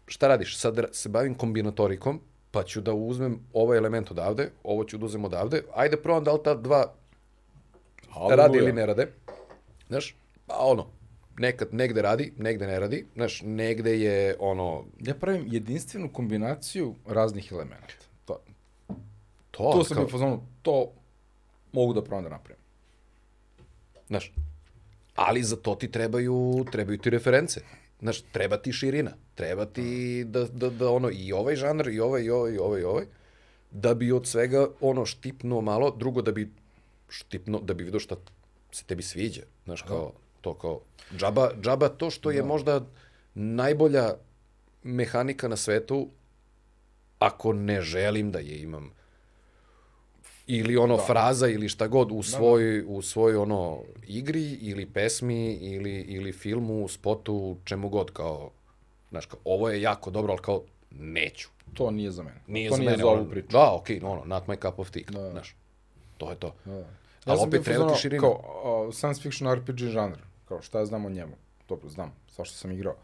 B: šta radiš? Sad se bavim kombinatorikom, pa ću da uzmem ovaj element odavde, ovo ću da uzmem odavde, ajde probam da li ta dva
A: Aleluja.
B: rade ili ne rade. Znaš, pa ono, nekad negde radi, negde ne radi, znaš, negde je ono,
A: Ja pravim jedinstvenu kombinaciju raznih elemenata. To,
B: to,
A: to sam
B: kao,
A: bio fazonu, to mogu da probam da napravim.
B: znaš, ali za to ti trebaju, trebaju ti reference. Znaš, treba ti širina, treba ti da, da, da ono, i ovaj žanr, i ovaj, i ovaj, i ovaj, i ovaj, da bi od svega ono štipnuo malo, drugo da bi štipnuo, da bi vidio šta se tebi sviđa. Znaš, kao, to kao, džaba, džaba to što je možda najbolja mehanika na svetu, ako ne želim da je imam ili ono da. fraza ili šta god u svoj u svoj ono igri ili pesmi ili ili filmu, spotu, čemu god kao znaš kao ovo je jako dobro, al kao neću.
A: To nije za mene.
B: Nije
A: to
B: za
A: nije
B: mene
A: za ovu
B: ono,
A: priču.
B: Da, okej, no, no, not my cup of tea, da. znaš. To je to.
A: Da.
B: Ali
A: Ja sam
B: opet treba ti širina.
A: Kao, uh, science fiction RPG žanr. Kao, šta ja znam o njemu? Dobro, znam, svašta sam igrao.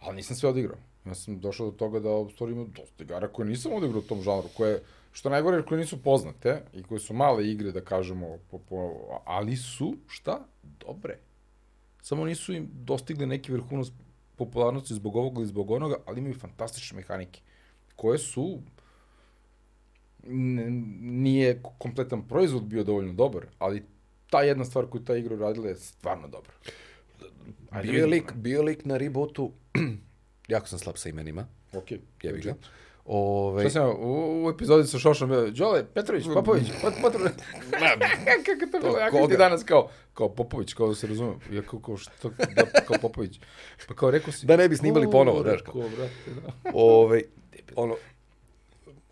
A: Ali nisam sve odigrao. Ja sam došao do toga da u dosta igara koje nisam odigrao u tom žanru, koje, što najgore, koje nisu poznate i koje su male igre, da kažemo, po, po, ali su, šta? Dobre. Samo nisu im dostigli neki vrhunac popularnosti zbog ovoga ili zbog onoga, ali imaju fantastične mehanike, koje su nije kompletan proizvod bio dovoljno dobar, ali ta jedna stvar koju ta igra uradila je stvarno dobra. Ajde,
B: Bio je lik, bio lik na rebootu, jako sam slab sa imenima,
A: Ok.
B: jebi ga. Ove,
A: Šta sam u, u epizodi sa Šošom bio, Đole, Petrović, Popović, Pot, Potrović. Kako to bilo, jako ti danas kao, kao Popović, kao da se razumem. Ja kao, kao što, da, kao Popović. Pa kao rekao si.
B: Da ne bi snimali
A: "O,
B: ponovo, znaš
A: rekao, brate, da.
B: Ove, ono,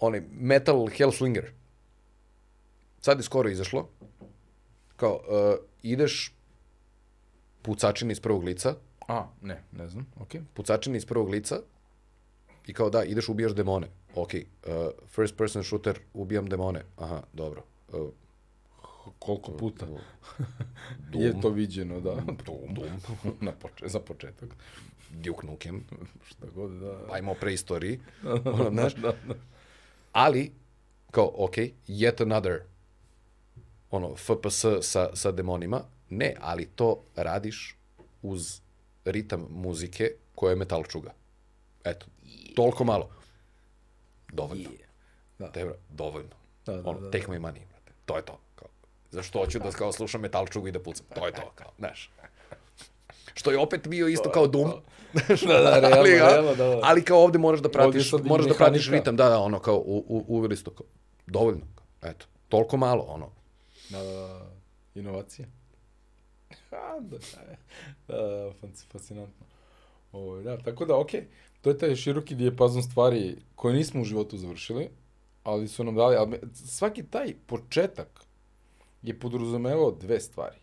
B: onaj Metal Hellslinger. Sad je skoro izašlo. Kao, uh, ideš pucačina iz prvog lica,
A: A, ne, ne znam, okej.
B: pucačina iz prvog lica i kao da, ideš ubijaš demone. Ok, uh, first person shooter, ubijam demone. Aha, dobro. Uh,
A: Koliko puta
B: Doom.
A: je to viđeno, da.
B: Doom, Doom.
A: Na poče, za početak.
B: Duke Nukem,
A: Šta god, da.
B: ajmo o preistoriji. ono, znaš,
A: da, da.
B: ali, kao, ok, yet another ono, FPS sa, sa demonima, Ne, ali to radiš uz ritam muzike koja je metal čuga. Eto, toliko malo. Dovoljno.
A: Da.
B: Tebra, dovoljno.
A: Da, da,
B: ono,
A: da,
B: take my money, brate. To je to. Kao, zašto hoću da kao slušam metal čugu i da pucam? To je to, kao, znaš. Što je opet bio isto kao Doom.
A: Da, da, realno,
B: ali,
A: realno, da, da.
B: ali kao ovde moraš da pratiš, moraš da pratiš ritam, da, da, ono kao u, u, uveli su to kao, dovoljno. Eto, toliko malo, ono.
A: Da, da, da. Inovacije. Ha, da, da, da, fasc- fascinantno. Ovo, da, tako da, okej, to je taj široki dijapazon stvari koje nismo u životu završili, ali su nam dali, ali svaki taj početak je podrazumevao dve stvari.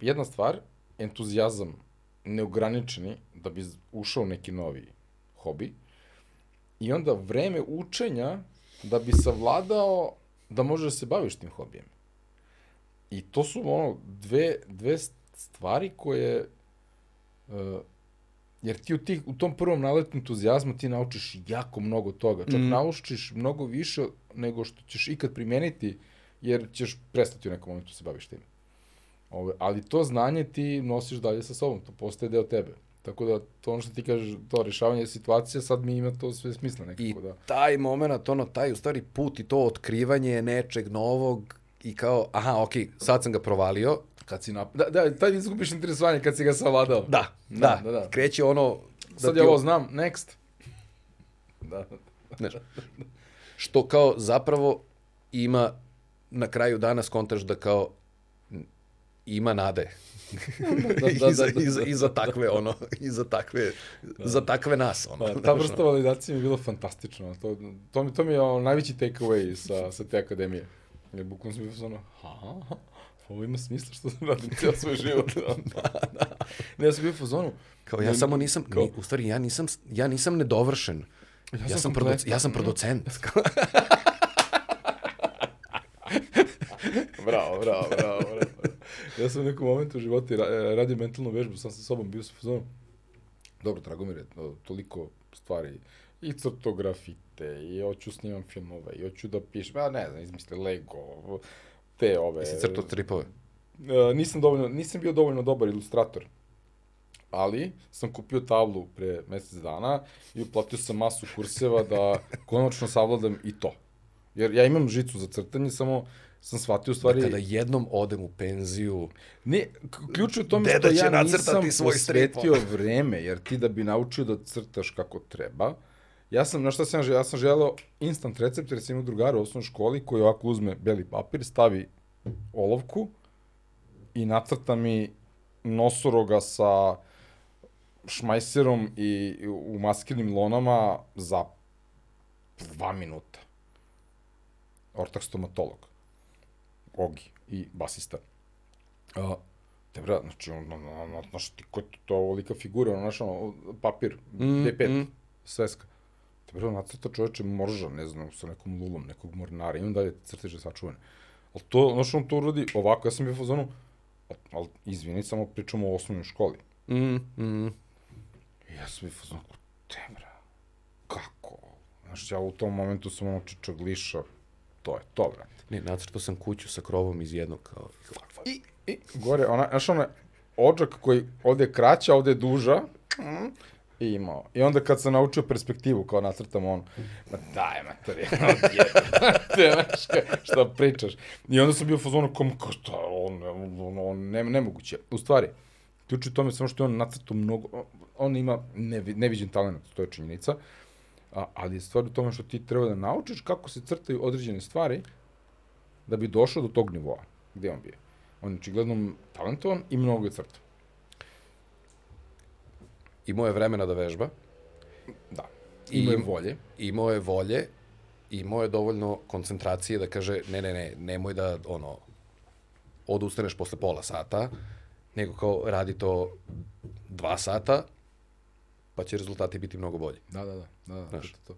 A: Jedna stvar, entuzijazam neograničeni da bi ušao neki novi hobi i onda vreme učenja da bi savladao da možeš da se baviš tim hobijem. I to su ono dve, dve stvari koje uh, jer ti u, tih, u tom prvom naletu entuzijazma ti naučiš jako mnogo toga. Čak mm. naučiš mnogo više nego što ćeš ikad primeniti, jer ćeš prestati u nekom momentu da se baviš tim. Ove, ali to znanje ti nosiš dalje sa sobom, to postaje deo tebe. Tako da, to ono što ti kažeš, to rešavanje situacije, sad mi ima to sve smisla nekako,
B: I
A: da.
B: taj moment, ono, taj u stvari put i to otkrivanje nečeg novog i kao, aha, okej, sad sam ga provalio.
A: Kad si nap... Da, da, tad izgubiš interesovanje kad si ga savladao.
B: Da,
A: Da,
B: da,
A: da, da.
B: Kreće ono... Da
A: Sad
B: ti
A: ja ovo znam, next. Da,
B: Znaš, što kao zapravo ima na kraju dana skontaš da kao ima nade.
A: da,
B: I,
A: da,
B: za,
A: da,
B: i, za,
A: da.
B: Takve, ono, i za takve, za takve nas, ono.
A: Da, ta vrsta validacije mi je bilo fantastično. To, to, mi, to mi je ono, najveći takeaway sa, sa te akademije. Jer bukvalno sam bio ono, ha, ovo ima smisla što sam radim cijel svoj život. da, da. Ne, ja sam bio u fazonu.
B: Kao ja
A: ne-
B: samo nisam,
A: kao-
B: ni, u stvari ja nisam, ja nisam nedovršen. Ja,
A: sam
B: ja, sam, produc, ja sam producent.
A: Bravo, bravo, bravo, bravo. Ja sam u nekom momentu u životu ra- radio mentalnu vežbu, sam sa sobom bio sa fazonom. Dobro, Dragomir je to- toliko stvari, i crtografite, i hoću snimam filmove, i hoću da pišem, ja ne znam, izmisli Lego, te ove...
B: Jesi crtao stripove?
A: E, nisam, dovoljno, nisam bio dovoljno dobar ilustrator, ali sam kupio tablu pre mesec dana i uplatio sam masu kurseva da konačno savladam i to. Jer ja imam žicu za crtanje, samo sam shvatio u stvari...
B: Kada jednom odem u penziju,
A: Ne, ključ je u tome što ja nisam
B: svoj
A: posvetio vreme, jer ti da bi naučio da crtaš kako treba, ja sam, na šta sam želeo, ja sam želeo instant recept, jer sam imao drugara u osnovnoj školi koji ovako uzme beli papir, stavi olovku i nacrta mi nosoroga sa šmajserom i u maskirnim lonama za dva minuta. Ortak stomatolog. Ogi i basista. A, te bra, znači, on, on, on, on, znaš ti, ko je to ovolika figura, ono, znaš, ono, papir,
B: Mm,
A: D5,
B: mm.
A: sveska. Te bra, nacrta čoveče morža, ne znam, sa nekom lulom, nekog mornara, imam dalje crteže sačuvane. Ali to, znaš, on to uradi ovako, ja sam bio u fazonu, ali, ali izvini, samo pričamo o osnovnoj školi.
B: mm, mm,
A: ja sam bio u fazonu, te bra, kako? Znaš, ja u tom momentu sam ono čičagliša, to je to, brate.
B: ne, nacrtao sam kuću sa krovom iz jednog, kao,
A: I, i gore, ona, znaš ona, odžak koji ovde je kraća, ovde je duža, mm, i imao. I onda kad sam naučio perspektivu, kao nacrtam on, ma daj, mater, te, znaš, šta pričaš. I onda sam bio u fazonu, kom, kao šta, on, on, on, ne, nemoguće. U stvari, ključ je u tome samo što je on nacrtao mnogo, on- ima nevi, neviđen talent, to je činjenica, a, ali je stvar u tome što ti treba da naučiš kako se crtaju određene stvari da bi došao do tog nivoa. Gde on bio? On je očigledno talentovan i mnogo je crta.
B: Imao je vremena da vežba,
A: Da.
B: I-
A: Ima je volje.
B: imao je volje, imao je dovoljno koncentracije da kaže, ne, ne, ne, nemoj da, ono, odustaneš posle pola sata, nego kao radi to dva sata, pa će rezultati biti mnogo bolji.
A: Da, da, da. da, da
B: Znaš.
A: to, to.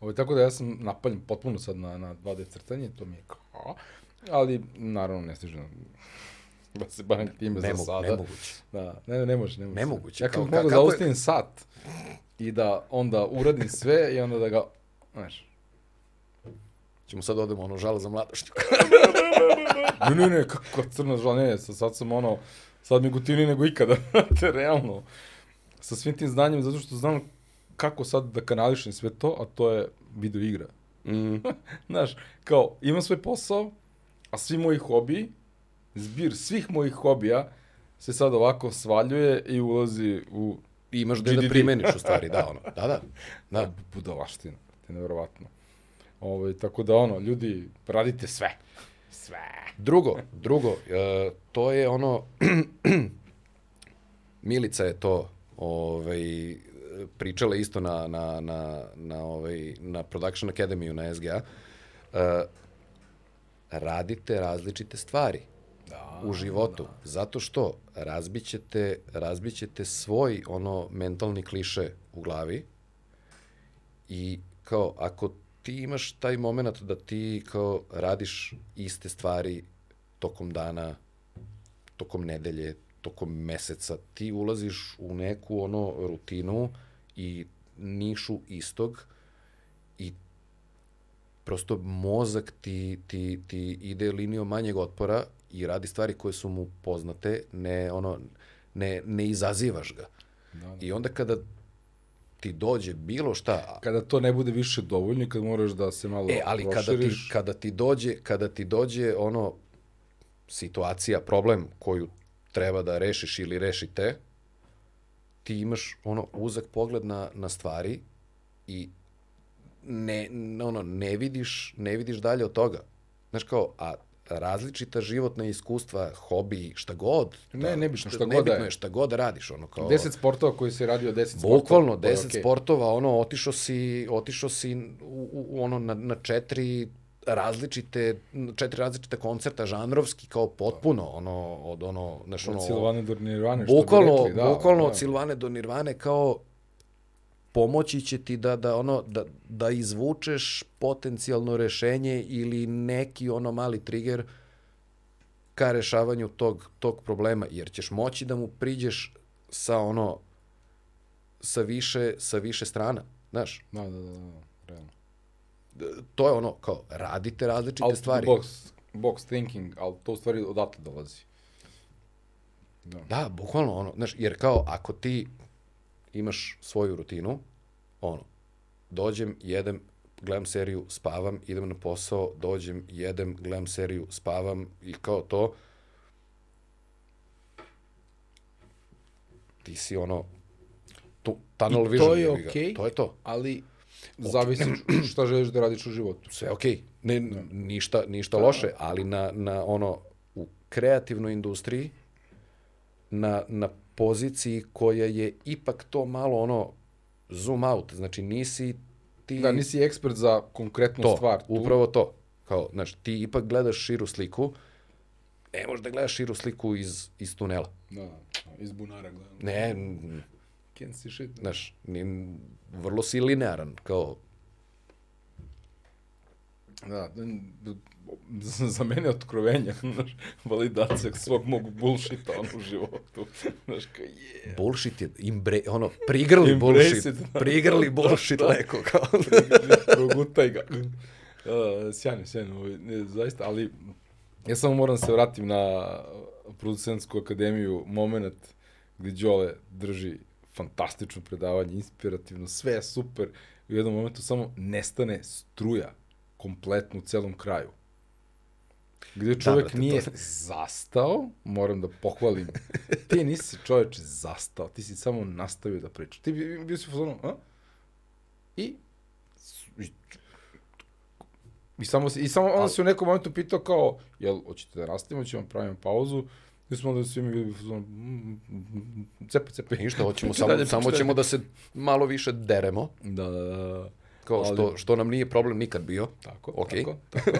A: Ovo, tako da ja sam napaljen potpuno sad na, na 2D crtanje, to mi je kao... Ali, naravno, ne stižem da se bavim time za
B: Nemo,
A: sada.
B: nemoguće.
A: Da, ne, ne može, ne može.
B: Nemoguće.
A: Ja
B: kako je-
A: zaustavim sat i da onda uradim sve i onda da ga, znaš,
B: Ćemo sad odemo ono žala za mladošću.
A: Ne, ne, ne, kako crna žala, ne, sad, sad sam ono, sad mi gutini nego ikada, te realno. Sa svim tim znanjem, zato što znam kako sad da kanališem sve to, a to je video igra.
B: mm,
A: Znaš, kao, imam svoj posao, a svi moji hobiji, zbir svih mojih hobija, se sad ovako svaljuje i ulazi u
B: I imaš gde da primeniš u stvari, da, ono. Da, da. Da.
A: budalaština. To je nevjerovatno. Ovaj, tako da ono, ljudi, radite sve. Sve.
B: Drugo, drugo, e, to je ono, Milica je to ovaj, pričala isto na, na, na, na, ovaj, na Production Academy na SGA. E, radite različite stvari
A: Da,
B: u životu, zato što razbićete, razbićete svoj ono mentalni kliše u glavi i kao ako ti imaš taj moment da ti kao radiš iste stvari tokom dana, tokom nedelje, tokom meseca, ti ulaziš u neku ono rutinu i nišu istog i prosto mozak ti, ti, ti ide linijom manjeg otpora i radi stvari koje su mu poznate, ne, ono, ne, ne izazivaš ga.
A: Da, da.
B: I onda kada ti dođe bilo šta,
A: Kada to ne bude više dovoljno i kad moraš da se malo
B: e, ali kada ti, kada ti dođe, kada ti dođe ono situacija, problem koju treba da rešiš ili rešite, ti imaš ono uzak pogled na, na stvari i ne, ono, ne vidiš, ne vidiš dalje od toga. Znaš kao, a različita životna iskustva, hobi, šta god.
A: Ne, nebitno, šta god da
B: nebitno
A: je.
B: je. šta god da radiš, ono kao...
A: 10 sportova koji se radio 10 sportova.
B: Bukvalno,
A: to je
B: 10
A: okej.
B: sportova, ono, otišao si, otišao si u, u, ono, na, na četiri različite, četiri različita koncerta, žanrovski, kao potpuno, ono, od ono, znaš, ono,
A: Od Silvane do Nirvane, što bi
B: bukvalno,
A: rekli, da.
B: bukvalno
A: da.
B: od Silvane do Nirvane, kao pomoći će ti da, da, ono, da, da izvučeš potencijalno rešenje ili neki ono mali trigger ka rešavanju tog, tog problema, jer ćeš moći da mu priđeš sa ono, sa više, sa više strana, znaš,
A: Da, da, da, da, realno.
B: to je ono, kao, radite različite
A: Out
B: stvari.
A: Box, box thinking, ali to u stvari odatle dolazi. Da.
B: Da, bukvalno ono, znaš, jer kao ako ti imaš svoju rutinu, ono, dođem, jedem, gledam seriju, spavam, idem na posao, dođem, jedem, gledam seriju, spavam i kao to, ti si ono, tu, tunnel
A: I to
B: vision.
A: je
B: jebi ga.
A: okej.
B: To je to.
A: Ali zavisi šta želiš da radiš u životu.
B: Sve okej. Ne, ništa, ništa loše, ali na, na ono, u kreativnoj industriji, na, na poziciji koja je ipak to malo ono zoom out, znači nisi ti
A: Da, nisi ekspert za konkretnu
B: to,
A: stvar. Tu.
B: upravo to. Kao, znaš, ti ipak gledaš širu sliku, ne možeš da gledaš širu sliku iz, iz tunela.
A: Da, iz bunara gledam.
B: Ne,
A: Can't see shit.
B: znaš, ni, vrlo si linearan, kao,
A: da, za mene je otkrovenje, znaš, validacija svog mog bullshita ono, u životu. Znaš, kao, yeah.
B: bullshit je, imbre, ono, prigrli
A: Embrace
B: bullshit,
A: it, da.
B: prigrli bullshit
A: Da.
B: leko, kao.
A: Progutaj ga. Uh, sjajno, sjajno, ovaj, ne, zaista, ali ja samo moram se vratim na producentsku akademiju, moment gde Đole drži fantastično predavanje, inspirativno, sve je super. U jednom momentu samo nestane struja kompletno u celom kraju. Gde čovek
B: brate, to-
A: nije zastao, moram da pohvalim. Ti nisi čoveče zastao, ti si samo nastavio da pričaš. Ti bi- bio si u fazonu, a? I i, i samo i samo on se u nekom momentu pitao kao, jel, hoćete da nastavimo, ćemo da pravimo pauzu, i smo onda svi mi bili fazonu, mm, mm, cepe, cepe.
B: Ništa, hoćemo samo, samo ćemo da se malo više deremo,
A: Da, da, da.
B: Kao
A: Ali-
B: što, što nam nije problem nikad bio.
A: Tako,
B: Okej.
A: tako, tako.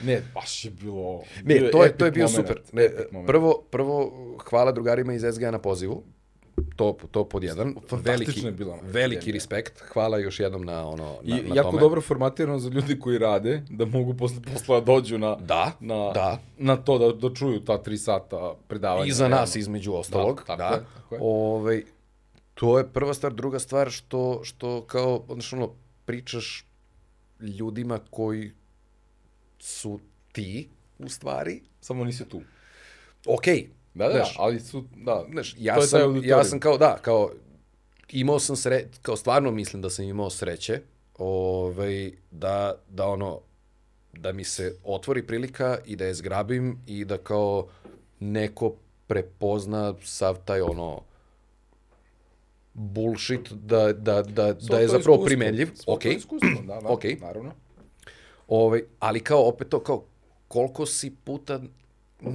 A: Ne, baš je bilo...
B: Ne,
A: bio
B: to je, to je bio
A: moment,
B: super. Ne, prvo, prvo, hvala drugarima iz SGA na pozivu. To, to pod jedan. Veliki,
A: je bila ona
B: veliki respekt. Hvala još jednom na, ono, na,
A: I
B: na
A: jako
B: tome.
A: dobro formatirano za ljudi koji rade, da mogu posle posla da dođu na,
B: Da,
A: na,
B: da.
A: na to da, da čuju ta tri sata predavanja.
B: I za nas između ostalog.
A: Da,
B: Da,
A: tako je, tako je.
B: Ovaj, to je prva stvar. Druga stvar što, što kao, znači ono, pričaš ljudima koji su ti, u stvari.
A: Samo nisi tu.
B: Okej,
A: Da, da,
B: Znaš,
A: ali su, da.
B: Znaš, ja sam, ja sam kao, da, kao, imao sam sre, kao stvarno mislim da sam imao sreće, ovaj, da, da ono, da mi se otvori prilika i da je zgrabim i da kao neko prepozna sav taj ono bullshit da, da, da, da je zapravo
A: iskustvo,
B: primenljiv.
A: svo to iskustvo, da, da,
B: Okej.
A: naravno.
B: Ovaj, ali kao opet to, kao koliko si puta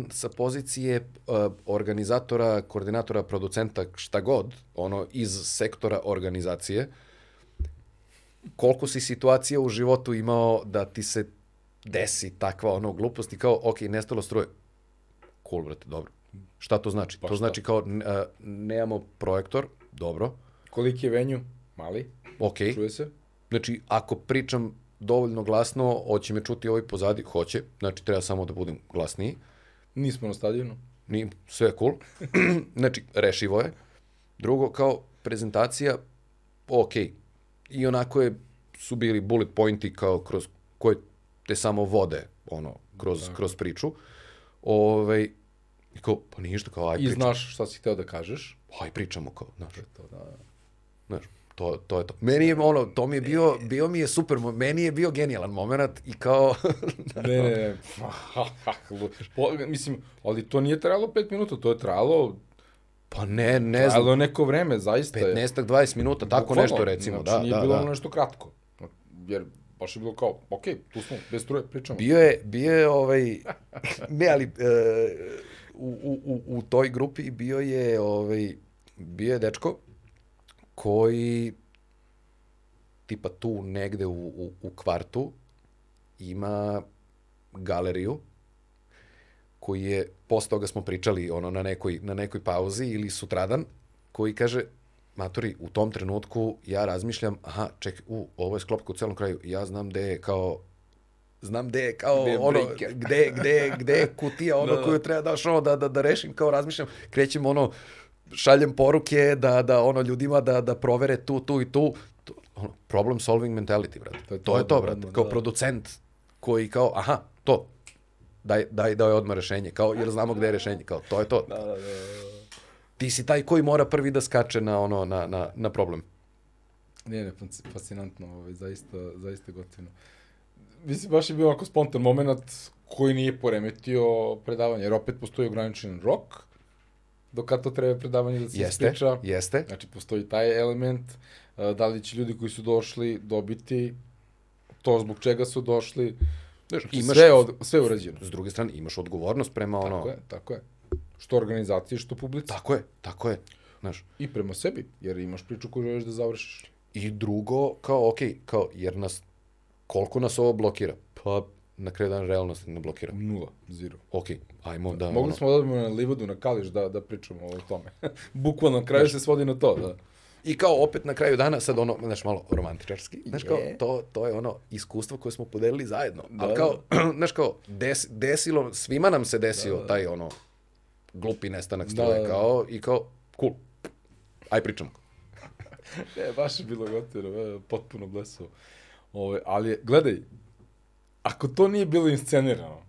B: sa pozicije uh, organizatora, koordinatora, producenta, šta god, ono, iz sektora organizacije, koliko si situacija u životu imao da ti se desi takva ono glupost i kao, ok, nestalo struje. Cool, brate, dobro. Šta to znači?
A: Pa
B: to
A: šta?
B: znači kao, uh, nemamo projektor, dobro,
A: Koliki je venju? Mali,
B: ok.
A: čuje se.
B: Znači, ako pričam dovoljno glasno, hoće me čuti ovaj pozadi, hoće, znači treba samo da budem glasniji.
A: Nismo na stadionu.
B: Nije, sve je cool. znači, rešivo je. Drugo, kao prezentacija, ok. I onako je, su bili bullet pointi kao kroz koje te samo vode, ono, kroz, kroz priču. Ove, I kao, pa ništa, kao, aj
A: I
B: pričamo.
A: znaš šta si hteo da kažeš.
B: Aj pričamo, kao, znaš.
A: To, da.
B: Znaš, to, to je to. Meni je ono, to mi je bio, bio mi je super, meni je bio genijalan moment i kao,
A: Ne, ne, ne. Po, mislim, ali to nije trajalo pet minuta, to je trajalo,
B: pa ne, ne znam,
A: trajalo neko vreme, zaista je.
B: 15-20 minuta, tako
A: Bukvalno,
B: nešto recimo,
A: znači,
B: da,
A: nije
B: da,
A: bilo
B: da.
A: nešto kratko. Jer baš je bilo kao, ok, tu smo, bez struje, pričamo.
B: Bio je, bio je ovaj, ne, ali e, u, u, u, toj grupi bio je, ovaj, bio je dečko koji tipa tu negde u, u, u kvartu ima galeriju koji je, posle toga smo pričali ono na nekoj, na nekoj pauzi ili sutradan, koji kaže, matori, u tom trenutku ja razmišljam, aha, ček, u, ovo je sklopka u celom kraju, ja znam gde je kao znam gde je kao
A: Gde je
B: ono, gde, gde, gde je kutija ono
A: Da, da.
B: koju treba daš ono da, da, da rešim, kao razmišljam, krećem ono, šaljem poruke da, da ono ljudima da, da provere tu, tu i tu, to, ono, problem solving mentality, brate. To je to,
A: to,
B: je to
A: da,
B: brate.
A: da,
B: Kao
A: da.
B: producent koji kao, aha, to, daj, daj, daj odmah rešenje, kao, jer znamo gde je rešenje, kao, to je to.
A: Da, da, da, da.
B: Ti si taj koji mora prvi da skače na, ono, na, na, na problem.
A: Ne, ne, fasc- fascinantno, ovaj, zaista, zaista gotivno. Mislim, baš je bio onako spontan moment koji nije poremetio predavanje, jer opet postoji ograničen rok, do kad to treba predavanje da se
B: Jeste,
A: ispriča.
B: jeste.
A: Znači, postoji taj element, da li će ljudi koji su došli dobiti to zbog čega su došli. Znači,
B: imaš-
A: sve, od, sve urađeno.
B: S druge strane, imaš odgovornost prema ono...
A: Tako je, tako je. Što organizacije, što publici.
B: Tako je, tako je. Znaš,
A: I prema sebi, jer imaš priču koju želiš da završiš.
B: I drugo, kao, ok, kao, jer nas, koliko nas ovo blokira? Pa, na kraju dana realnosti ne blokira.
A: Nula, zero.
B: Ok, ajmo da...
A: Mogli
B: ono,
A: smo da odemo na livadu, na kališ da, da pričamo o tome. Bukvalno, na kraju se svodi na to, da.
B: I kao opet na kraju dana, sad ono, znaš, malo romantičarski, znaš kao, to, to je ono iskustvo koje smo podelili zajedno.
A: Da,
B: Ali kao, znaš kao, des, desilo, svima nam se desio taj ono, glupi nestanak struje,
A: Da, da.
B: kao, i kao, cool, aj pričamo.
A: Ne, baš je bilo gotivno, e, potpuno blesovo. Ove, ali, gledaj, ako to nije bilo inscenirano,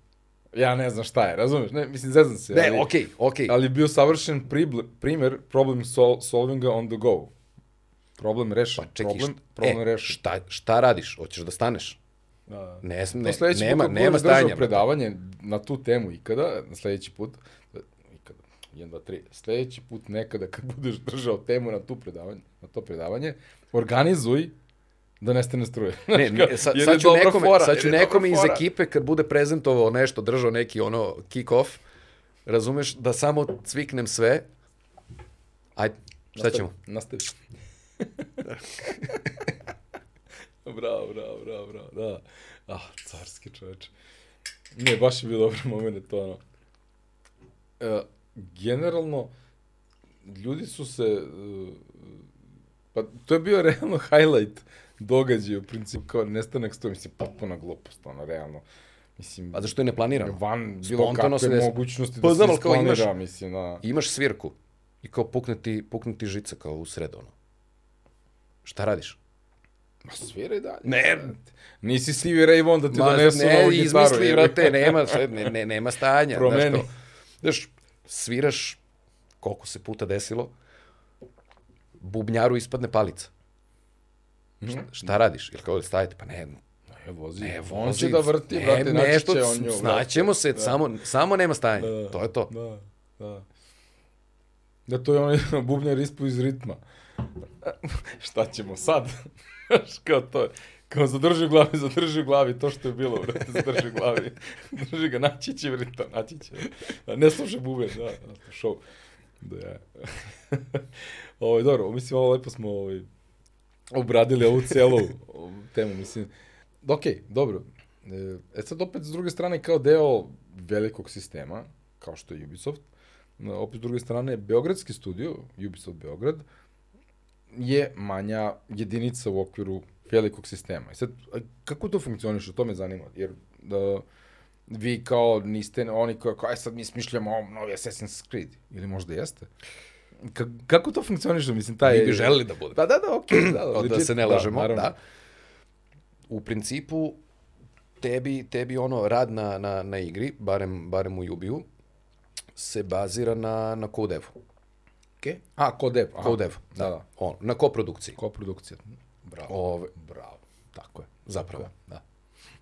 A: ja ne znam šta je, razumeš? Ne, mislim, zezam se.
B: Ne,
A: ali,
B: okej, okej.
A: Ali je bio savršen prible, primer problem sol, solvinga on the go. Problem rešen.
B: Pa čekaj,
A: problem, problem
B: e,
A: rešen.
B: šta, šta radiš? Hoćeš da staneš?
A: Da.
B: Ne, ne,
A: sledeći
B: nema,
A: put
B: nema stajanja.
A: predavanje na tu temu ikada, na sledeći put, ikada, 1, 2, 3, sledeći put nekada kad budeš držao temu na, tu predavanje, na to predavanje, organizuj da nestane struje.
B: Ne, ne, sa, sad ću nekome,
A: fora,
B: sad ću nekome iz ekipe kad bude prezentovao nešto, držao neki ono kick-off, razumeš, da samo cviknem sve, ajde, šta
A: Nastavi,
B: ćemo?
A: Nastavi. bravo, bravo, bravo, bravo, da. Ah, carski čoveče. Ne, baš je bio dobar moment to, ono. E, generalno, ljudi su se, e, pa to je bio realno highlight događaja, u principu, kao nestanak stoje, mislim, potpuna glupost, ono, realno. Mislim,
B: Pa zašto je neplanirano?
A: van bilo
B: Spontano
A: kakve
B: desi.
A: mogućnosti
B: Pa
A: da
B: znam,
A: se
B: kao imaš-
A: mislim, da.
B: Imaš svirku i kao pukne ti, pukne ti žica kao u sred, ono. Šta radiš?
A: Ma sviraj dalje.
B: Ne.
A: Nisi Stevie Ray Vaughan da ti
B: Ma,
A: donesu
B: ne,
A: novu gitaru.
B: izmisli,
A: ga.
B: nema, ne, ne, nema stanja. znaš
A: Promeni.
B: kao. Znaš, sviraš, koliko se puta desilo, bubnjaru ispadne palica. Šta, šta radiš? Ili kao stavite? Pa ne,
A: Ne, vozi.
B: ne,
A: on
B: vozi,
A: će da vrti,
B: ne,
A: brate, naći
B: nešto,
A: će on nju.
B: snaćemo se,
A: Da.
B: samo, samo nema stanja.
A: Da,
B: to je to.
A: Da, da. Da, to je onaj bubnjar ispu iz ritma. Šta ćemo sad? Kao to je. Kao zadrži u glavi, zadrži u glavi to što je bilo, brate, zadrži u glavi. Drži ga, naći će ritam, naći će. Da, ne sluša buben, da, da, show. Da, ja. ovo, dobro, mislim, ovo lepo smo ovaj, obradili ovu celu temu, mislim. Okej, dobro. E, E sad opet s druge strane kao deo velikog sistema, kao što je Ubisoft, e, opet s druge strane Beogradski studio, Ubisoft Beograd, je manja jedinica u okviru velikog sistema. I sad, a kako to funkcioniše, to me zanima, jer da vi kao niste oni kao, kao aj sad mi smišljamo novi Assassin's Creed, ili možda jeste. Ka kako to funkcioniše, mislim, taj...
B: Mi bi želeli da bude.
A: Pa da, da, okej, da, da,
B: da
A: legit,
B: se ne lažemo, da,
A: naravno.
B: U principu, tebi, tebi ono rad na, na, na igri, barem, barem u Ubiju, se bazira na, na kodevu.
A: Okay. A, kodev. aha.
B: Kodev,
A: Da, da.
B: On, na koprodukciji.
A: Koprodukcija. Bravo.
B: Ove,
A: Bravo. Tako je.
B: zapravo.
A: Tako je, Da.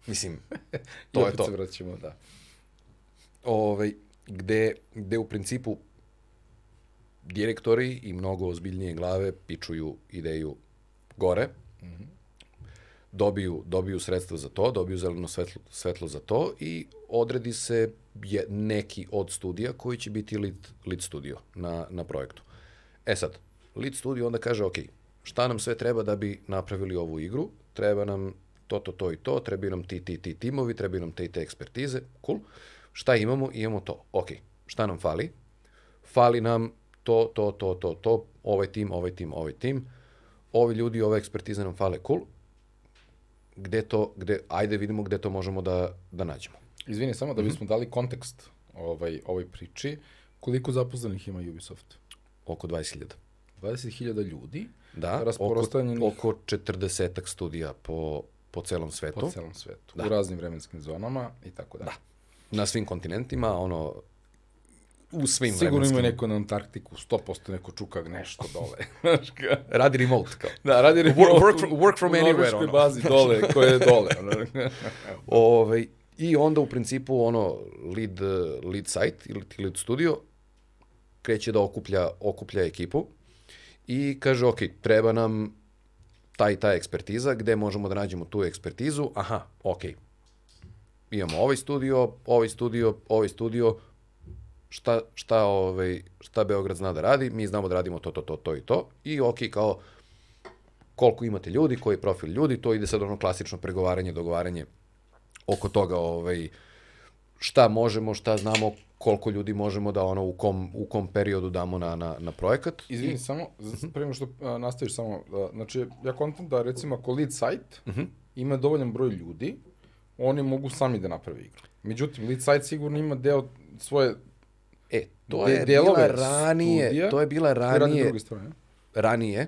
B: Mislim,
A: I
B: to je
A: opet
B: to.
A: se vraćamo, da.
B: ovaj, gde, gde u principu direktori i mnogo ozbiljnije glave pičuju ideju gore, dobiju, dobiju sredstva za to, dobiju zeleno svetlo, svetlo za to i odredi se je neki od studija koji će biti lead, lead studio na, na projektu. E sad, lead studio onda kaže, ok, šta nam sve treba da bi napravili ovu igru? Treba nam to, to, to i to, trebaju nam ti, ti, ti timovi, trebaju nam te i te ekspertize, cool. Šta imamo? Imamo to. Ok, šta nam fali? Fali nam to, to, to, to, to, ovaj tim, ovaj tim, ovaj tim, ovi ljudi, ove ekspertize nam fale, cool. Gde to, gde, ajde vidimo gde to možemo da, da nađemo.
A: Izvini, samo da bismo dali kontekst ovaj, ovoj priči. Koliko zaposlenih ima Ubisoft?
B: Oko 20.000.
A: 20.000 ljudi
B: Da, oko,
A: Rasprostranjenih-
B: oko 40 studija po, po celom svetu.
A: po celom svetu.
B: Da.
A: U raznim vremenskim zonama i tako dalje.
B: Na svim kontinentima, ono, u svim
A: Sigurno ima neko na Antarktiku, 100% neko čuka nešto dole. Znaš ka?
B: Radi remote, kao.
A: Da, radi
B: Work-
A: remote
B: work from- work from
A: u
B: anywhere,
A: norveškoj
B: ono.
A: bazi dole, koja je dole. Ono.
B: Ovaj, I onda u principu ono lead, lead site ili lead studio kreće da okuplja, okuplja ekipu i kaže, ok, treba nam ta i ta ekspertiza, gde možemo da nađemo tu ekspertizu, aha, ok, imamo ovaj studio, ovaj studio, ovaj studio, šta, šta, ovaj, šta Beograd zna da radi, mi znamo da radimo to, to, to, to i to, i ok, kao, koliko imate ljudi, koji je profil ljudi, to ide sad ono klasično pregovaranje, dogovaranje oko toga ovaj, šta možemo, šta znamo, koliko ljudi možemo da ono u kom, u kom periodu damo na, na, na projekat.
A: Izvini, samo, z- pre nego što a, nastaviš samo, a, znači, ja kontam da, recimo, ako lead site ima dovoljan broj ljudi, oni mogu sami da naprave igru. Međutim, lead site sigurno ima deo svoje
B: E, to
A: de-
B: je bila ranije,
A: studija
B: to je bila
A: koji rade
B: ranije,
A: stvari. ne?
B: ranije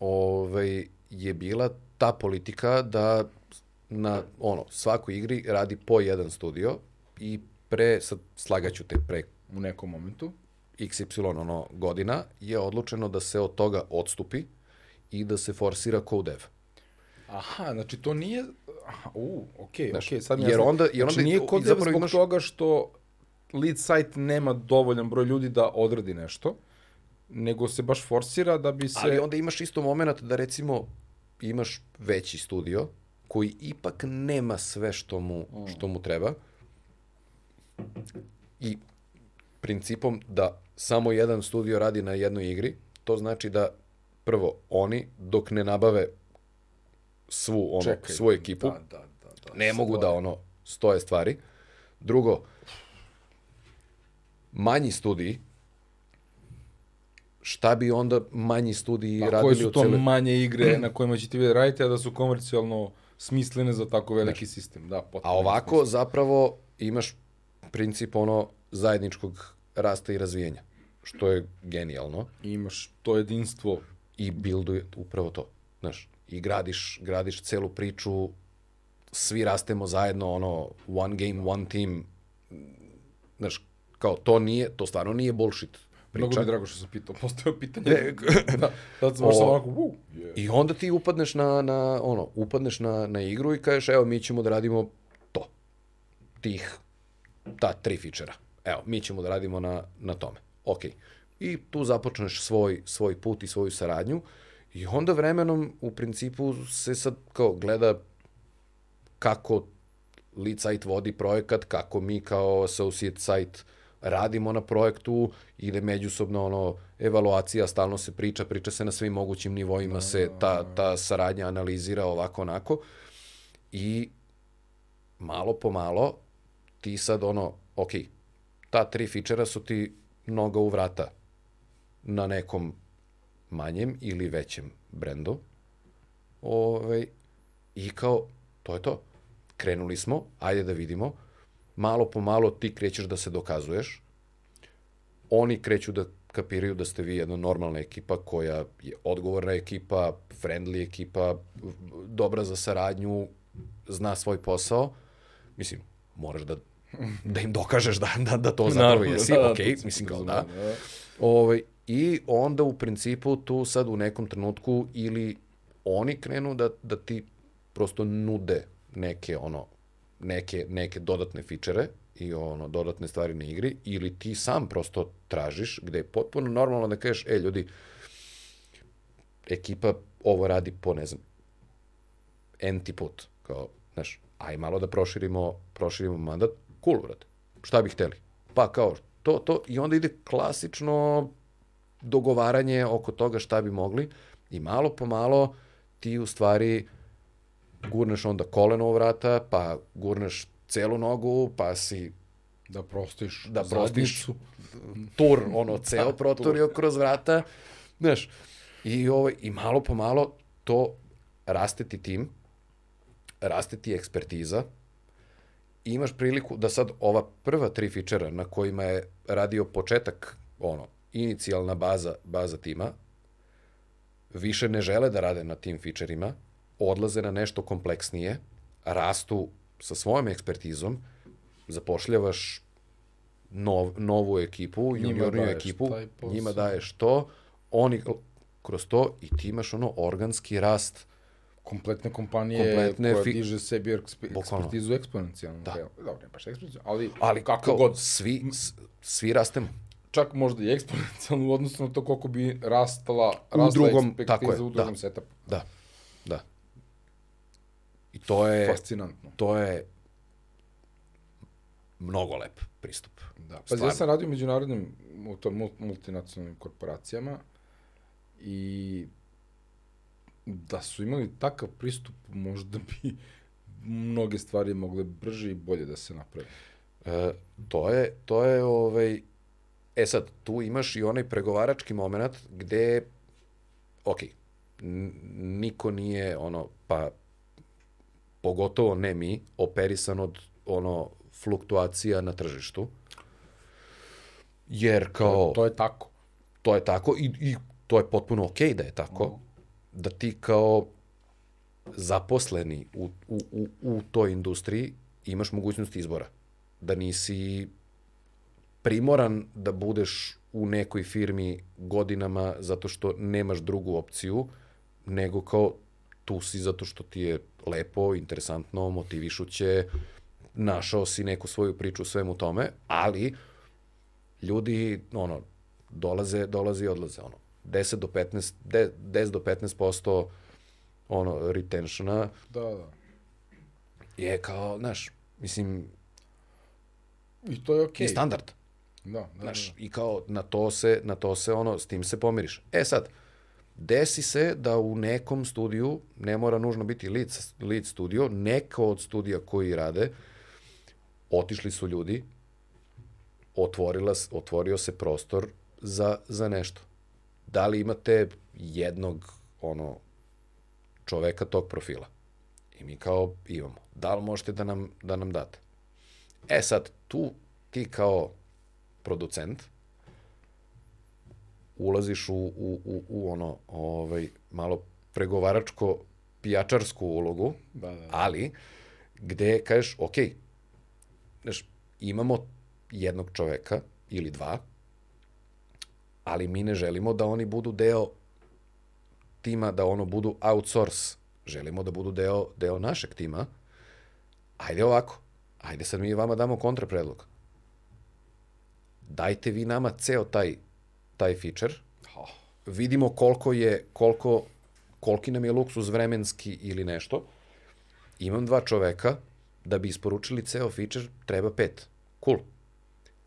B: ovaj, je bila ta politika da na ono, svakoj igri radi po jedan studio i pre, sad slagaću te pre
A: U nekom momentu.
B: XY ono, godina je odlučeno da se od toga odstupi i da se forsira codev.
A: Aha, znači to nije... U, okej,
B: Znaš,
A: okej, sad mi
B: jer onda- jer
A: znači
B: onda
A: nije
B: i
A: kod
B: zapravo
A: zbog
B: imaš-
A: toga što lead site nema dovoljan broj ljudi da odradi nešto, nego se baš forsira da bi se...
B: Ali onda imaš isto moment da recimo imaš veći studio koji ipak nema sve što mu, što mu treba i principom da samo jedan studio radi na jednoj igri, to znači da prvo oni dok ne nabave svu ono,
A: Čekaj,
B: svoju ekipu,
A: Da, da, da. da
B: ne mogu
A: stoji.
B: da ono stoje stvari. Drugo, manji studiji, šta bi onda manji studiji
A: A
B: radili
A: koje su to
B: cele...
A: manje igre na kojima ćete vi da radite, a da su komercijalno smislene za tako veliki sistem. Da.
B: A ovako zapravo imaš princip ono zajedničkog rasta i razvijenja, što je genijalno
A: I imaš to jedinstvo.
B: i builduje upravo to. Znaš, i gradiš, gradiš celu priču, svi rastemo zajedno, ono, one game, one team, znaš, kao, to nije, to stvarno nije bullshit priča.
A: Mnogo mi je drago što sam pitao, postavio pitanje.
B: Ne,
A: da, sad sam onako, uh, yeah.
B: I onda ti upadneš na, na ono, upadneš na, na igru i kažeš, evo, mi ćemo da radimo to. Tih, ta tri fičera. Evo, mi ćemo da radimo na, na tome. Ok. I tu započneš svoj, svoj put i svoju saradnju i onda vremenom u principu se sad kao gleda kako lead site vodi projekat, kako mi kao associate site radimo na projektu, ide međusobno ono, evaluacija, stalno se priča, priča se na svim mogućim nivoima, se ta, ta saradnja analizira ovako onako i malo po malo ti sad ono, ok, ta tri fičera su ti noga u vrata na nekom manjem ili većem brendu. Ove, I kao, to je to. Krenuli smo, ajde da vidimo. Malo po malo ti krećeš da se dokazuješ. Oni kreću da kapiraju da ste vi jedna normalna ekipa koja je odgovorna ekipa, friendly ekipa, dobra za saradnju, zna svoj posao. Mislim, moraš da, da im dokažeš da, da, da to zapravo
A: Naravno,
B: jesi.
A: da,
B: ok, mislim kao da.
A: da.
B: Ovaj, I onda u principu tu sad u nekom trenutku ili oni krenu da, da ti prosto nude neke ono neke, neke dodatne fičere i ono dodatne stvari na igri ili ti sam prosto tražiš gde je potpuno normalno da kažeš e ljudi ekipa ovo radi po ne znam enti put kao znaš aj malo da proširimo proširimo mandat cool brate šta bi hteli? Pa kao to to i onda ide klasično dogovaranje oko toga šta bi mogli i malo po malo ti u stvari gurneš onda koleno u vrata, pa gurneš celu nogu, pa si
A: Da prostiš
B: da prostiš
A: zadnicu.
B: tur, ono, ceo protorio kroz vrata, znaš, i, ovaj, i malo po malo to raste ti tim, raste ti ekspertiza, i imaš priliku da sad ova prva tri fičera na kojima je radio početak, ono, inicijalna baza, baza tima, više ne žele da rade na tim fičerima, odlaze na nešto kompleksnije, rastu sa svojom ekspertizom, zapošljavaš nov, novu ekipu,
A: Njima daješ
B: ekipu, njima daješ to, oni kroz to i ti imaš ono organski rast
A: kompletne kompanije
B: Kompletne
A: koja
B: fi-
A: diže sebi ekspertizu eksponencijalno.
B: Da.
A: Dobro, ne baš eksponencijalno, ali,
B: ali
A: kako
B: kao,
A: god.
B: svi, svi rastemo.
A: Čak možda i eksponencijalno u odnosu na to koliko bi rastala,
B: U
A: rasla
B: drugom-
A: ekspertiza
B: tako je,
A: u drugom
B: da.
A: setupu.
B: Da, da. I to je,
A: Fascinantno.
B: to je mnogo lep pristup.
A: Da. Pa ja sam radio u međunarodnim multinacionalnim korporacijama i da su imali takav pristup, možda bi mnoge stvari mogle brže i bolje da se naprave.
B: E, to je, to je ovaj, e sad, tu imaš i onaj pregovarački moment gde, ok, niko nije ono, pa pogotovo ne mi, operisan od ono fluktuacija na tržištu. Jer kao...
A: To je tako.
B: to je tako i, i to je potpuno okej da je tako, da ti kao zaposleni u, u, u, u toj industriji imaš mogućnost izbora. Da nisi primoran da budeš u nekoj firmi godinama zato što nemaš drugu opciju, nego kao tu si zato što ti je lepo, interesantno, motivišuće, našao si neku svoju priču svemu tome, ali ljudi, ono, dolaze, dolaze i odlaze, ono, 10 do 15, de- 10 do 15% ono, retentiona
A: Da, da.
B: je kao, znaš, mislim,
A: I to je okej.
B: okay. i standard.
A: Da, da,
B: Znaš,
A: da.
B: i kao na to se, na to se ono, s tim se pomiriš. E sad, desi se da u nekom studiju, ne mora nužno biti lead, lead studio, neka od studija koji rade, otišli su ljudi, otvorila, otvorio se prostor za, za nešto. Da li imate jednog ono, čoveka tog profila? I mi kao imamo. Da li možete da nam, da nam date? E sad, tu ti kao producent ulaziš u, u, u, u ono, ovaj, malo pregovaračko pijačarsku ulogu,
A: Da, da.
B: ali gde kažeš, ok, znaš, imamo jednog čoveka ili dva, ali mi ne želimo da oni budu deo tima, da ono budu outsource. Želimo da budu deo, deo našeg tima. Ajde ovako, ajde sad mi vama damo kontrapredlog. Dajte vi nama ceo taj, taj feature,
A: Oh,
B: vidimo koliko je, koliko, koliki nam je luksuz vremenski ili nešto. Imam dva čoveka, da bi isporučili ceo feature, treba pet. Cool.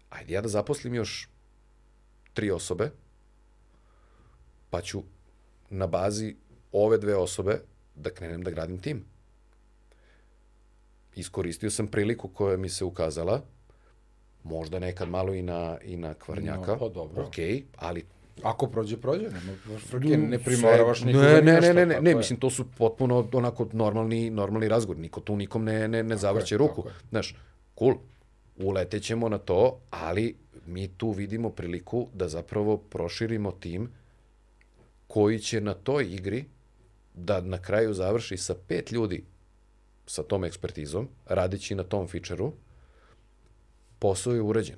B: Ajde ja da zaposlim još tri osobe, pa ću na bazi ove dve osobe da krenem da gradim tim. Iskoristio sam priliku koja mi se ukazala, možda nekad malo i na, i na kvarnjaka.
A: No, pa dobro.
B: Ok, ali
A: Ako prođe, prođe. Nema frke, ne primoravaš nikoga
B: ne, ne, ne,
A: šta,
B: ne, ne, ne, mislim, to su potpuno onako normalni, normalni razgovor. Niko tu nikom ne, ne, ne zavrće ruku. Znaš, cool, uletećemo na to, ali mi tu vidimo priliku da zapravo proširimo tim koji će na toj igri da na kraju završi sa pet ljudi sa tom ekspertizom, radeći na tom fičeru, posao je urađen.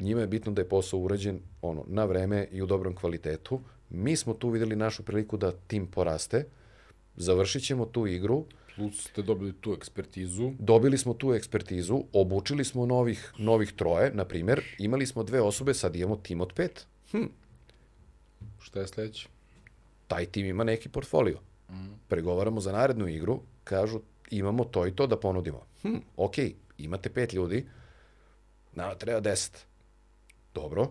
B: Njima je bitno da je posao urađen ono, na vreme i u dobrom kvalitetu. Mi smo tu videli našu priliku da tim poraste, završit ćemo tu igru,
A: Plus ste dobili tu ekspertizu.
B: dobili smo tu ekspertizu, obučili smo novih, novih troje, na primjer, imali smo dve osobe, sad imamo tim od pet.
A: Šta je sledeće?
B: taj tim ima neki portfolio. Pregovaramo za narednu igru, kažu imamo to i to da ponudimo. Hm, ok, imate pet ljudi, nama treba deset. Dobro.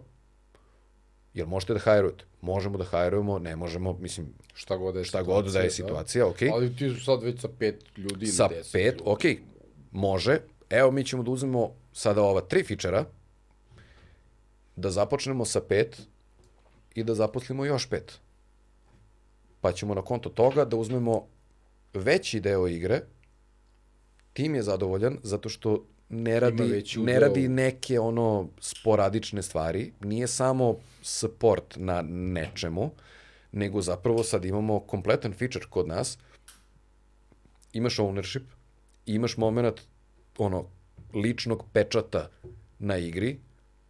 B: Jel možete da hajrujete? Možemo da hajrujemo, ne možemo, mislim,
A: Šta god da je
B: šta god da je situacija, ok.
A: Ali ti su sad već sa pet ljudi ili
B: Sa
A: deset
B: pet,
A: ljudi.
B: ok, može. Evo mi ćemo da uzmemo sada ova tri fičera, da započnemo sa pet i da zaposlimo još pet. Pa ćemo na konto toga da uzmemo veći deo igre, tim je zadovoljan zato što ne radi, ne radi neke ono sporadične stvari, nije samo support na nečemu, nego zapravo sad imamo kompletan feature kod nas, imaš ownership, imaš moment ono, ličnog pečata na igri,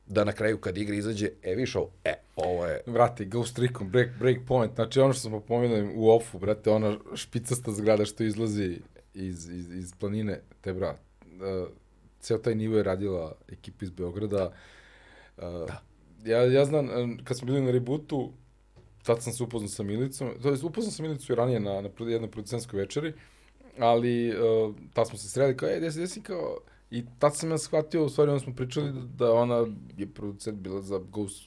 B: da na kraju kad igra izađe, e viš ovo, e, ovo je,
A: Vrati, Ghost Recon, break, break point. Znači ono što smo pomenuli u ofu, brate, ona špicasta zgrada što izlazi iz, iz, iz planine, te bra. Uh, ceo taj nivo je radila ekipa iz Beograda. Uh, da. Ja, ja znam, uh, kad smo bili na rebootu, tad sam se upoznao sa Milicom, to je upoznao sam Milicu i ranije na, na jednoj producentskoj večeri, ali uh, tad smo se sreli kao, ej, desi, desi, kao, i tad sam ja shvatio, u stvari, onda smo pričali da, da ona je producent bila za Ghost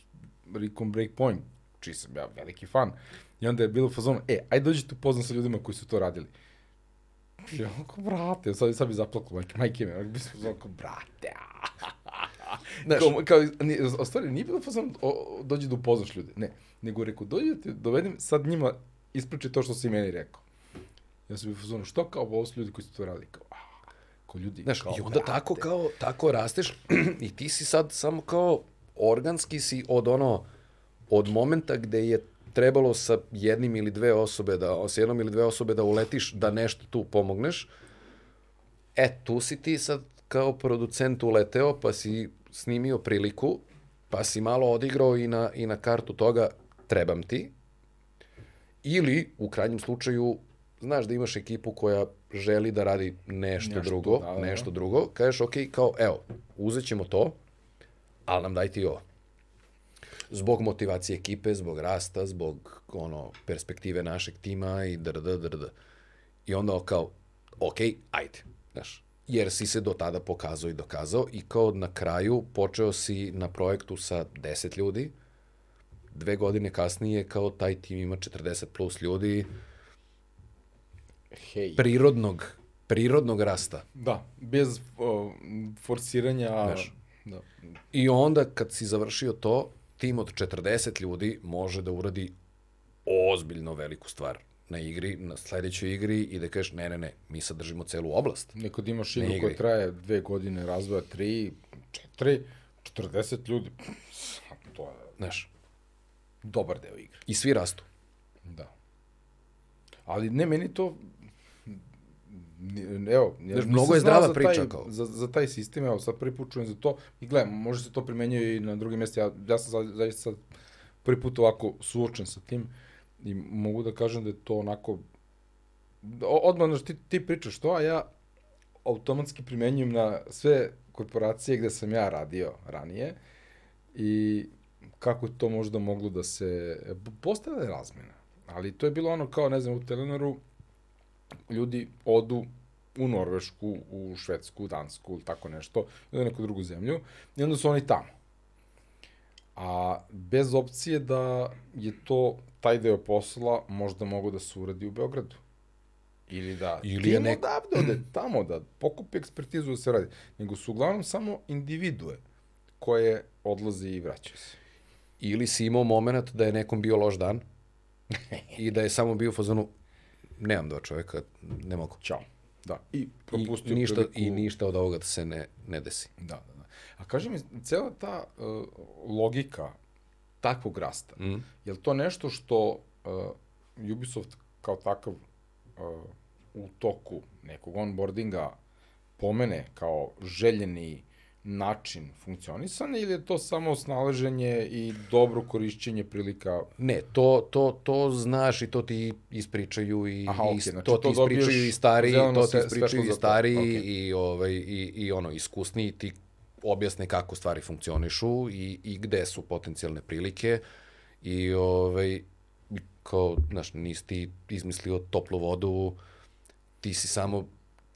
A: Recon Breakpoint, čiji sam ja veliki fan. I onda je bilo u fazonu, e, ajde dođite upoznam sa ljudima koji su to radili. I ja, onako, brate, sad, sad bi zaplakao, majke, majke mi, onako bi fazonu, kao, brate,
B: Znaš,
A: kao, kao, nije, u stvari, nije bilo fazon, o, o, dođi da upoznaš ljude, ne, nego rekao, dođite, dovedem, sad njima ispričaj to što si meni rekao. Ja sam bio u fazonu, što kao, ovo su ljudi koji su to radili, kao, a, kao ljudi,
B: Znaš,
A: kao,
B: i onda
A: brate.
B: tako kao, tako rasteš i ti si sad samo kao organski si od ono, od momenta gde je trebalo sa jednim ili dve osobe da, sa jednom ili dve osobe da uletiš, da nešto tu pomogneš, e, tu si ti sad kao producent uleteo, pa si snimio priliku, pa si malo odigrao i na, i na kartu toga trebam ti, ili u krajnjem slučaju znaš da imaš ekipu koja želi da radi nešto,
A: Nešto,
B: drugo,
A: da, da, da.
B: nešto drugo, kažeš ok, kao evo, uzet ćemo to, ali nam daj ti ovo. Zbog motivacije ekipe, zbog rasta, zbog ono, perspektive našeg tima i drd, drd. I onda kao, ok, ajde, znaš, jer si se do tada pokazao i dokazao i kao na kraju počeo si na projektu sa 10 ljudi, dve godine kasnije kao taj tim ima 40 plus ljudi,
A: hej,
B: prirodnog, prirodnog rasta.
A: da, bez o, forsiranja,
B: Znaš.
A: da,
B: I onda kad si završio to, tim od 40 ljudi može da uradi ozbiljno veliku stvar na igri, na sledećoj igri i da kažeš ne, ne, ne, mi sad držimo celu oblast.
A: Neko da imaš igru koja traje dve godine razvoja, tri, četiri, 40 ljudi, to je
B: Znaš,
A: dobar deo igre.
B: i svi rastu.
A: Da. Ali ne, meni to Evo, ja
B: Znaš, mnogo je zdrava
A: za
B: priča,
A: taj,
B: kao.
A: Za, za taj sistem, evo sad prvi put čujem za to i gledam, može se to primenjuje i na drugim mjestima. Ja, ja sam za- zaista sad prvi put ovako suočen sa tim i mogu da kažem da je to onako odmah, znaš, ti, ti pričaš to, a ja automatski primenjujem na sve korporacije gde sam ja radio ranije i kako je to možda moglo da se postane razmena. Ali to je bilo ono kao, ne znam, u Telenoru ljudi odu u Norvešku, u Švedsku, Dansku ili tako nešto, ili neku drugu zemlju, i onda su oni tamo. A bez opcije da je to, taj deo posla možda mogu da se uradi u Beogradu. Ili da
B: Ili
A: tim
B: nek-
A: odavde ode tamo da pokupi ekspertizu da se radi. Nego su uglavnom samo individue koje odlaze i vraćaju se.
B: Ili si imao moment da je nekom bio loš dan i da je samo bio u fazonu nemam dva čoveka, ne mogu.
A: Ćao. Da. I
B: I,
A: propustio
B: ništa,
A: priliku...
B: I ništa od ovoga se ne, ne desi.
A: Da, da, da. A kaži mi, cela ta uh, logika takvog rasta,
B: Mm.
A: je li to nešto što uh, Ubisoft kao takav uh, u toku nekog onboardinga pomene kao željeni način funkcionisanja ili je to samo snalaženje i dobro korišćenje prilika
B: Ne, to, to, to znaš i to ti ispričaju i,
A: Aha,
B: i
A: okej,
B: s-
A: znači
B: to
A: to
B: ti ispričaju i stari,
A: zeleno
B: to ti ispričaju i
A: za to,
B: stari
A: okej.
B: i, ovaj, i, i ono, iskusni ti objasne kako stvari funkcionišu i, i gde su potencijalne prilike i ovaj, kao, znaš, nisi ti izmislio toplu vodu, ti si samo,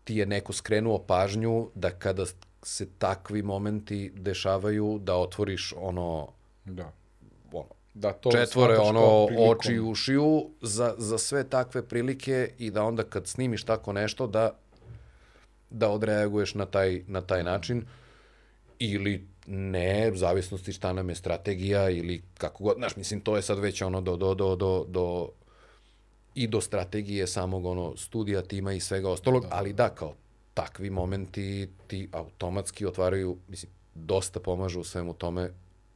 B: ti je neko skrenuo pažnju da kada se takvi momenti dešavaju, da otvoriš ono,
A: da,
B: ono
A: da to
B: četvore ono
A: prilikom.
B: oči i ušiju za, za sve takve prilike i da onda kad snimiš tako nešto da da odreaguješ na taj, na taj način ili ne, u zavisnosti šta nam je strategija ili kako god, znaš, mislim, to je sad već ono do, do, do, do, do i do strategije samog ono studija, tima i svega ostalog, da. ali da, kao takvi momenti ti automatski otvaraju, mislim, dosta pomažu u svemu tome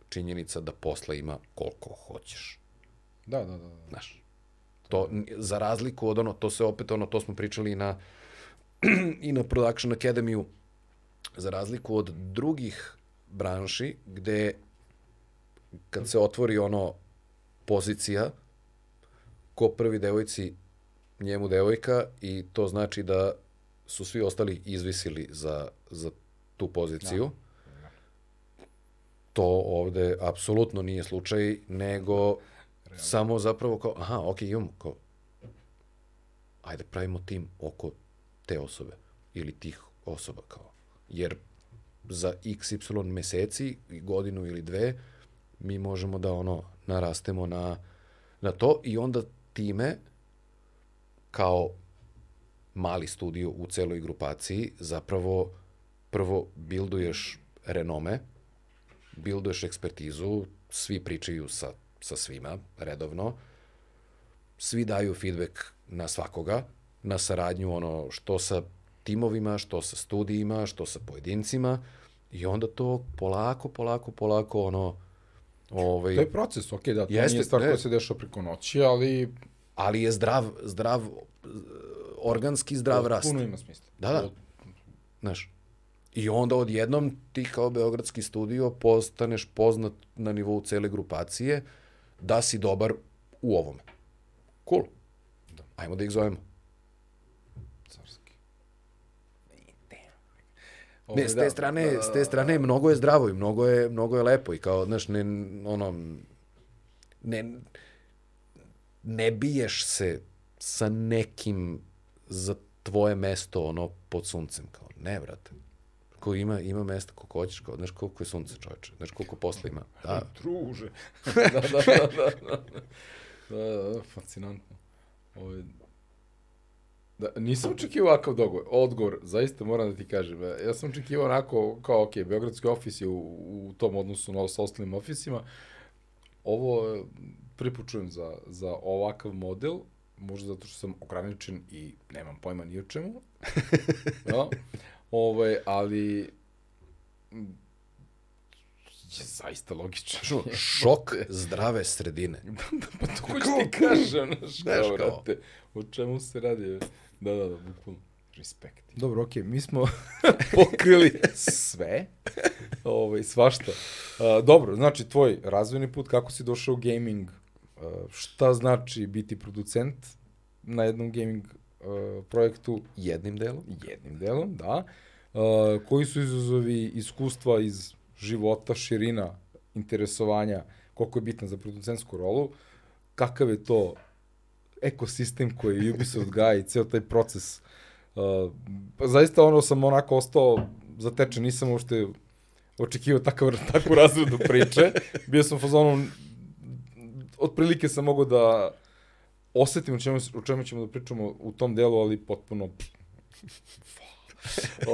B: činjenica da posla ima koliko hoćeš.
A: Da, da, da. da.
B: Znaš, to, za razliku od ono, to se opet ono, to smo pričali i na, i na Production Academy-u, za razliku od drugih branši, gde kad se otvori ono pozicija, ko prvi devojci, njemu devojka i to znači da su svi ostali izvisili za, za tu poziciju. To ovde apsolutno nije slučaj, nego samo zapravo kao, aha, ok, imamo kao, ajde pravimo tim oko te osobe ili tih osoba kao. Jer za XY meseci, i godinu ili dve, mi možemo da ono narastemo na, na to i onda time kao mali studio u celoj grupaciji zapravo prvo bilduješ renome, bilduješ ekspertizu, svi pričaju sa, sa svima redovno, svi daju feedback na svakoga, na saradnju ono što sa timovima, što sa studijima, što sa pojedincima i onda to polako, polako, polako ono ovaj,
A: To je proces, ok, da, to
B: Jeste,
A: nije stvar
B: ne.
A: koja se dešava preko noći, ali
B: ali je zdrav, zdrav, organski zdrav rast.
A: puno ima smisla.
B: Da, da. Znaš, i onda odjednom ti kao Beogradski studio postaneš poznat na nivou cele grupacije da si dobar u ovome. Cool. Da. Ajmo da ih zovemo.
A: Carski.
B: Ne, s te strane, s te strane mnogo je zdravo i mnogo je, mnogo je lepo i kao, znaš, ne, ono, ne, ne biješ se sa nekim za tvoje mesto, ono, pod suncem, kao, ne, brate. Ko ima, ima mesta koliko hoćeš, kao, znaš koliko je sunce, čoveče, znaš koliko posla ima. Da,
A: Druže. da, da, da, da, da. Da, da, da, fascinantno. Ovo je... Da, nisam očekivao ovakav dogovor, odgovor, zaista moram da ti kažem. E, Ja sam očekivao onako, kao, ok, Beogradski ofis je u, u tom odnosu na, sa ostalim ofisima. Ovo e, prvi put čujem za, za ovakav model, možda zato što sam ograničen i nemam pojma ni o čemu. ja? Ovaj, ali je zaista logično.
B: Što, šok zdrave sredine.
A: pa to hoću ti kažem, znaš, kao, brate, o čemu se radi? Da, da, da, bukvalno. Respekt. Dobro, okej, mi smo pokrili sve, ovaj, svašta. Uh, dobro, znači, tvoj razvojni put, kako si došao u gaming, uh, šta znači biti producent na jednom gaming uh, projektu,
B: Jednim delom.
A: jednim delom, da. Uh, koji su izazovi iskustva iz života, širina, interesovanja, koliko je bitna za producentsku rolu, kakav je to ekosistem koji Ubisoft gaja i ceo taj proces. Uh, zaista ono sam onako ostao zatečen, nisam uopšte očekivao takav, takvu razredu priče. Bio sam u fazonu, otprilike sam mogao da osetim o čemu, o čemu ćemo da pričamo u tom delu, ali potpuno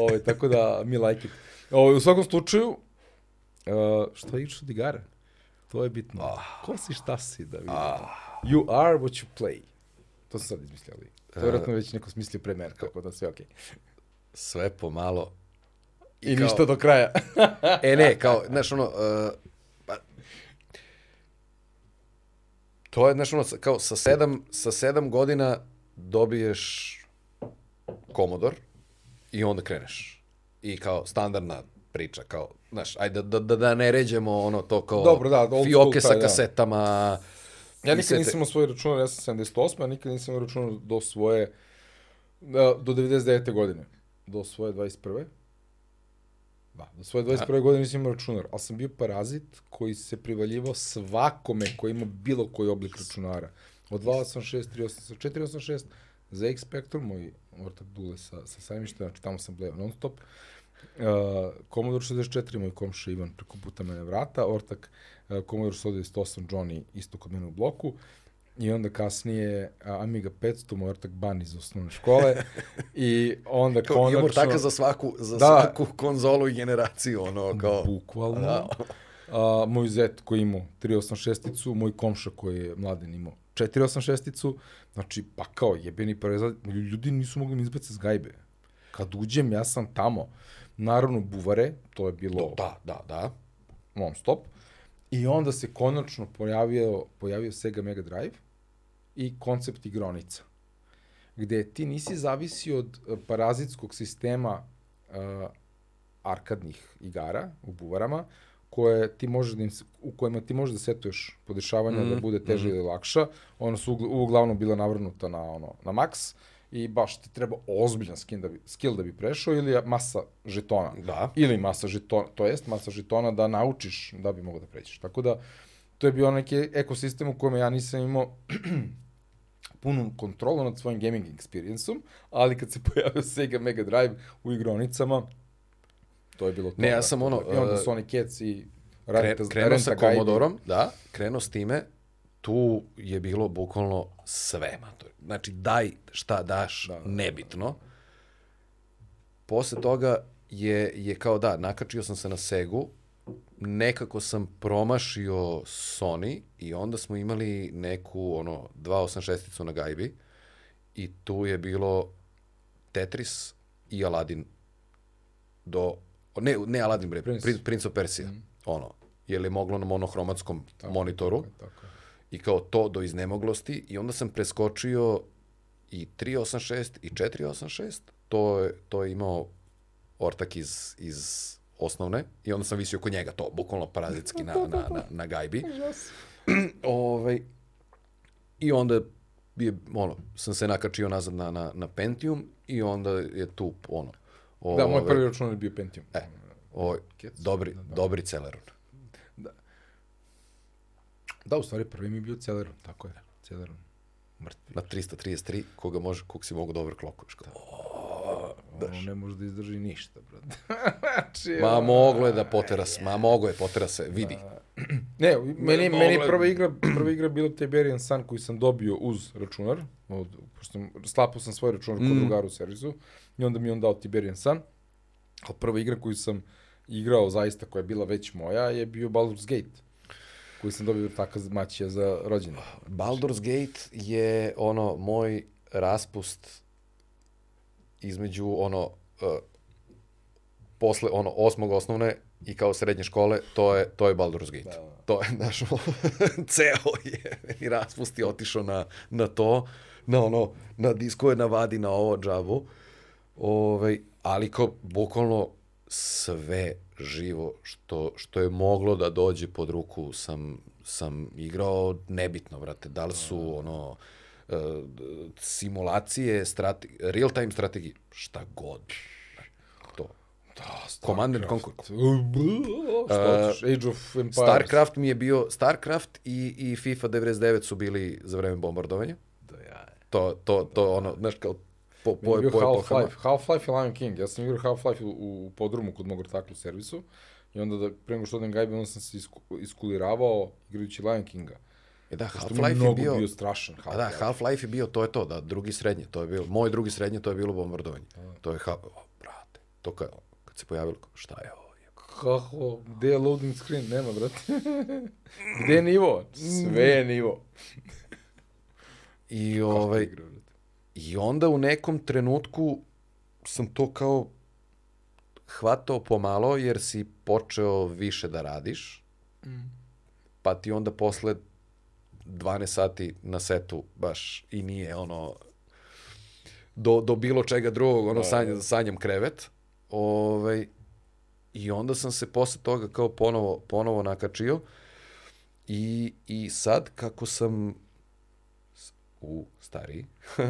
A: Ovaj, tako da, mi like it. Ovaj, u svakom slučaju, uh, šta je Ičo Digara? To je bitno.
B: Ah.
A: Ko si, šta si, da vidim. You are what you play. To sam sad izmislio, ali to je vjerojatno već neko smislio pre mene, tako da sve okej.
B: Sve pomalo.
A: I
B: kao-
A: ništa do kraja.
B: E ne, kao, znaš, ono, uh, to je, znaš, ono, kao sa sedam, sa sedam godina dobiješ Komodor i onda kreneš. I kao standardna priča, kao, znaš, ajde da, da, da ne ređemo ono to kao
A: Dobro, da,
B: fioke sa
A: da.
B: kasetama.
A: Ja nikad nisam imao svoj računar, ja sam 78, a nikad nisam imao računar do svoje, da, do 99. godine. Do svoje 21. Da, do svoje 21. godine nisam imao računar, ali sam bio parazit koji se privaljivao svakome koji ima bilo koji oblik računara. Od 286, 386, 486, ZX Spectrum, moj ortak Dule sa, sa sajmišta, znači tamo sam bleo non stop. Uh, Commodore 64, moj komša Ivan preko puta mene vrata, ortak uh, Commodore 198 Johnny isto kod mene u bloku, i onda kasnije Amiga 500, moj ortak Ban iz osnovne škole, i onda
B: Kao,
A: konačno...
B: imamo taka za svaku, za
A: Da.
B: svaku konzolu i generaciju, ono, kao...
A: Bukvalno.
B: Da.
A: A, moj zet koji imao 386-icu, moj komša koji je mladen imao 486-icu, znači, pa kao jebeni parazat, ljudi nisu mogli mi izbaciti s gajbe. Kad uđem, ja sam tamo. Naravno, buvare, to je bilo
B: Da, da, da.
A: non stop. I onda se konačno pojavio, pojavio Sega Mega Drive i koncept igronica. Gde ti nisi zavisio od eh, parazitskog sistema uh, arkadnih igara u buvarama, koje ti možeš da im, u kojima ti možeš da setuješ podešavanja mm, da bude teže mm. ili lakša. Ona su ugl- uglavnom bila navrnuta na, ono, na max i baš ti treba ozbiljan skill da bi, skill da bi prešao ili masa žetona.
B: Da.
A: Ili masa žetona, to jest masa žetona da naučiš da bi mogao da pređeš. Tako da, to je bio neki ekosistem u kojem ja nisam imao punu kontrolu nad svojim gaming experience-om, ali kad se pojavio Sega Mega Drive u igronicama, to je bilo to.
B: Ne, ja
A: brate.
B: sam ono,
A: I onda
B: uh,
A: Sonic Cats i
B: Kre, krenuo sa. Komodorom, da, krenuo s time, tu je bilo bukvalno sve, mator. Znači, daj šta daš,
A: Da, da,
B: nebitno. Posle toga je, je kao da, nakačio sam se na Segu, nekako sam promašio Sony i onda smo imali neku, ono, 286-icu na gajbi i tu je bilo Tetris i Aladdin do, ne, ne Aladdin bre,
A: Prince.
B: Prince, Prince of Persia, ono, jer je moglo na monohromatskom monitoru
A: Tako je.
B: i kao to do iznemoglosti i onda sam preskočio i 386 i 486, to je, to je imao ortak iz, iz osnovne i onda sam visio kod njega to, bukvalno parazitski na, na, na, na gajbi. ovaj, I onda je, ono, sam se nakačio nazad na, na, na Pentium i onda je tu, ono,
A: Da, moj
B: ovaj,
A: prvi računar je bio Pentium.
B: E, ovaj,
A: Kec,
B: dobri, dobri Celeron.
A: Da, u stvari prvi mi je bio Celeron, tako je. Celeron. Mrtvi.
B: Na 333, koga može, kog si mogu da overclockuješ.
A: Ono ne može da izdrži ništa, brate. znači,
B: Ma moglo je da potera se, ma mogo je potera se, vidi.
A: Ne, meni,
B: moglo
A: meni
B: je-
A: prva igra, prva igra bila Tiberian Sun koji sam dobio uz računar. Od, pošto sam, slapao sam svoj računar kod drugara u servisu i onda mi on dao Tiberian Sun. A prva igra koju sam igrao zaista, koja je bila već moja, je bio Baldur's Gate. Koji sam dobio taka maćija za rođendan.
B: Baldur's Gate je ono moj raspust između ono uh, posle ono osmog osnovne i kao srednje škole, to je, to je Baldur's Gate.
A: Da, da.
B: To je, znaš, ceo je i raspusti otišao na, na to, na ono, na diskove, na vadi, na ovo džabu. Ovaj, ali kao, bukvalno sve živo što, što je moglo da dođe pod ruku sam, sam igrao, nebitno, brate, da li su, ono, uh, simulacije, strate, real-time strategije, šta god. To.
A: Da,
B: Command and. Conquer.
A: Hoćeš, Age of Empires.
B: Starcraft mi je bio, Starcraft i, i FIFA 99 su bili za vreme bombardovanja.
A: Da, ja.
B: To, to, to ono, znaš, kao po, po, po, po,
A: Half-Life. Half-Life i Lion King. Ja sam igrao Half-Life u, u podrumu kod mog taklu servisu. I onda da, pre nego što odem gajbe, onda sam se isku, iskuliravao igrajući Lion Kinga.
B: E da, Half-Life je bio,
A: bio strašan
B: a
A: Half-Life.
B: da, Half-Life je bio, to je to, da, drugi srednje, to je bilo, moj drugi srednje, to je bilo bombardovanje. To je, o, brate, to kad, kad se pojavilo, šta je ovo?
A: Kako, gde je loading screen? Nema, brate. gde je nivo? Sve je nivo.
B: I, ovaj,
A: Igra.
B: I onda u nekom trenutku sam to kao hvatao pomalo jer si počeo više da radiš. Pa ti onda posle 12 sati na setu baš i nije ono do, do bilo čega drugog, ono sanja, sanjam krevet. Ovaj, I onda sam se posle toga kao ponovo, ponovo nakačio i, i sad kako sam u stariji,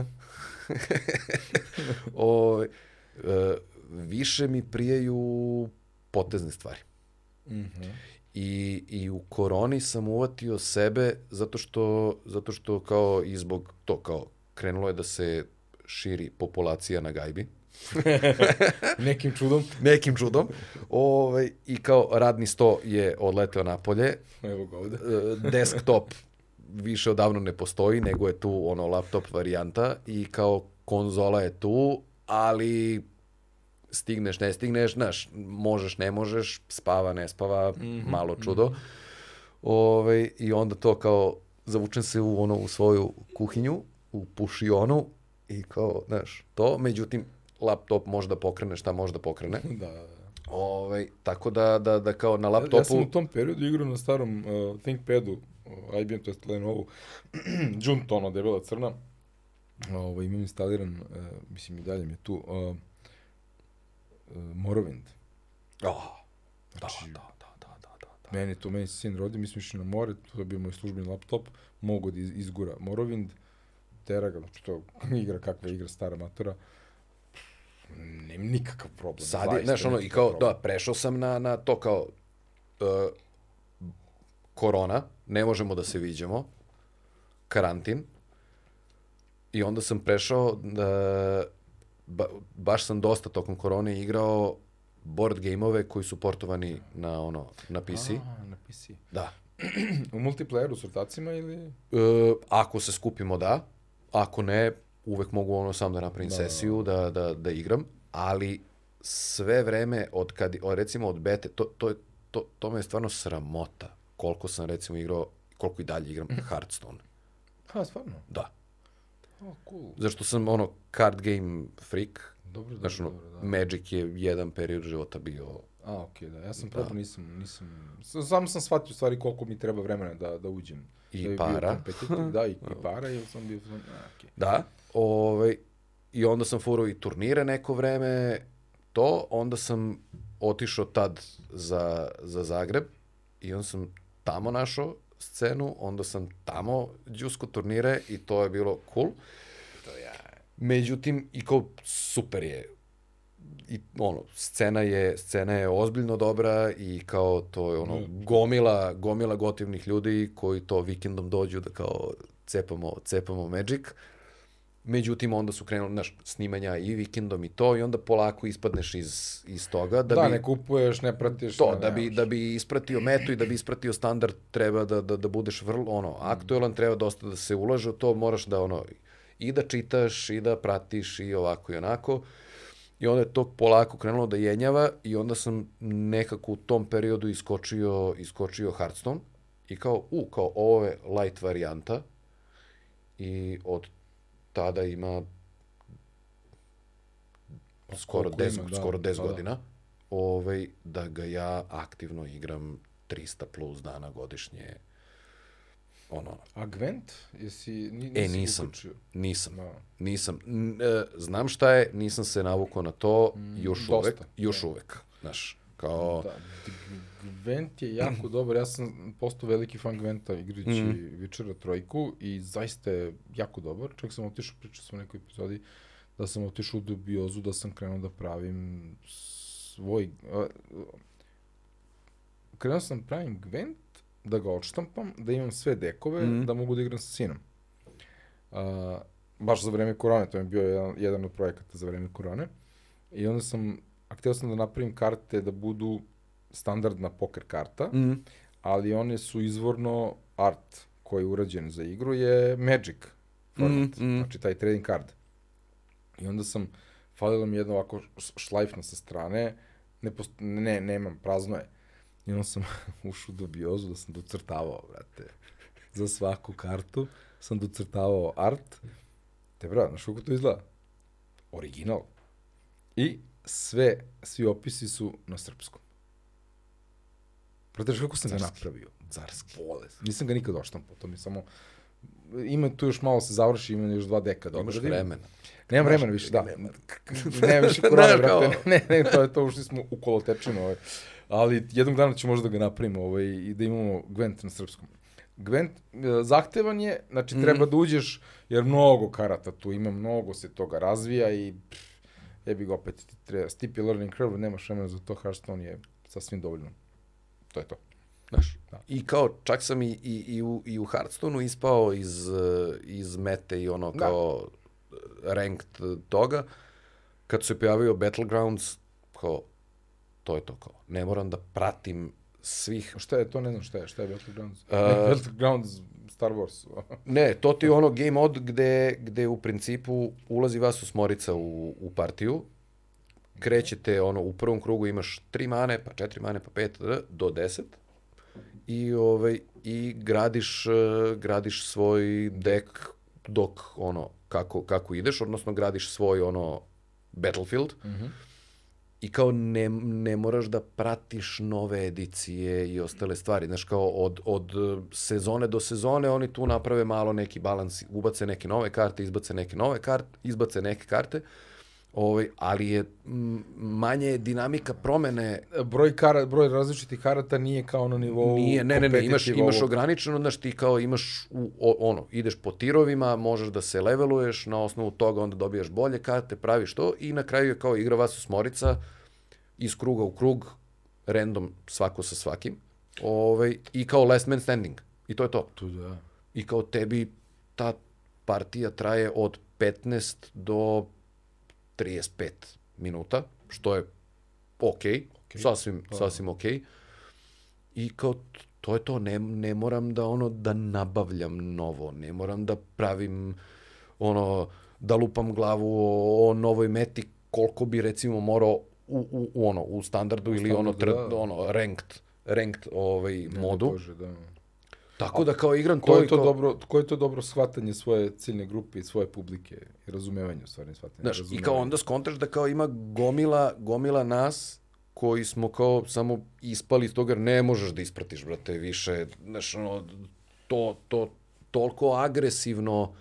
B: o, e, više mi prijaju potezne stvari.
A: Mhm.
B: I, I u koroni sam uvatio sebe zato što, zato što kao i zbog to kao krenulo je da se širi populacija na gajbi
A: Nekim čudom.
B: nekim čudom. Ovaj, I kao radni sto je odleteo napolje,
A: Evo ga ovde.
B: e, desktop više odavno ne postoji, nego je tu ono laptop varijanta i kao konzola je tu, ali stigneš, ne stigneš, znaš, možeš, ne možeš, spava, ne spava, malo čudo. Ovaj, I onda to kao, zavučem se u, ono, u svoju kuhinju, u pušionu i kao, znaš, to, međutim, laptop može da pokrene šta može da pokrene.
A: Da, da, da.
B: Ovaj, tako da, da, da kao na
A: Ja,
B: laptopu...
A: ja sam u tom periodu igrao na starom uh, ThinkPadu, uh, IBM, to je Lenovo, Junto, ono, debela crna. Ovo, imam instaliran, uh, mislim i dalje mi je tu, uh, uh, Morrowind.
B: Oh, da,
A: Znači-
B: da, da, da, da, da, da.
A: Meni to, meni se sin rodi, mi smo išli na more, to je bio moj službeni laptop, mogu da iz, izgura Morrowind, tera ga, znači to igra kakva igra stara matora, nemam nikakav problem.
B: Sad je, znaš, ono, i kao,
A: problem.
B: da, prešao sam na, na to kao uh, korona, ne možemo da se viđamo, karantin, i onda sam prešao da, ba, baš sam dosta tokom korone igrao board gameove koji su portovani na ono na PC.
A: A, na PC.
B: Da.
A: U multiplayeru s rotacima ili...
B: E, ako se skupimo da, ako ne, uvek mogu ono sam da napravim
A: Da,
B: sesiju, da, da, da igram, ali sve vreme, od kad, o, recimo od bete, to, to, je, to, to me je stvarno sramota koliko sam recimo igrao, koliko i dalje igram Hearthstone.
A: Ha, stvarno?
B: Da.
A: O, cool.
B: Zašto sam ono card game freak,
A: Dobro, dobro,
B: znaš ono,
A: dobro, da.
B: Magic je jedan period života bio
A: A, okej, da. Ja sam probao, nisam, nisam... Samo sam shvatio stvari koliko mi treba vremena da, da uđem.
B: I
A: da
B: para.
A: Da, i, i para, jer sam bio... A, okej.
B: Da, ovaj, i onda sam furao i turnire neko vreme, to, onda sam otišao tad za, za Zagreb i onda sam tamo našao scenu, onda sam tamo džusko turnire i to je bilo cool. Međutim, i kao super je i ono, scena je, scena je ozbiljno dobra i kao to je ono, gomila, gomila gotivnih ljudi koji to vikendom dođu da kao cepamo, cepamo Magic. Međutim, onda su krenuli, znaš, snimanja i vikendom i to i onda polako ispadneš iz, iz toga. Da,
A: Da,
B: bi,
A: ne kupuješ, ne pratiš.
B: to,
A: ne,
B: da bi, da bi ispratio metu i da bi ispratio standard, treba da, da, da budeš vrlo, ono, aktuelan, treba dosta da se ulaže u to, moraš da, ono, i da čitaš, i da pratiš, i ovako i onako. I onda je to polako krenulo da jenjava i onda sam nekako u tom periodu iskočio, iskočio Hearthstone i kao, u, kao ovo je light varijanta i od tada ima skoro
A: koliko
B: 10,
A: ima, da,
B: skoro 10
A: da, da.
B: godina. ovaj, da ga ja aktivno igram 300 plus dana godišnje. Ono,
A: A Gwent? Jesi,
B: e,
A: nisi
B: nisam,
A: uključio?
B: nisam,
A: Da.
B: nisam. N- e, znam šta je, nisam se navukao na to, još
A: dosta,
B: uvek, još uvek, znaš, kao,
A: Da, Gwent je jako dobar, ja sam postao veliki fan Gwenta igrajući mm. Witchera trojku i zaista je jako dobar. Čak sam otišao, pričao sam u nekoj epizodi, da sam otišao u dubiozu, da sam krenuo da pravim svoj... krenuo sam da pravim Gwent, da ga odštampam, da imam sve dekove, mm. da mogu da igram sa sinom. A, baš za vreme korone, to je bio jedan, jedan od projekata za vreme korone. I onda sam, a htio sam da napravim karte da budu standardna poker karta, mm. ali one su izvorno art koji je urađen za igru je Magic format,
B: Mm,
A: mm, znači taj trading card. I onda sam, falilo mi jedno ovako š- šlajfna sa strane, ne, post, ne, nemam, prazno je. I onda sam ušao u dubiozu da sam docrtavao, brate, za svaku kartu sam docrtavao art. Te, brate, znaš kako to izgleda? Original. I sve, svi opisi su na srpskom. Znaš kako sam ga napravio?
B: carski.
A: Bolest. Nisam ga nikad oštampao, to mi samo... Ima tu još malo se završi, ima još dva deka da
B: Imaš vremena.
A: Nemam vremena više, da.
B: nema.
A: Nema više korone,
B: Znaš,
A: brate. Ne, ne, to je to, ušli smo u kolotečinu. Ovaj. Ali jednog dana ću možda da ga napravimo ovaj, i da imamo Gwent na srpskom. Gwent e, zahtevan je, znači treba da uđeš, jer mnogo karata tu ima, mnogo se toga razvija i pff, jebi ga opet ti treba je learning curve, nemaš vremena za to, Hearthstone je sasvim dovoljno. To je to.
B: Znaš,
A: Da.
B: i kao, čak sam i, i, i, u, i u Hearthstoneu ispao iz, iz mete i ono
A: Da.
B: kao eh, ranked toga. Kad se pojavio Battlegrounds, kao, to je to kao. Ne moram da pratim svih...
A: Šta je to, ne znam šta je, šta je Battlegrounds? Ne, Battlegrounds Star Wars.
B: Ne, to ti je ono game mod gde, gde u principu ulazi vas osmorica u, u partiju, krećete ono u prvom krugu imaš tri mane, pa četiri mane, pa pet, d- do deset i ovaj i gradiš eh, gradiš svoj dek dok ono kako kako ideš, odnosno gradiš svoj ono battlefield. I kao ne, ne moraš da pratiš nove edicije i ostale stvari. Znaš, kao od, od eh, sezone do sezone oni tu naprave malo neki balans, ubace neke nove karte, izbace neke nove karte, izbace neke karte, ovaj, ali je manje je dinamika promene
A: broj, kara, broj različitih karata nije kao na nivou
B: Nije, ne, ne, ne, imaš, imaš ograničeno, znaš, ti kao imaš, u, o, ono, ideš po tirovima, možeš da se leveluješ, na osnovu toga onda dobijaš bolje karte, praviš to i na kraju je kao igra vas osmorica iz kruga u krug, random svako sa svakim, ovaj, i kao last man standing. I to je to.
A: Tu da.
B: I kao tebi ta partija traje od 15 do 35 minuta, što je okej, okay, sasvim, sasvim okej. I kao to je to, ne, ne moram da ono da nabavljam novo, ne moram da pravim ono da lupam glavu o, o novoj meti koliko bi recimo morao u, u, u ono u standardu ili ono
A: standardu,
B: tr,
A: da.
B: ono ranked ranked ovaj modu.
A: Bože, da.
B: Tako da kao igram
A: Ko
B: to
A: je to
B: kao,
A: dobro, ko je to dobro shvatanje svoje ciljne grupe i svoje publike i razumevanje u stvari shvatanje.
B: Znaš, i kao onda skontraš da kao ima gomila, gomila nas koji smo kao samo ispali iz toga ne možeš da ispratiš, brate, više, znaš, ono, to, to, toliko agresivno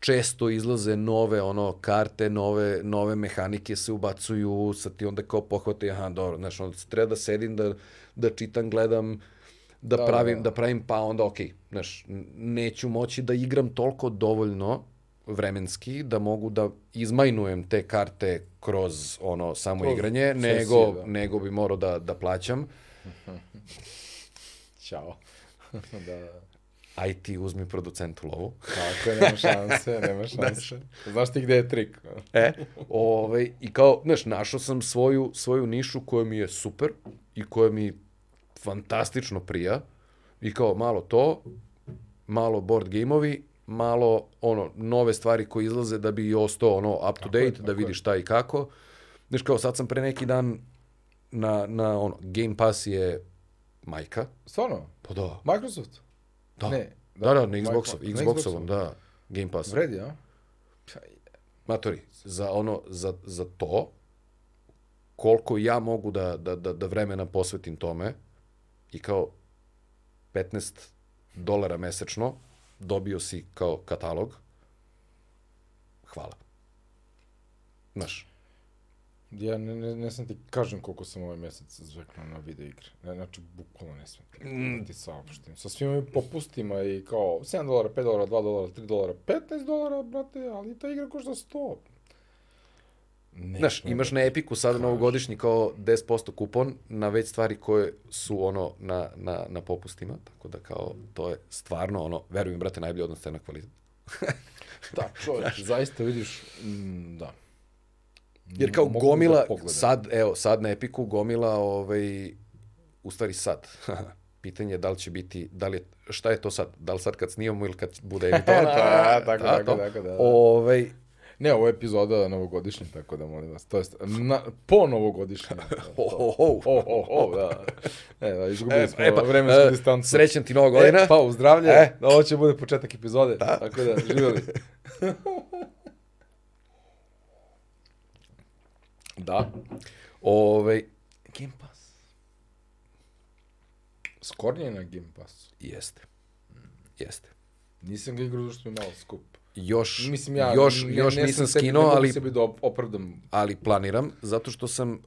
B: često izlaze nove ono karte, nove, nove mehanike se ubacuju, sad ti onda kao pohvate, aha, dobro, znaš, onda treba da sedim, da, da čitam, gledam, da,
A: Da,
B: pravim,
A: da.
B: da pravim, pa onda okej, znaš, neću moći da igram toliko dovoljno vremenski da mogu da izmajnujem te karte kroz ono samo
A: Kroz
B: igranje,
A: sesije,
B: nego,
A: da.
B: nego bi morao da, da plaćam.
A: Ćao. da.
B: Aj ti uzmi producentu lovu.
A: Tako je, nema šanse, nema šanse. Znaš ti gde je trik?
B: E, ovaj, i kao, znaš, našao sam svoju, svoju nišu koja mi je super i koja mi fantastično prija. I kao, malo to, malo board gameovi, malo ono nove stvari koje izlaze da bi i ostao ono up to date, da vidiš šta i kako. Znaš kao, sad sam pre neki dan na, na ono, Game Pass je majka.
A: Stvarno?
B: Pa da.
A: Microsoft?
B: Da.
A: Ne.
B: Da, da, na Xboxov,
A: Na
B: Xboxovom, da. Game Pass.
A: Vredi, a?
B: Matori, za ono, za, za to, koliko ja mogu da, da, da, da vremena posvetim tome i kao 15 dolara mesečno dobio si kao katalog, hvala. Znaš,
A: Ja ne, ne, ne sam ti kažem koliko sam ovaj mesec zveknuo na video igre. Ne, znači, bukvalno ne smem ti, mm. ti saopštim. Sa svim ovim popustima i kao 7 dolara, 5 dolara, 2 dolara, 3 dolara, 15 dolara, brate, ali ta igra košta 100. Ne
B: Znaš,
A: smem
B: imaš
A: da
B: na Epiku sada novogodišnji kao 10% kupon na već stvari koje su ono na, na, na popustima, tako da kao to je stvarno ono, verujem brate, najbolji odnos cena kvalitet.
A: Da, čovječ, zaista vidiš, mm, da.
B: Jer kao
A: Mogu
B: gomila,
A: da
B: sad, evo, sad na Epiku gomila, ovaj, u stvari sad, pitanje je da li će biti, da li je, šta je to sad, da li sad kad snimamo ili kad bude emitovano?
A: Da, tako, tako,
B: to.
A: tako, da, da.
B: Ovaj,
A: Ne, ovo je epizoda novogodišnja, tako da molim vas. To jest, na, po novogodišnjem.
B: ho, ho, ho.
A: Ho, ho, ho, da. E, da, izgubili
B: E,
A: smo
B: e pa,
A: vremensku
B: e,
A: distancu.
B: srećan ti nova godina.
A: E, pa, u zdravlje.
B: E.
A: Ovo će bude početak epizode. Da. Tako da, živjeli. da.
B: Ovaj,
A: Game Pass. Skornje je na Game Passu.
B: jeste. Jeste.
A: Nisam ga igrao zašto je malo skup.
B: Još,
A: Mislim, ja
B: još,
A: ne,
B: još
A: ne
B: nisam skinuo,
A: mogu
B: ali,
A: sebi da op- opravdam.
B: ali planiram, zato što sam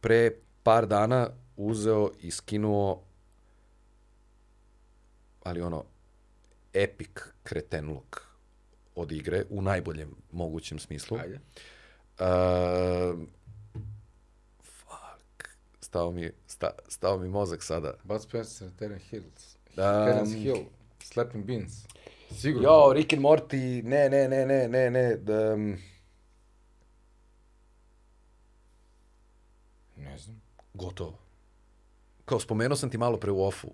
B: pre par dana uzeo i skinuo ali ono epic kretenluk od igre u najboljem mogućem smislu.
A: Ajde.
B: Uh, fuck. Stao mi, sta, stao mi mozak sada.
A: Bud Spencer, Terran Hills.
B: Um,
A: Terrence Hill. Slapping Beans. Sigurno.
B: Jo, Rick and Morty, ne, ne, ne, ne, ne, ne, da, um,
A: Ne znam.
B: gotovo. Kao spomenuo sam ti malo pre u ofu.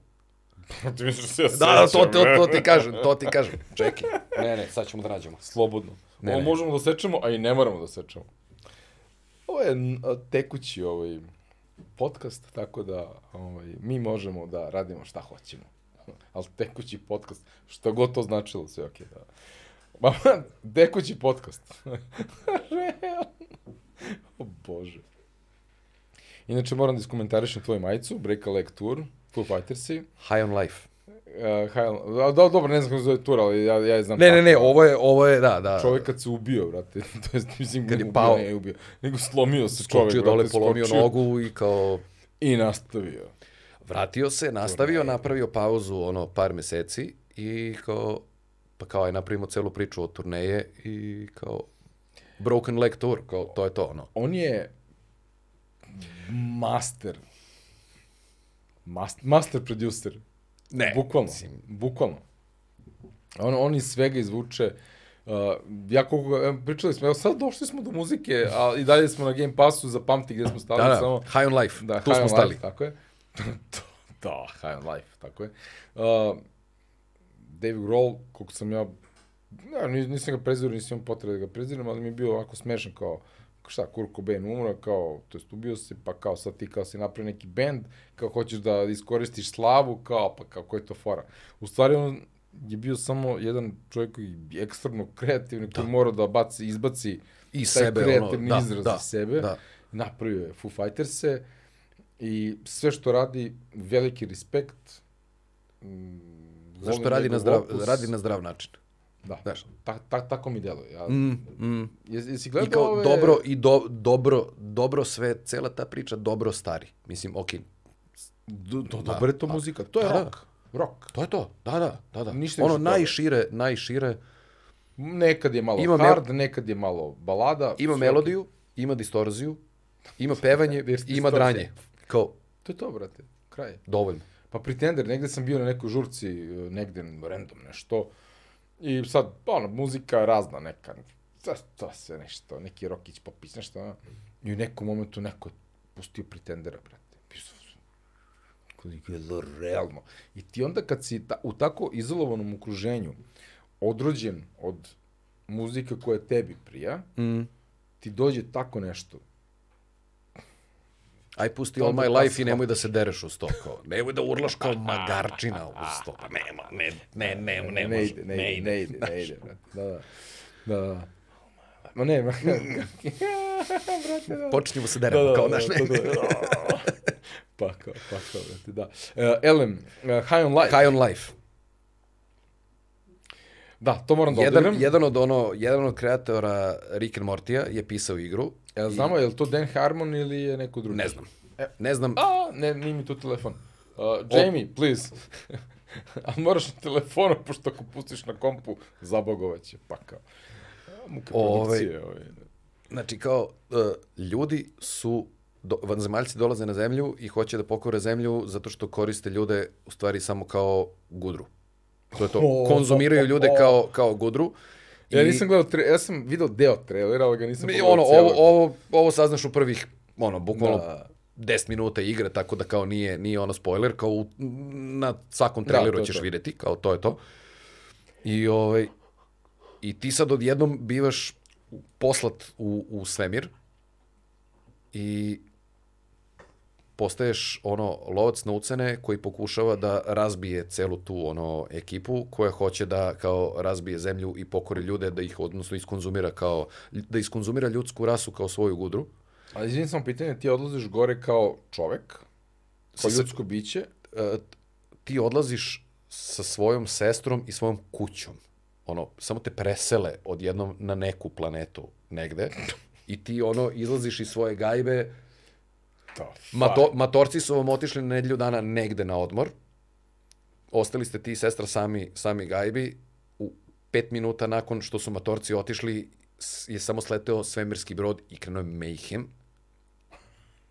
A: ti misliš da se ja
B: Da, da, to, to, to ti kažem, to ti kažem. Čekaj. Ne, ne, sad ćemo da nađemo.
A: Slobodno.
B: Ne,
A: Ovo
B: ne.
A: možemo da sečemo, a i ne moramo da sečemo. Ovo je tekući ovaj podcast, tako da ovaj, mi možemo da radimo šta hoćemo. Ali tekući podcast, što god to značilo, sve okej. da. Ma, tekući podcast. Realno. o Bože. Inače, moram da iskomentarišem tvoju majicu, Break a Leg Tour, Foo Fightersi.
B: High on life.
A: Uh, High, da, da, dobro, ne znam kako se zove tur, ali ja, ja je znam
B: Ne, ne,
A: tako.
B: ne, ovo je, ovo je, da, da.
A: Čovjek kad se ubio, brate, to jest, mislim,
B: Kad je
A: ubio,
B: pao.
A: ne ubio, nego slomio se čovjek,
B: skočio dole,
A: brate,
B: polomio
A: skočio
B: nogu i kao
A: I nastavio.
B: Vratio se, nastavio, napravio pauzu ono par meseci i kao pa kao je napravimo celu priču od turneje i kao Broken Leg Tour, kao to je to ono.
A: On je master. Master, master producer.
B: Ne,
A: Bukvalno,
B: mislim.
A: bukvalno. On, on iz svega izvuče Uh, ja koliko, pričali smo, evo sad došli smo do muzike, a i dalje smo na Game Passu, zapamti gde smo stali,
B: Da, da,
A: samo...
B: High on Life,
A: Da,
B: tu smo
A: on
B: stali.
A: Life, tako je. да, High on Life, тако е. Дейв Грол, колку сам ја Не, не, не сум га презирал, не сум потреба да га презирам, али ми е било ако смешно као шта Курко Бен умра, као тоест убио се, па као сад ти као си направи неки бенд, као хочеш да искористиш славу, као па као кој то фора. Уствари он е био само еден човек кој е екстремно креативен, кој да. мора да
B: баци,
A: избаци
B: и себе,
A: креативни
B: оно,
A: да,
B: израз
A: да, себе.
B: Да.
A: Направио е Foo Fighters се, i sve što radi, veliki respekt. Mm,
B: Zašto
A: volim
B: radi na, zdrav,
A: opus.
B: radi na zdrav način.
A: Da,
B: Znaš.
A: ta, ta, tako mi deluje. Ja,
B: Mm, mm.
A: jes, jesi
B: I
A: gledao
B: kao
A: ove...
B: dobro, i do, dobro, dobro sve, cela ta priča dobro stari. Mislim, okej,
A: Do, do,
B: Da,
A: dobra je to
B: pa,
A: muzika, to je
B: da, da.
A: rock. Rock.
B: to je to. Da, da, da, da.
A: Ništa
B: ono
A: od toga.
B: najšire, najšire,
A: Nekad je malo
B: Ima mel-
A: hard, nekad je malo balada.
B: ima melodiju, ima distorziju, ima pevanje, i ima dranje. Kao.
A: To je to, brate. Kraj.
B: dovoljno.
A: Pa Pretender, negde sam bio na nekoj žurci, e, negde random nešto. I sad, ono, muzika razna neka. To, to sve nešto, neki Rokić popis, nešto. ono. I u nekom momentu neko je pustio Pretendera, brate. Bio sam- realno. I ti onda kad si ta, u tako izolovanom okruženju, odrođen od muzike koja tebi prija,
B: Mm.
A: ti dođe tako nešto.
B: Aj pusti
A: To
B: All My Life i nemoj da se dereš u sto. Kao, nemoj da urlaš kao magarčina u sto. Pa nema, ne, ne, ne, ne,
A: ne,
B: može,
A: ide, ne, ide, ne ide, ne ide. Da, da. Da, da. Ma ne, ma... Da.
B: Počinjemo se deremo, kao naš.
A: to, to, pakao, pakao, brate, da. Uh, Elem, uh, High on Life.
B: High on Life.
A: Da, to moram da
B: Jedan,
A: odigram.
B: jedan, od ono, jedan od kreatora Rick and Mortija je pisao igru.
A: Jel znamo, je li to Dan Harmon ili je neko drugi?
B: Ne znam.
A: E.
B: Ne znam.
A: A, ne, nije mi tu telefon. Uh, Jamie, please. A moraš na telefonu, pošto ako pustiš na kompu, zabogovaće, pa kao. A, Muke
B: Ovaj,
A: produkcije, ovaj.
B: Znači, kao, uh, ljudi su, do, vanzemaljci dolaze na zemlju i hoće da pokore zemlju zato što koriste ljude, u stvari, samo kao gudru. To je to. Konzumiraju ljude kao, kao gudru.
A: Ja nisam gledao, tre... ja sam video deo trailera, ali ga nisam
B: I
A: pogledao
B: ono, ovo, ovo, ovo saznaš u prvih, ono, bukvalno
A: Da.
B: 10 minuta igre, tako da kao nije, nije ono spoiler, kao u, na svakom traileru
A: to je
B: ćeš
A: to.
B: videti, kao to je to. I, ovaj, I ti sad odjednom bivaš poslat u, u svemir i postaješ ono lovac na ucene koji pokušava da razbije celu tu ono ekipu koja hoće da kao razbije zemlju i pokori ljude da ih odnosno iskonzumira kao da iskonzumira ljudsku rasu kao svoju gudru.
A: Ali izvinim samo pitanje, ti odlaziš gore kao čovek, kao
B: Sa-
A: ljudsko biće,
B: E, ti odlaziš sa svojom sestrom i svojom kućom. Ono, samo te presele odjednom na neku planetu negde i ti ono izlaziš iz svoje gajbe Mato, matorci su vam otišli na nedelju dana negde na odmor. Ostali ste ti i sestra sami, sami gajbi. U pet minuta nakon što su matorci otišli je samo sleteo svemirski brod i krenuo je Mayhem.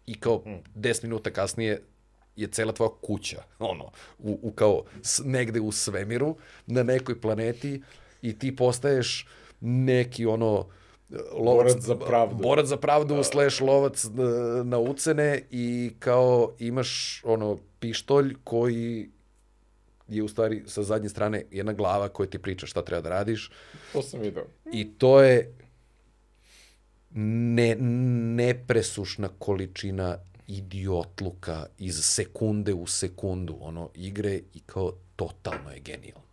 B: I kao 10 minuta kasnije je cela tvoja kuća, ono, u, u kao s, negde u svemiru, na nekoj planeti i ti postaješ neki ono lovac
A: Borac za pravdu.
B: Borac za pravdu slash lovac e, na ucene i kao imaš ono pištolj koji je u stvari sa zadnje strane jedna glava koja ti priča šta treba da radiš
A: to sam video.
B: i to je ne, nepresušna količina idiotluka iz sekunde u sekundu, ono, igre i kao totalno je genijalno.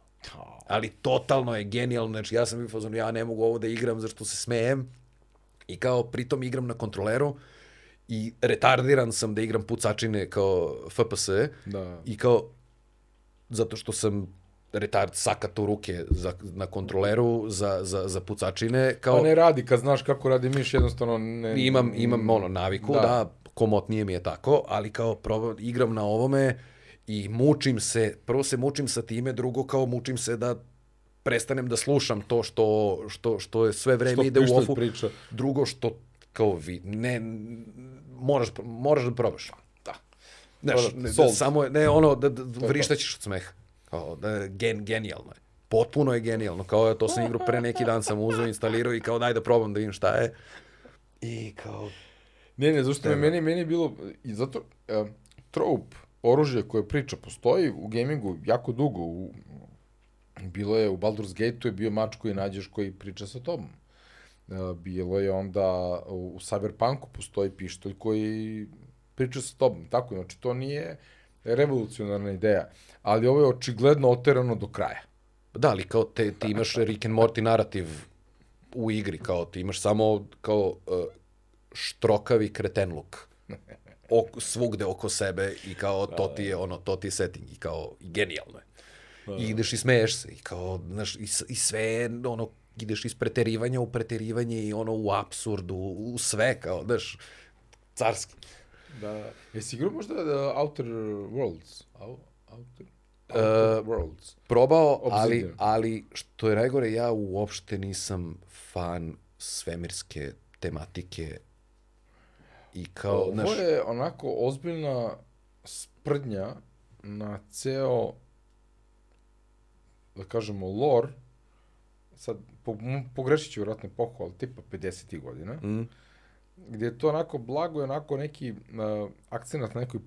B: Ali totalno je genijalno, znači ja sam bio ja ne mogu ovo da igram zašto se smejem i kao pritom igram na kontroleru i retardiran sam da igram pucačine kao FPS
A: Da.
B: i kao zato što sam retard sakat u ruke za, na kontroleru za, za, za pucačine, kao
A: Pa ne radi, kad znaš kako radi miš, jednostavno ne...
B: imam, imam ono naviku, da.
A: Da.
B: komotnije mi je tako, ali kao probam, igram na ovome i mučim se, prvo se mučim sa time, drugo kao mučim se da prestanem da slušam to što, što, što je sve vreme
A: Što
B: ide u ofu.
A: priča.
B: Drugo što kao vi, ne, moraš, moraš da probaš. Da. Znaš,
A: Da, da,
B: ne, da, samo je, ne, ono, da, da vrištaćeš od smeha. Kao, da, gen, genijalno je. Potpuno je genijalno. Kao, to sam igrao pre neki dan, sam uzeo, instalirao i kao, daj da probam da vidim šta je. I kao,
A: Ne, ne, zašto me, meni, meni je bilo, i zato, uh, trope, oružje koje priča, postoji u gamingu jako dugo, u, bilo je u Baldur's Gate-u je bio mač koji nađeš koji priča sa tobom. Uh, bilo je onda u, u Cyberpunku postoji pištolj koji priča sa tobom. Tako, znači to nije revolucionarna ideja, ali ovo je očigledno oterano do kraja.
B: Da, ali kao te, ti imaš Rick and Morty narativ u igri, kao ti imaš samo kao uh, štrokavi kretenluk ok, svugde oko sebe i kao to ti je ono, to ti je setting i kao genijalno je. I ideš i smeješ se i kao, znaš, i, i sve ono, ideš iz preterivanja u preterivanje i ono u apsurdu, u sve kao, znaš, carski.
A: Da. Jesi igrao možda uh, Outer Worlds? Au, outer, outer Worlds.
B: Probao, ali,
A: Obsidian.
B: ali što je najgore, ja uopšte nisam fan svemirske tematike i kao,
A: Ovo
B: znaš,
A: je onako ozbiljna sprdnja na ceo, da kažemo, lore, sad, po, pogrešit ću vjerojatno epohu, ali tipa 50. godina,
B: mm,
A: gdje je to onako blago i onako neki uh, akcenat na nekoj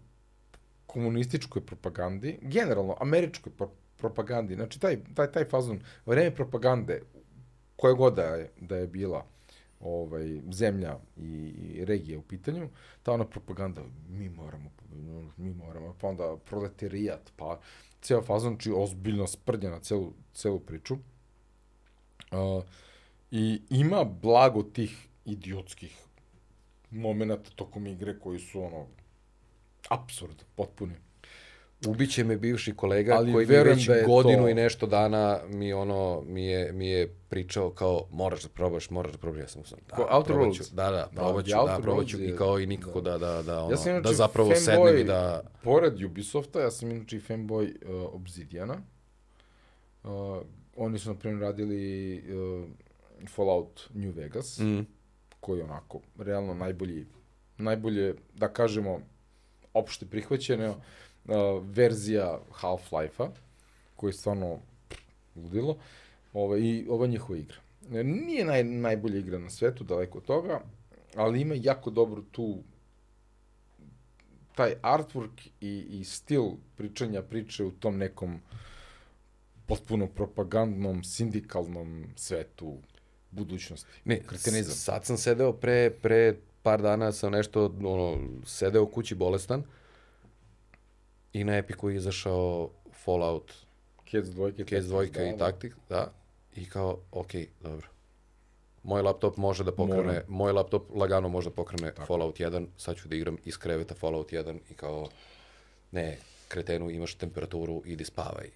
A: komunističkoj propagandi, generalno američkoj pro propagandi, znači taj, taj, taj fazon, vreme propagande, koja god da je, da je bila ovaj, zemlja i, i regija u pitanju, ta ona propaganda, mi moramo, mi moramo, pa onda proletarijat, pa ceo fazon, či ozbiljno sprdnja na celu, celu priču. Uh, I ima blago tih idiotskih momenta tokom igre koji su ono absurd, potpuni.
B: Ubiće me bivši kolega
A: Ali
B: koji mi već
A: da je
B: godinu
A: to-
B: i nešto dana mi ono mi je mi je pričao kao moraš da probaš, moraš da probaš, ja sam sam. Da,
A: Ko Outer
B: probat ću,
A: Worlds?
B: Da, da,
A: Da,
B: probat ću,
A: The
B: da,
A: Outer
B: probat ću
A: Worlds
B: i
A: je-
B: kao i nikako da da da ono,
A: Ja sam
B: da zapravo
A: fanboy-
B: sednem i da
A: Pored Ubisofta, ja sam inače i fanboy uh, Obsidiana. Uh, oni su, na primjer, radili uh, Fallout New Vegas,
B: mm,
A: koji je onako, realno najbolji, najbolje, da kažemo, opšte prihvaćena uh, verzija Half-Life-a, koji je stvarno ludilo, Ove, i ova njihova igra. E, Nije naj, najbolja igra na svetu, daleko od toga, ali ima jako dobru tu taj artwork i, i stil pričanja priče u tom nekom potpuno propagandnom, sindikalnom svetu budućnosti.
B: Ne,
A: Kretenizam.
B: sad sam sedeo pre, pre par dana sam nešto, ono, sedeo kući bolestan i na Epiku je izašao Fallout
A: Case dvojke.
B: Case dvojka i taktik, da. I kao, ok, dobro. Moj laptop može da pokrene,
A: Moram.
B: moj laptop lagano može da pokrene Fallout 1, sad ću da igram iz kreveta Fallout 1 i kao, ne, kretenu, imaš temperaturu, idi spavaj.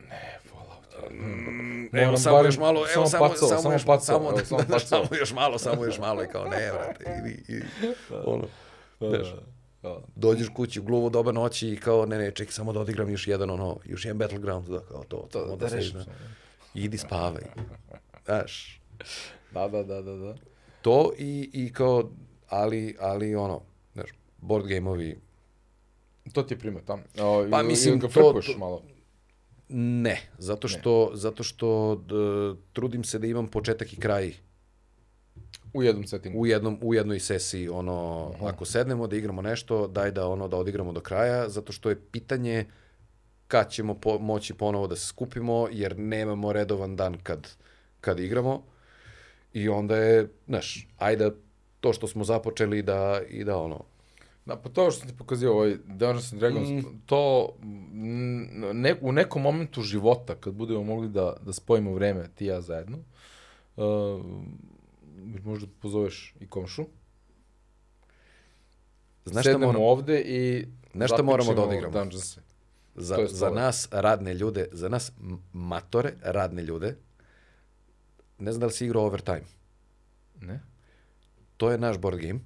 A: Ne, Fallout.
B: Evo,
A: Moram
B: samo
A: barem-
B: još malo,
A: samo
B: evo, samo,
A: pacao,
B: samo,
A: samo
B: još,
A: pacao,
B: samo,
A: evo,
B: da,
A: samo
B: da,
A: pacao.
B: samo još malo, samo još malo, i kao, ne, brate, idi, idi, ono, znaš,
A: Da.
B: Dođeš kući u gluvu doba noći i kao, ne, ne, čekaj, samo da odigram još jedan, ono, još jedan Battleground, da, kao to,
A: To, da,
B: se
A: rešim
B: ide.
A: sam.
B: idi spavaj, znaš,
A: Da, da, da, da, da.
B: to i, i kao, ali, ali ono, znaš, board game-ovi,
A: To ti je primjer tamo. O,
B: Pa,
A: ili-
B: mislim,
A: ga
B: to- to-
A: malo.
B: ne, zato što, zato što d, trudim se da imam početak i kraj
A: U jednom settingu.
B: u jednom u jednoj sesiji ono ako sednemo da igramo nešto daj da ono da odigramo do kraja zato što je pitanje kad ćemo po, moći ponovo da se skupimo jer nemamo redovan dan kad kad igramo i onda je znaš ajde to što smo započeli da i da ono
A: Da, pa to što ti pokazio ovaj Dungeons and Dragons,
B: Mm.
A: to ne, u nekom momentu života, kad budemo mogli da, da spojimo vreme, ti i ja zajedno, uh, možda pozoveš i komšu.
B: znaš
A: Sednemo
B: moramo
A: ovde i
B: Znaš šta moramo da odigramo?
A: Dungeonse.
B: za,
A: to
B: za nas radne ljude za nas matore radne ljude ne znam da li si igrao Overtime
A: Ne?
B: To je naš board game.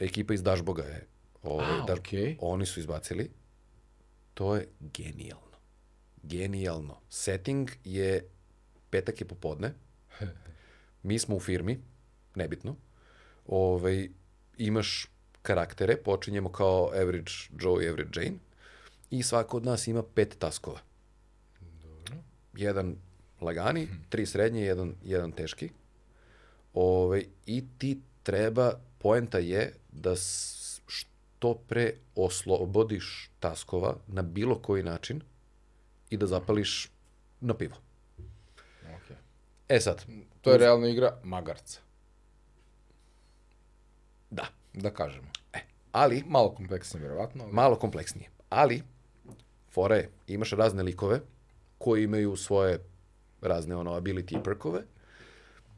B: Ekipa iz Dašboga je. Ovaj,
A: A,
B: Daš-
A: okej.
B: Oni su izbacili. To je genijalno. Genijalno. Setting je petak je popodne. Mi smo u firmi, nebitno. Ovaj, imaš karaktere, počinjemo kao average Joe i average Jane i svako od nas ima pet taskova. Jedan lagani, tri srednje, jedan, jedan teški. Ove, I ti treba, poenta je da što pre oslobodiš taskova na bilo koji način i da zapališ na pivo.
A: Okay.
B: E sad,
A: To je realno igra magarca,
B: da,
A: da kažemo.
B: ali
A: Malo kompleksnije, vjerovatno. Ali...
B: malo kompleksnije. Ali, fora je, imaš razne likove koji imaju svoje razne ono ability i perkove.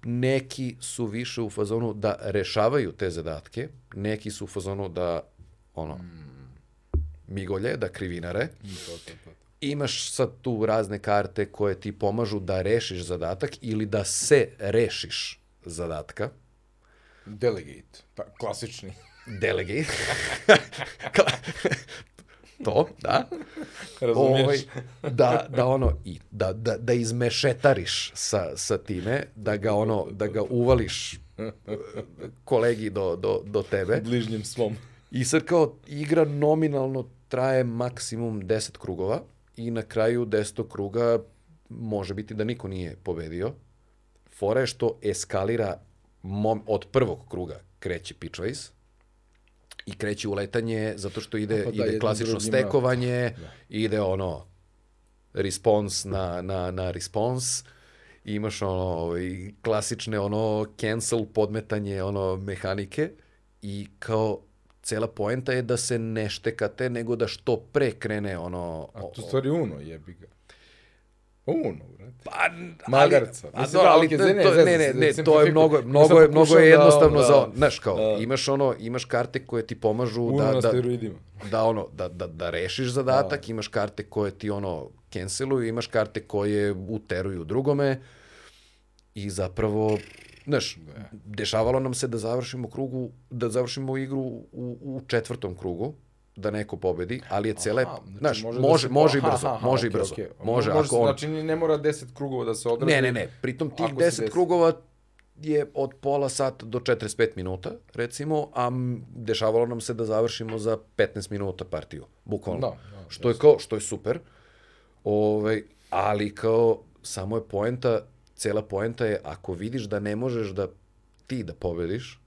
B: Neki su više u fazonu da rešavaju te zadatke, neki su u fazonu da ono migolje, da krivinare.
A: To, to, to.
B: Imaš sad tu razne karte koje ti pomažu da rešiš zadatak ili da se rešiš zadatka.
A: Delegate, ta, klasični.
B: Delegate. to, da.
A: Razumiješ?
B: Ovaj, da, da ono, i, da, da, da izmešetariš sa, sa time, da ga ono, da ga uvališ kolegi do, do, do tebe.
A: Bližnjem svom.
B: I sad kao igra nominalno traje maksimum 10 krugova i na kraju 10. kruga može biti da niko nije pobedio. Fora je što eskalira mom, od prvog kruga kreće pitchways i kreće uletanje zato što ide,
A: Pa da,
B: ide klasično
A: drugima-
B: stekovanje, ide ono response na, na, na response i imaš ono ovaj, klasične ono cancel podmetanje ono mehanike i kao cela poenta je da se ne štekate nego da što pre krene ono
A: A to stvari Uno jebi ga. Uno, brate.
B: Pa,
A: Magarca.
B: Ali,
A: Mislim,
B: ali,
A: da,
B: ali
A: okej,
B: to,
A: ne, ne,
B: to, ne, ne, ne, to je mnogo, mnogo je, mnogo je
A: da,
B: jednostavno
A: da,
B: za, znaš, kao,
A: da.
B: imaš ono, imaš karte koje ti pomažu
A: Uno
B: da, da, da ono da da da rešiš zadatak, imaš karte koje ti ono canceluju, imaš karte koje uteruju drugome i zapravo znaš, dešavalo nam se da završimo krugu, da završimo igru u, u četvrtom krugu, da neko pobedi, ali je cele,
A: Aha,
B: znaš,
A: da
B: može,
A: se-
B: može, i
A: aha,
B: brzo,
A: aha,
B: može i
A: okej,
B: brzo.
A: okej.
B: Može,
A: Može
B: ako on,
A: Znači, ne mora 10 krugova da se odradi.
B: Ne, ne, ne. Pritom tih
A: Ako se
B: 10
A: desi.
B: krugova je od pola sata do 45 minuta, recimo, a dešavalo nam se da završimo za 15 minuta partiju, bukvalno.
A: Da, da,
B: što je kao, što je super. Ovaj, ali kao, samo je poenta, cela poenta je, ako vidiš da ne možeš da ti da pobediš,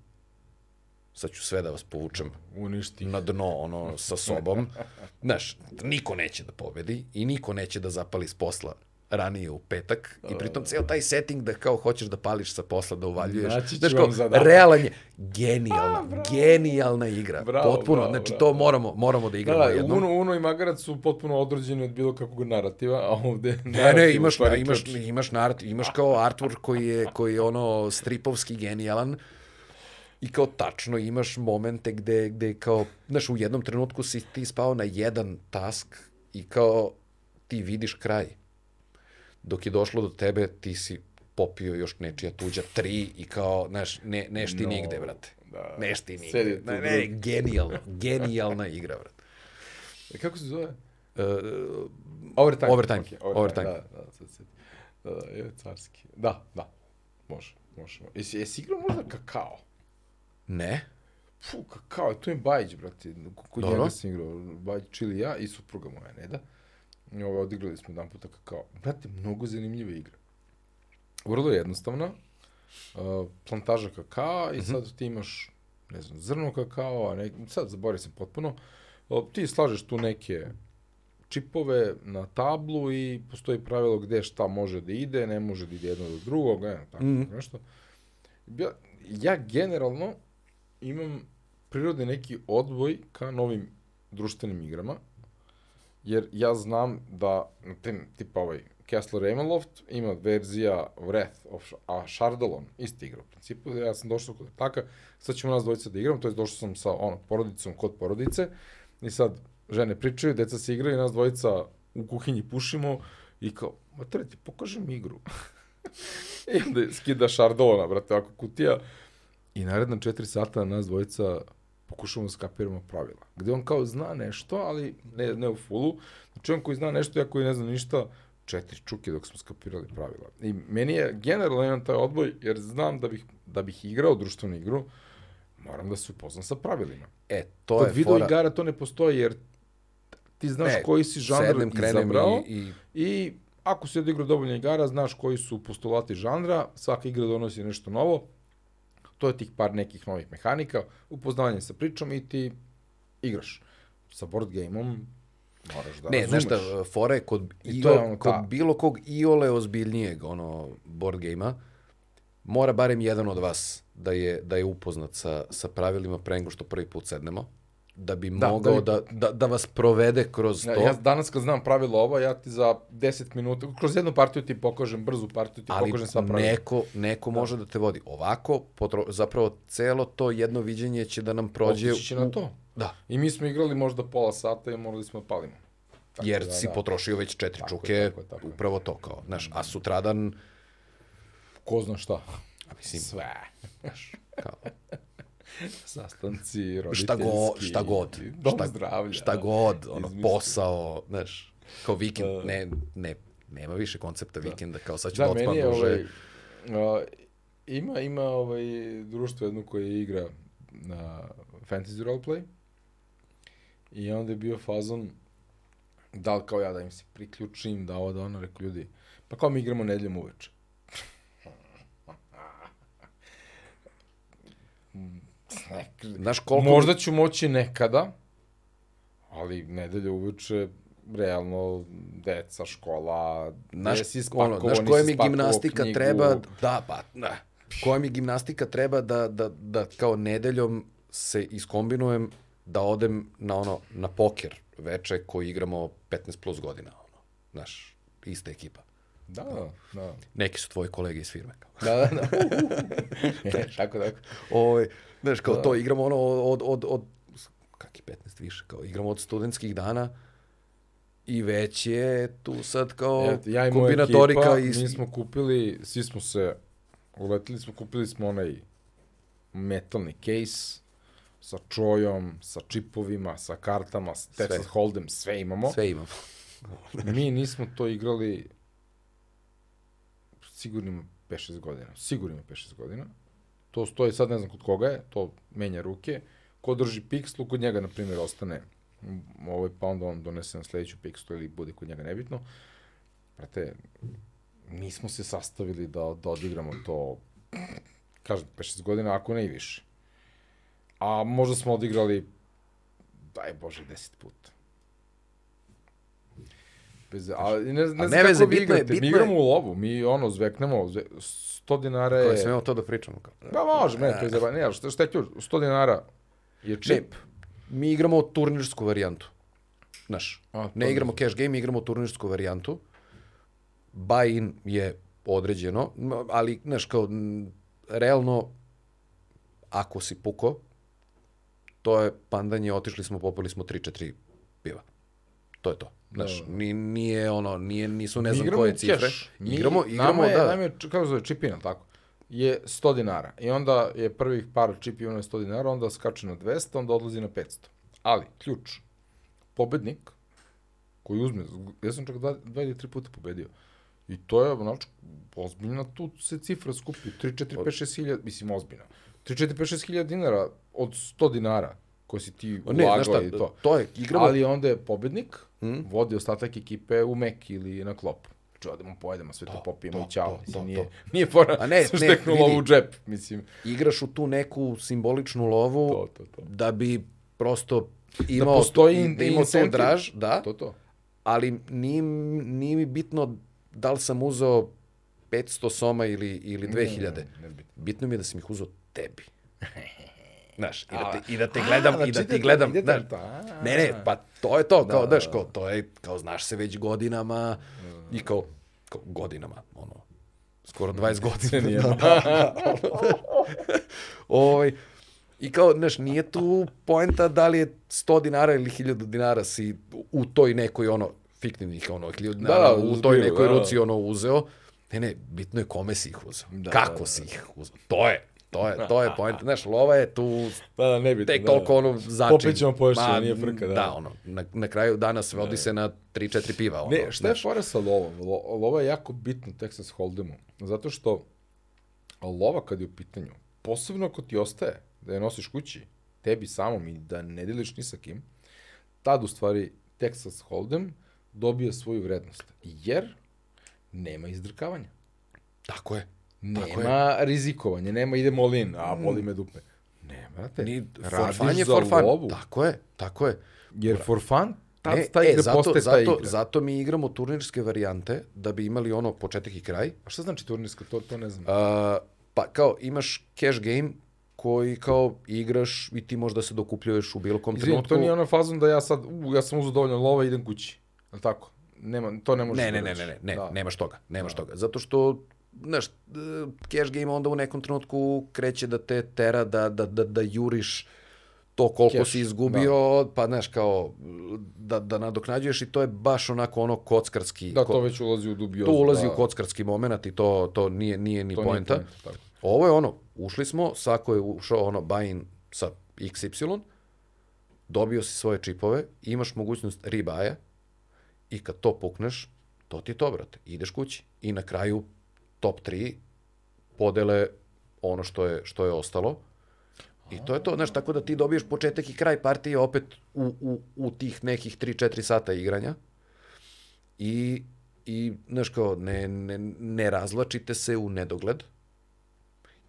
B: sad ću sve da vas povučem
A: Uništi.
B: na dno ono sa sobom. Znaš, niko neće da pobedi i niko neće da zapali s posla ranije u petak i pritom ceo taj setting da kao hoćeš da pališ sa posla, da uvaljuješ. Znaš,
A: vam
B: kao, realan je, genijalna, genijalna igra.
A: Bravo,
B: Potpuno,
A: bravo,
B: znači
A: bravo.
B: to moramo, moramo da
A: Da,
B: igramo
A: da,
B: jednom.
A: Uno, Uno i Magarac su potpuno odrođeni od bilo kakvog narativa, a ovde
B: Ne,
A: narativ
B: ne, imaš,
A: stvari
B: imaš, imaš, narat, imaš kao artwork koji je, koji je ono stripovski genijalan i kao tačno imaš momente gde, gde kao, znaš, u jednom trenutku si ti spao na jedan task i kao ti vidiš kraj. Dok je došlo do tebe, ti si popio još nečija tuđa tri i kao, znaš, ne, neš ti
A: No,
B: nigde, brate.
A: da.
B: Neš ti
A: Sedi
B: nigde.
A: tu
B: Ne, ne, genijalno, genijalna igra, brate.
A: E, Kako se zove?
B: Uh,
A: Overtime.
B: Overtime,
A: okej,
B: overtime.
A: Da, da, sad se... Da, da, je carski. Da, da. Može, može. Jesi, jesi igrao možda kakao?
B: ne?
A: Fu, kakao, to je Bajić, brate. Kod
B: Dobro.
A: njega sam igrao. Bajić, Čili ja i supruga moja, Neda. I ovo, odigrali smo jedan puta kakao. Brate, mnogo zanimljiva igra. Vrlo je jednostavna. Uh, plantaža kakao i sad ti imaš, ne znam, zrno kakao, a ne, sad zaboravio sam potpuno. Uh, ti slažeš tu neke čipove na tablu i postoji pravilo gde šta može da ide, ne može da ide jedno do drugog, ne, tako nešto. Ja, ja generalno imam prirodni neki odboj ka novim društvenim igrama, jer ja znam da, tem, tipa ovaj, Castle Ravenloft ima verzija Wrath of a Shardalon, isti igra u principu, ja sam došao kod taka, sad ćemo nas dvojica da igram, to je došao sam sa ono, porodicom kod porodice, i sad žene pričaju, deca se igraju, nas dvojica u kuhinji pušimo, i kao, ma treba ti pokažem igru. I onda skida Shardalona, brate, ovako kutija, I naredna četiri sata nas dvojica pokušamo da skapiramo pravila. Gde on kao zna nešto, ali ne, ne u fullu. Znači on koji zna nešto, ja koji ne znam ništa, četiri čuke dok smo skapirali pravila. I meni je generalno imam taj odboj, jer znam da bih, da bih igrao društvenu igru, moram da se upoznam sa pravilima.
B: E, to
A: Kod
B: je
A: video
B: fora.
A: igara to ne postoji, jer ti znaš
B: Ne,
A: koji si žanr izabrao
B: i, i
A: i ako si odigrao dovoljno igara, znaš koji su postulati žanra, svaka igra donosi nešto novo, to je tih par nekih novih mehanika, upoznavanje sa pričom i ti igraš. Sa board game-om moraš da
B: Ne,
A: razumeš.
B: znaš šta, fora je kod,
A: I
B: I
A: to je ono
B: kod
A: ta-
B: bilo kog iole ozbiljnijeg ono, board game-a, mora barem jedan od vas da je, da je upoznat sa, sa pravilima pre nego što prvi put sednemo, da bi
A: Da,
B: mogao
A: da
B: da, da, da vas provede kroz
A: Ja,
B: to.
A: ja danas kad znam pravilo ova, ja ti za 10 minuta, kroz jednu partiju ti pokažem, brzu partiju ti
B: ali
A: pokažem sva pravila.
B: neko, neko može da te vodi. Ovako, potro, zapravo, celo to jedno viđenje će da nam prođe...
A: Otići će na to.
B: Da,
A: I mi smo igrali možda pola sata i morali smo da palimo. Tako
B: jer
A: da,
B: si
A: da.
B: potrošio već četiri
A: Tako je,
B: čuke,
A: tako je, tako je.
B: upravo to kao, znaš, a sutradan,
A: Ko zna šta.
B: a mislim,
A: Sve.
B: kao,
A: Sastanci, roditeljski.
B: šta, go, šta god,
A: Dom
B: šta,
A: zdravlja.
B: šta god, ono,
A: Izmisli.
B: posao, znaš, kao vikend, ne, ne, nema više koncepta vikenda, kao sad ću da,
A: Da,
B: da duže.
A: ovaj, a, ima, ima ovaj društvo jedno koje igra na fantasy roleplay i onda je bio fazon da li kao ja da im se priključim, da ovo da ono, rekao ljudi, pa kao mi igramo nedeljom uveče.
B: Znaš koliko...
A: Možda ću moći nekada, ali nedelja uveče, realno, deca, škola,
B: Znaš,
A: nisi
B: ono,
A: spakovao,
B: znaš koja mi gimnastika
A: knjigu.
B: treba, da, pa, ne. Koja mi gimnastika treba da, da, da kao nedeljom se iskombinujem da odem na ono, na poker veče koji igramo 15 plus godina, ono, znaš, ista ekipa.
A: Da, da, da.
B: Neki su tvoji kolege iz firme.
A: Da, da, da. Tako, tako.
B: Ovaj, znaš, kao to igramo ono od, od, od, kak je 15 više, kao igramo od studentskih dana i već je tu sad kao
A: Eto, ja i moja
B: kombinatorika
A: ekipa,
B: i...
A: mi smo kupili, svi smo se, uletili smo, kupili smo onaj metalni case sa čojom, sa čipovima, sa kartama, s
B: Sve.
A: Texas Hold'em, sve imamo.
B: Sve imamo.
A: Mi nismo to igrali sigurno ima 5-6 godina. Sigurno ima 5-6 godina. To stoji, sad ne znam kod koga je, to menja ruke. Ko drži pikslu, kod njega, na primjer, ostane ovaj, pa onda on donese na sledeću pikslu ili bude kod njega nebitno. Brate, nismo se sastavili da, da odigramo to, kažem, 5-6 godina, ako ne i više. A možda smo odigrali, daj Bože, 10 puta. Bez, ali ne, ne znam
B: ne
A: kako vi
B: je-
A: igrate.
B: bitno
A: mi
B: je-
A: igramo u lovu, mi ono, zveknemo, zve, 100 dinara
B: Koje
A: je...
B: smemo to da pričamo. Kao.
A: Pa može, meni to je zaba. Ne, ali šta, šta je ključ? 100 dinara je čip.
B: Mi igramo turnirsku varijantu. Znaš,
A: A,
B: ne
A: ne
B: igramo
A: znam.
B: cash game, igramo turnirsku varijantu. Buy-in je određeno, ali, znaš, kao, realno, ako si puko, to je pandanje, otišli smo, popili smo 3-4 piva. To je to. Znaš,
A: Da, da.
B: ni, nije ono, nije, nisu ne znam koje cifre.
A: Mi,
B: Igramo, igramo,
A: nama je,
B: da.
A: Nama je, kako zove, čipina, tako? Je 100 dinara. I onda je prvih par čipina na 100 dinara, onda skače na 200, onda odlazi na 500. Ali, ključ, pobednik, koji uzme, ja sam čak dva, dva ili tri puta pobedio, I to je, znači, ozbiljna tu se cifra skupi. 3, 4, 5, 6 hiljada, mislim, ozbiljno. 3, 4, 5, 6 hiljada dinara od 100 dinara koje si ti
B: Ne,
A: ulagao
B: šta,
A: i to.
B: to je, igramo,
A: Ali onda je pobednik,
B: Mm.
A: vodi ostatak ekipe u Mek ili na klop. Znači, odemo, pojedemo, sve to,
B: To,
A: popijemo
B: to,
A: i čao.
B: to, to,
A: nije,
B: to.
A: nije fora,
B: A ne,
A: sam
B: ne,
A: šteknulo
B: vidi.
A: u džep, mislim.
B: igraš u tu neku simboličnu lovu
A: To, to, to.
B: da bi prosto imao,
A: postoji
B: da
A: in-
B: imao tu
A: incentiv.
B: draž, da,
A: To, to.
B: ali nije, nije mi bitno da li sam uzeo 500 soma ili, ili 2000.
A: Ne, ne, ne, bitno.
B: Bitno mi je da sam ih uzeo tebi. Znaš, i da te, i da te gledam,
A: a,
B: i da
A: znači
B: ti
A: da-
B: gledam,
A: idete
B: znaš,
A: na to, a.
B: ne, ne, pa to je to, kao,
A: Da,
B: znaš,
A: da,
B: kao, to je, kao, znaš se već godinama, i kao, kao godinama, ono, skoro 20 godina nije. ovaj, I kao, znaš, nije tu poenta da li je 100 dinara ili 1000 dinara si u toj nekoj, ono, fiktivnih, ono, 1000 dinara,
A: da,
B: u toj nekoj
A: da, da.
B: ruci, ono, uzeo. Ne, ne, bitno je kome si ih uzeo.
A: Da,
B: Kako
A: da, da,
B: si ih uzeo. To je, to je, to je poenta. Znaš, lova je tu
A: Da, da, ne bitno.
B: tek
A: da,
B: toliko
A: da.
B: ono začin.
A: Popet ćemo poješće,
B: Ma,
A: nije frka, da.
B: Da, ono, na, na kraju dana svodi se na 3-4 piva. Ono,
A: Ne, šta je fora sa lovom? Lo, lova je jako bitna u Texas Hold'emu, zato što lova kad je u pitanju, posebno ako ti ostaje da je nosiš kući, tebi samom i da ne deliš ni sa kim, tad u stvari Texas Hold'em dobija svoju vrednost. Jer nema izdrkavanja.
B: Tako je.
A: Nema rizikovanja, nema idemo all in, a boli me dupe. Ne, brate,
B: Ni, for
A: radiš
B: fun je
A: za
B: for fun.
A: lovu.
B: Tako je, tako je.
A: Jer for fun, tad
B: E,
A: ta igra
B: zato,
A: postaje ta
B: zato,
A: igra.
B: zato mi igramo turnirske varijante da bi imali ono početak i kraj.
A: A šta znači turnirska, to, to ne znam.
B: A, pa kao imaš cash game koji kao igraš i ti možda se dokupljuješ u bilo kom trenutku.
A: to nije ona fazon da ja sad, u, ja sam uzeo dovoljno lova i idem kući. Je li tako? Nema, to ne može
B: Ne, ne, ne, ne, ne, ne,
A: Da.
B: nemaš toga, nemaš toga. Zato što, znaš, e, cash game onda u nekom trenutku kreće da te tera da, da, da, da juriš to koliko
A: Cash,
B: si izgubio, pa znaš, kao, da, da nadoknađuješ i to je baš onako ono kockarski.
A: Da, to već ulazi u dubiozu.
B: to ulazi
A: da,
B: u kockarski moment i to, to nije, nije ni
A: to nije
B: poenta.
A: poenta, tako.
B: Ovo je ono, ušli smo, svako je ušao ono buy-in sa XY, dobio si svoje čipove, imaš mogućnost rebuy i kad to pukneš, to ti je to, brate. Ideš kući i na kraju top 3 podele ono što je, što je ostalo. I to je to, znaš, tako da ti dobiješ početak i kraj partije opet u, u, u tih nekih 3-4 sata igranja. I, i znaš kao, ne, ne, ne razlačite se u nedogled.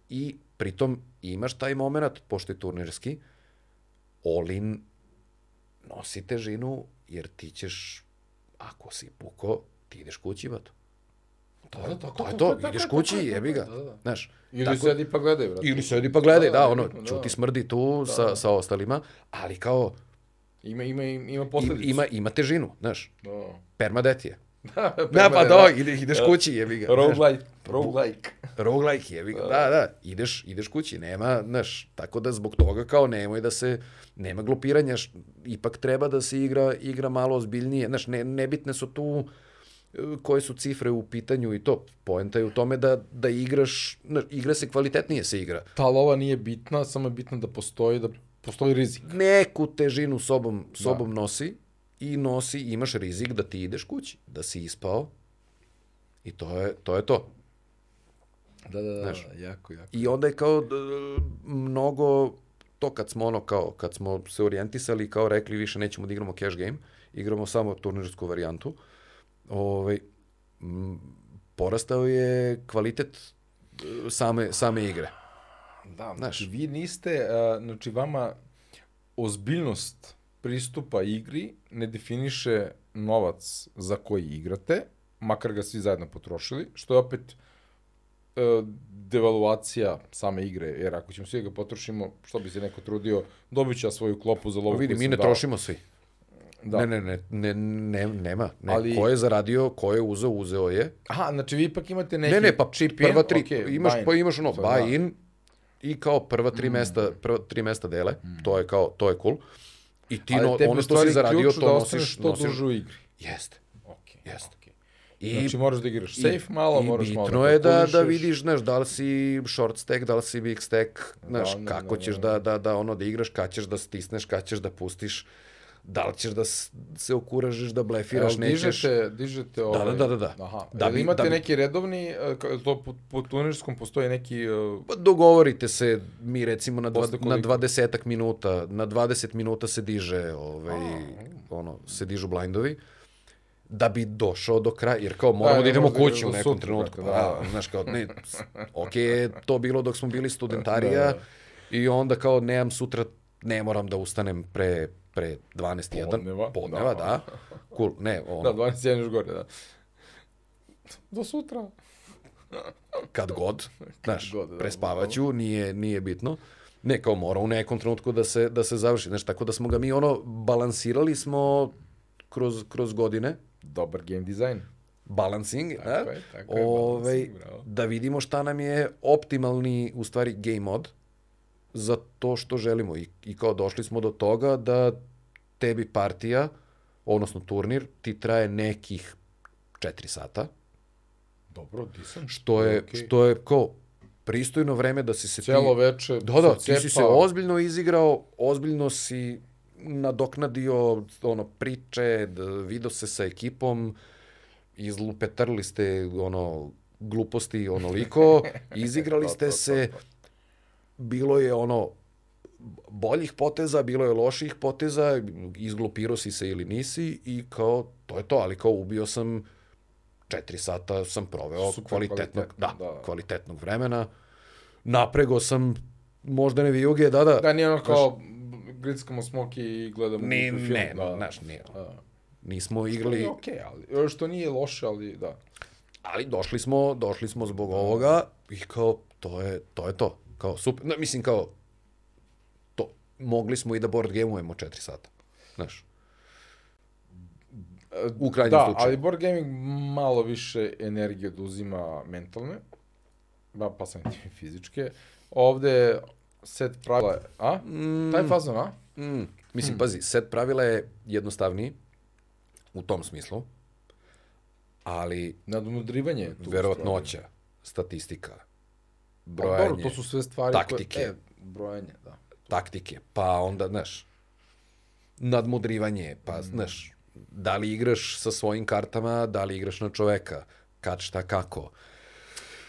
B: I pritom imaš taj moment, pošto je turnirski, Olin nosi težinu, jer ti ćeš, ako si puko, ti ideš kući, bato. To,
A: Da,
B: je,
A: da, tako,
B: to je
A: tako,
B: to,
A: tako,
B: ideš kući,
A: tako,
B: jebi ga.
A: da, da.
B: Znaš,
A: Ili
B: tako-
A: sedi pa gledaj, brate.
B: ili sedi pa gledaj, da,
A: Da,
B: ono,
A: da.
B: čuti smrdi tu sa, sa ostalima, ali kao,
A: Ima, ima, ima posledicu.
B: ima, ima težinu, znaš,
A: Da.
B: permadet je. Da, pa da, ide, ideš kući, jebi ga.
A: Roguelike. Roguelike.
B: Roguelike, jebi ga. Da, da, ideš, ideš kući, nema, znaš, tako da zbog toga kao nemoj da se, nema glupiranja, š- ipak treba da se igra, igra malo ozbiljnije, znaš, ne, nebitne su tu e, koje su cifre u pitanju i to, poenta je u tome da, da igraš, igra se kvalitetnije se igra.
A: Ta lova nije bitna, samo je bitno da postoji, da postoji rizik.
B: Neku težinu sobom, sobom nosi i nosi, imaš rizik da ti ideš kući, da si ispao i to je to. Je to.
A: Da, da, da,
B: Znaš.
A: jako, jako.
B: I onda je kao d- mnogo to kad smo ono kao kad smo se orijentisali kao rekli više nećemo da igramo cash game, igramo samo turnirsku varijantu. Ovaj m, porastao je kvalitet e, same same igre.
A: Da, znači vi niste, a, znači vama ozbiljnost pristupa igri ne definiše novac za koji igrate, makar ga svi zajedno potrošili, što je opet e, devaluacija same igre, jer ako ćemo svi da ga potrošimo, što bi se neko trudio, dobit ću ja svoju klopu za lovu
B: Pa vidi, mi ne
A: dao.
B: trošimo svi.
A: Da.
B: Ne, ne, ne, ne, ne, nema. Ne.
A: Ali-
B: Ko je zaradio, ko je uzeo, uzeo je.
A: Aha, znači vi ipak imate neki
B: Ne, ne, pa
A: chip
B: prva tri,
A: okej,
B: imaš,
A: buy in.
B: pa imaš ono,
A: Sad,
B: buy
A: da.
B: in i kao prva tri mesta, prva tri mesta dele, to je kao, to je cool. I ti no, ono što si zaradio, to
A: da
B: nosiš,
A: što
B: nosiš.
A: duže u igri.
B: Jeste.
A: Okay,
B: Jeste.
A: Okay.
B: I,
A: Znači moraš da igraš
B: i-
A: safe malo,
B: i
A: moraš malo
B: bitno
A: da
B: je da, da vidiš, znaš, da li si short stack, da li si big stack, znaš,
A: da,
B: kako
A: da,
B: ćeš
A: da.
B: da, da, da, ono, da igraš, kad ćeš da stisneš, kad ćeš da pustiš, da li ćeš da se okuražiš, da blefiraš,
A: Jel
B: nećeš.
A: dižete, dižete ovaj...
B: da, da, da, da.
A: Aha.
B: Da
A: Da
B: bi-
A: imate
B: da bi-
A: neki redovni, e, to po, po turnirskom postoji neki... Uh,
B: Pa dogovorite se, mi recimo na, dva, na
A: koliko?
B: 20 minuta, na 20 minuta se diže, ovaj, ono, se dižu blindovi, da bi došao do kraja, jer kao moramo
A: ne
B: da, idemo
A: da igraš
B: kući u nekom
A: sutra,
B: trenutku, pa,
A: da.
B: da, znaš, kao, ne, ok to bilo dok smo bili studentarija
A: Da, da.
B: i onda kao nemam sutra, ne moram da ustanem pre, pre 12.1,
A: Podneva,
B: podneva,
A: da.
B: da, cool, ne, ono,
A: da, 21 još gore, da. Do sutra.
B: kad god, znaš,
A: god, da,
B: prespavaću, nije, nije bitno. Ne, kao mora u nekom trenutku da se, da se završi. Znaš, tako da smo ga mi ono, balansirali smo kroz, kroz godine,
A: Dobar game design.
B: balancing,
A: Tako
B: da?
A: je, tako je,
B: Ovaj,
A: balancing, bravo.
B: da vidimo šta nam je optimalni, u stvari, game mod za to što želimo. I, I kao došli smo do toga da tebi partija, odnosno turnir, ti traje nekih 4 sata,
A: Dobro, decent.
B: što je,
A: Okej.
B: što je kao pristojno vreme da si se
A: Cijelo
B: ti...
A: veče
B: Da, da, ti si se ozbiljno izigrao, ozbiljno si nadoknadio ono priče, d- video se sa ekipom, izlupetrli ste ono gluposti onoliko, izigrali ste se, bilo je ono boljih poteza, bilo je loših poteza, izglupirao si se ili nisi i kao, to je to, ali kao ubio sam četiri sata sam proveo
A: Super
B: kvalitetnog,
A: kvalitetno,
B: da,
A: da, da.
B: kvalitetnog vremena. Naprego sam moždane vijuge, da, da.
A: Da, nije ono kao grickamo smoki i gledamo
B: Ni,
A: film.
B: ne,
A: da.
B: znaš, nije.
A: Da.
B: Nismo
A: Što
B: igrali,
A: nije okej, ali, što nije loše, ali da.
B: ali došli smo, došli smo zbog ovoga i kao, to je to. Je to. Kao, super, no, mislim, kao, to, mogli smo i da board gameujemo četiri sata. Znaš, u krajnjem
A: da,
B: slučaju.
A: ali board gaming malo više energije oduzima mentalne, ba, pa sam tim fizičke. Ovde set pravila, a?
B: Mm.
A: Taj fazon, a?
B: Mm, mislim, pazi, set pravila je jednostavniji u tom smislu, ali
A: Nadmudrivanje je tu.
B: verovatnoća, statistika,
A: Brojanje.
B: brojanje,
A: Dobro, to su sve stvari
B: taktike.
A: koje... E, brojanje, da.
B: taktike, pa onda, znaš, nadmudrivanje, pa, znaš, da li igraš sa svojim kartama, da li igraš na čoveka, kad, šta, kako.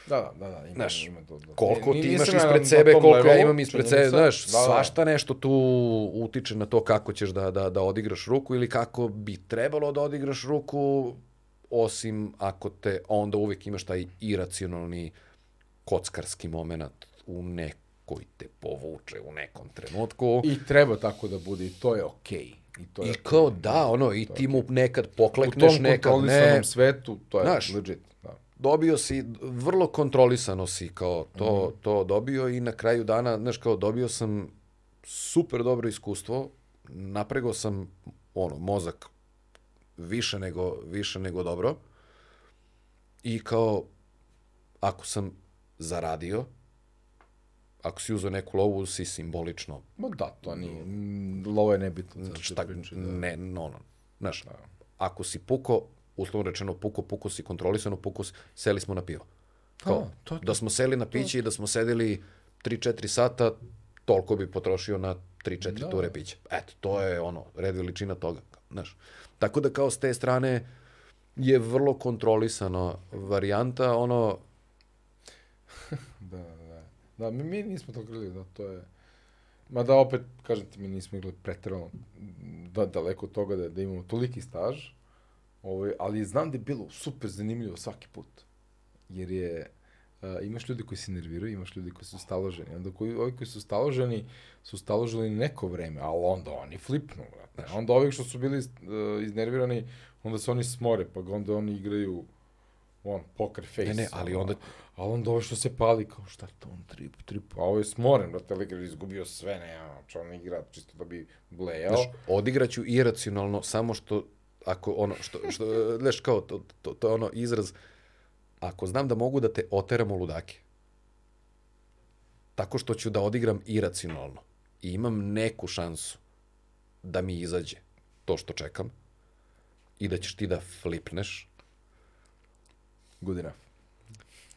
A: Da, da, da, ima,
B: Znaš,
A: ima to. Da.
B: Koliko ti imaš
A: ja
B: ispred sebe, koliko ja
A: levelu,
B: imam ispred sebe, znaš,
A: Da, da.
B: svašta nešto tu utiče na to kako ćeš da, da, da odigraš ruku ili kako bi trebalo da odigraš ruku, osim ako te onda uvijek imaš taj iracionalni kockarski moment u nekoj te povuče u nekom trenutku.
A: I treba tako da bude, i to je okej. I, to je
B: I kao da, ono, i ti mu nekad
A: U
B: poklekneš,
A: tom
B: nekad
A: kontrolisanom
B: ne.
A: svetu, to je
B: Znaš,
A: legit. Da.
B: Dobio si, vrlo kontrolisano si kao to,
A: Mhm.
B: to dobio i na kraju dana, znaš, kao dobio sam super dobro iskustvo, napregao sam, ono, mozak više nego, više nego dobro I kao, ako sam zaradio, ako si uzeo neku lovu, si simbolično
A: Ma da, to nije. Lovo je nebitno. te
B: šta,
A: priče, da.
B: ne, no, no. Znaš, ako si puko, uslovno rečeno puko, puko si kontrolisano, puko si, seli smo na pivo. Kao,
A: A, to je to.
B: da smo seli na piće i da smo sedeli 3-4 sata, toliko bi potrošio na 3-4
A: Da.
B: ture pića. Eto, to je ono, red veličina toga. Znaš. Tako da kao s te strane je vrlo kontrolisana varijanta, ono,
A: Da, da. Mi, mi nismo to igrali, da, to je... Ma da, opet, kažem ti, mi nismo igrali pretrano da, daleko od toga da, da imamo toliki staž, ovaj, ali znam da je bilo super zanimljivo svaki put. Jer je, a, imaš ljudi koji se nerviraju, imaš ljudi koji su staloženi. Onda koji, ovi koji su staloženi, su staloženi neko vreme, ali onda oni flipnu, brate. Onda ovi što su bili uh, iznervirani, onda se oni smore, pa onda oni igraju on, poker face.
B: Ne, ne, ali onda-
A: Ali onda ovo što se pali, kao šta to on, trip, trip, a ovo je smoren, brate, lik je izgubio sve, ne, čo on igra, čisto da bi blejao.
B: Znaš, odigraću iracionalno samo što ako ono što što znaš kao to, to, to je ono izraz ako znam da mogu da te oteram u ludake tako što ću da odigram iracionalno i imam neku šansu da mi izađe to što čekam i da ćeš ti da flipneš
A: Good enough.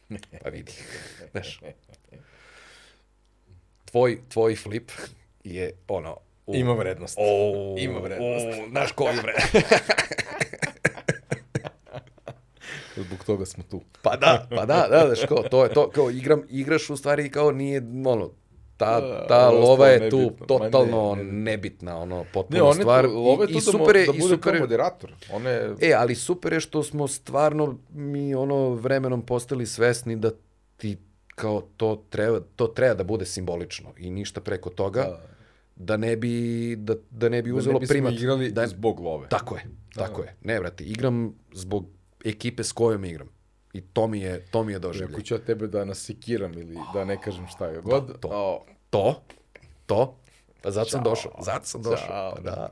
B: pa vidi znaš tvoj tvoj flip je ono u,
A: Ima vrednost.
B: O,
A: Ima vrednost.
B: O, znaš koju vre...
A: Zbog toga smo tu.
B: Pa da, pa da, da, znaš, kao, to je to, kao igram, igraš u stvari kao nije, ono, ta,
A: Da,
B: ta
A: je
B: lova je tu
A: nebitno.
B: Totalno
A: ne, ne.
B: nebitna, ono, potpuno
A: Ne,
B: stvar.
A: tu, je
B: I,
A: tu
B: i
A: da,
B: super je,
A: da bude
B: super
A: kao moderator. On je,
B: E, ali super je što smo stvarno mi ono vremenom postali svesni da ti kao to treba, to treba da bude simbolično i ništa preko toga
A: Da.
B: da ne bi da, da ne bi
A: da
B: uzelo
A: ne bismo
B: primat
A: igrali
B: da,
A: zbog love.
B: Tako je, tako je. Ne, brate, igram zbog ekipe s kojom igram. I to mi je, to mi je doživljaj.
A: Ako ću ja tebe da nasekiram ili da ne kažem šta je god,
B: to.
A: o,
B: To, to, pa zato sam došao, zato sam došao.
A: Ćao.
B: Pa da.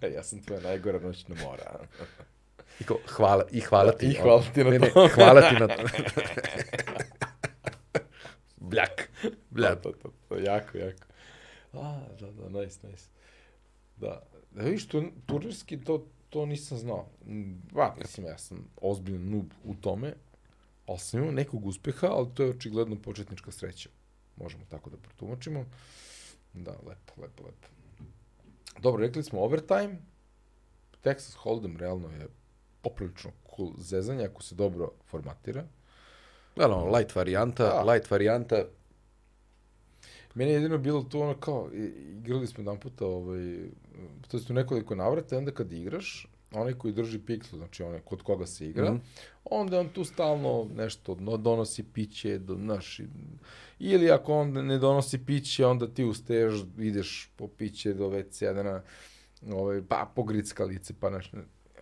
A: ja sam tvoja najgora noćna mora.
B: I, ko, hvala, I hvala ti.
A: I hvala ti na
B: ne,
A: to.
B: Ne, hvala ti na to. Bljak. Bljak.
A: Da, to, to, to, jako, jako. A, da, da, nice, nice. Da, da vidiš, tu, turnirski to, to nisam znao. Mm, Ba, mislim, ja sam ozbiljan noob u tome, ali sam imao nekog uspeha, ali to je očigledno početnička sreća. Možemo tako da protumačimo. Da, lepo, lepo, lepo. Dobro, rekli smo overtime. Texas Hold'em realno je poprilično cool zezanje ako se dobro formatira.
B: Ono, light varijanta,
A: Da.
B: light varijanta.
A: Meni je jedino bilo tu ono kao, igrali smo jedan puta, ovaj, to u nekoliko navrata, onda kad igraš, onaj koji drži piksel, znači onaj kod koga se igra,
B: Mhm.
A: onda on tu stalno nešto no, donosi piće, do, naš, ili ako on ne donosi piće, onda ti usteješ, ideš po piće do WC-a, da na, ovaj, pa po grickalice, pa naš,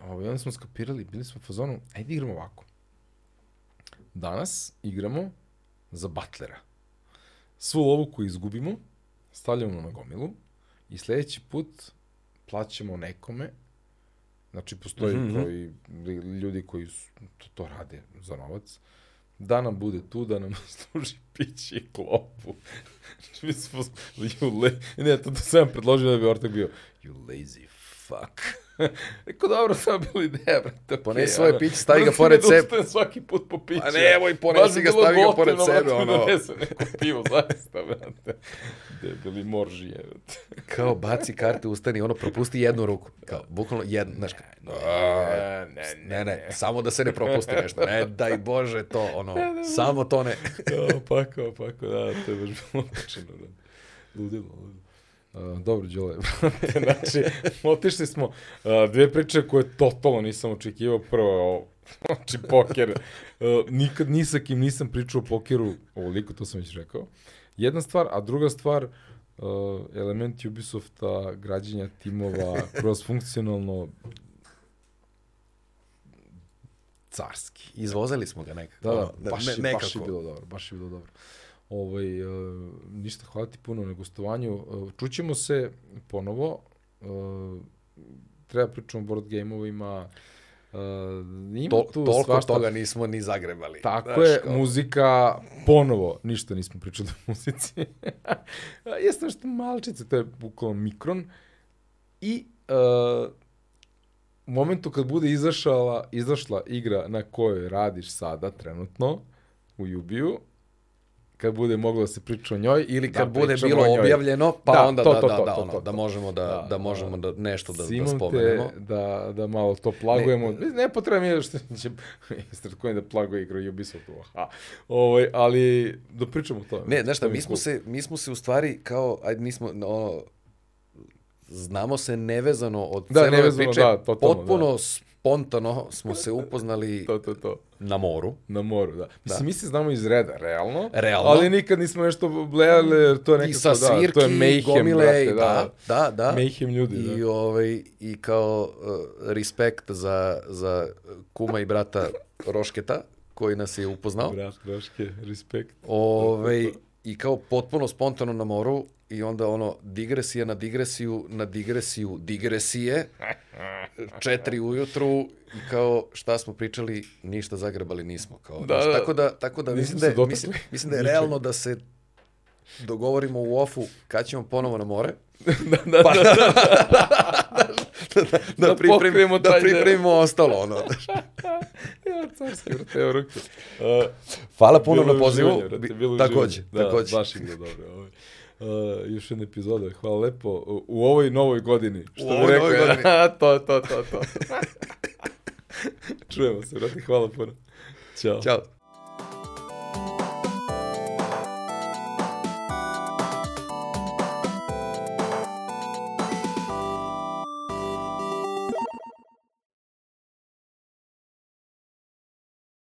A: ovaj, onda smo skapirali, bili smo u fazonu, ajde igramo ovako. Danas igramo za butlera svu lovu koju izgubimo, stavljamo na gomilu i sledeći put plaćamo nekome, znači postoji mm
B: mhm.
A: koji, ljudi koji su, to, to rade za novac, da nam bude tu, da nam služi piće i klopu. Znači, mi smo, you la... ne, to, to sam predložio da bi Orteg bio, you lazy fuck. Rekao, dobro, sam bila ideja, brate. Okay,
B: Ponesi svoje piće, stavi ga pored sebe.
A: sebe. svaki put po piće.
B: Pa nemoj, ponesi
A: Baš bi
B: ga, stavi ga pored sebe, ono.
A: Donese neko pivo, zaista, brate. Debeli moržije, brate.
B: Kao baci karte, ustani, ono, propusti jednu ruku. Kao, bukvalno jednu, znaš, kao,
A: Ne, ne,
B: ne, ne, samo da se ne propusti nešto. Ne, daj Bože to, ono, samo to ne.
A: Kao, pako, pako, da, to je baš bilo otičeno, da. Ludilo, ludilo. Uh, dobro, Đole, znači, otišli smo, uh, dve priče koje totalno nisam očekivao, prvo znači, poker, uh, nikad ni sa kim nisam pričao o pokeru, ovoliko, to sam već rekao, jedna stvar, a druga stvar, uh, element Ubisofta, građenja timova, kroz funkcionalno, carski.
B: Izvozali smo ga nekako.
A: Da, da, baš,
B: ne-
A: je, baš je bilo dobro, baš je bilo dobro. Ovaj, uh, ništa, hvala ti puno na gostovanju. Uh, čućemo se ponovo. Uh, treba pričamo o board game-ovima. Uh, ima
B: To,
A: tu
B: toliko
A: svašta.
B: toga nismo ni zagrebali.
A: Tako
B: Znaš,
A: je,
B: kao-
A: muzika, ponovo, ništa nismo pričali o muzici. Jeste nešto malčice, to je bukvalno mikron. I uh, u momentu kad bude izašala, izašla igra na kojoj radiš sada, trenutno, u Ubiju, kad bude moglo da se priča o njoj,
B: Ili
A: da
B: kad bude
A: pričamo
B: bilo objavljeno, pa
A: Da,
B: onda
A: to,
B: da,
A: to,
B: da,
A: to,
B: da,
A: to,
B: ono,
A: to,
B: da
A: to.
B: možemo da,
A: Da,
B: da, možemo da nešto da, da spomenemo.
A: Te, da, da malo to plagujemo. Ne, ne potrebno je što će Istrat Coin da plaguje igru Ubisoftu. Aha. Ovaj, ali da pričamo o tome.
B: Ne, znaš šta,
A: To mi
B: smo, se, mi smo se u stvari kao, ajde, nismo, ono, znamo se nevezano od
A: Da,
B: cele priče,
A: da, totalno,
B: potpuno spontano smo se upoznali
A: To, to, to.
B: Na moru.
A: Na moru, da. Mislim, mi se znamo iz reda, realno.
B: Realno.
A: Ali nikad nismo nešto blejali, jer to je nekako,
B: I sa
A: da,
B: svirki,
A: to je mayhem,
B: gomile,
A: brate,
B: i da, da, da.
A: Mayhem ljudi,
B: I,
A: da.
B: ovaj, I kao uh, respekt za, za kuma i brata Rošketa, koji nas je upoznao.
A: Brat, Raške, respekt.
B: Ovaj, I kao potpuno spontano na moru i onda ono digresija na digresiju, na digresiju, digresije, četiri ujutru i kao šta smo pričali, ništa zagrebali nismo. Kao,
A: Da,
B: znaš,
A: da.
B: Tako da, tako da mislim da, je, mislim, mislim da je realno da se dogovorimo u ofu kad ćemo ponovo na more,
A: da, da,
B: Pa-
A: da,
B: da,
A: Da
B: pripremimo,
A: pokrijemo
B: da
A: taj deo.
B: pripremimo ostalo. Ono.
A: ja, carski, brate, evo ruke. Uh,
B: Hvala puno na pozivu. takođe,
A: uživanje.
B: takođe.
A: Da, baš igra dobro. Ovaj. Uh, još jedna epizoda, hvala lepo. U, ovoj novoj godini. Što
B: U ovoj
A: rekao,
B: novoj godini.
A: to, to, to, to. Čujemo se, brate, hvala puno. Ćao.
B: Ćao.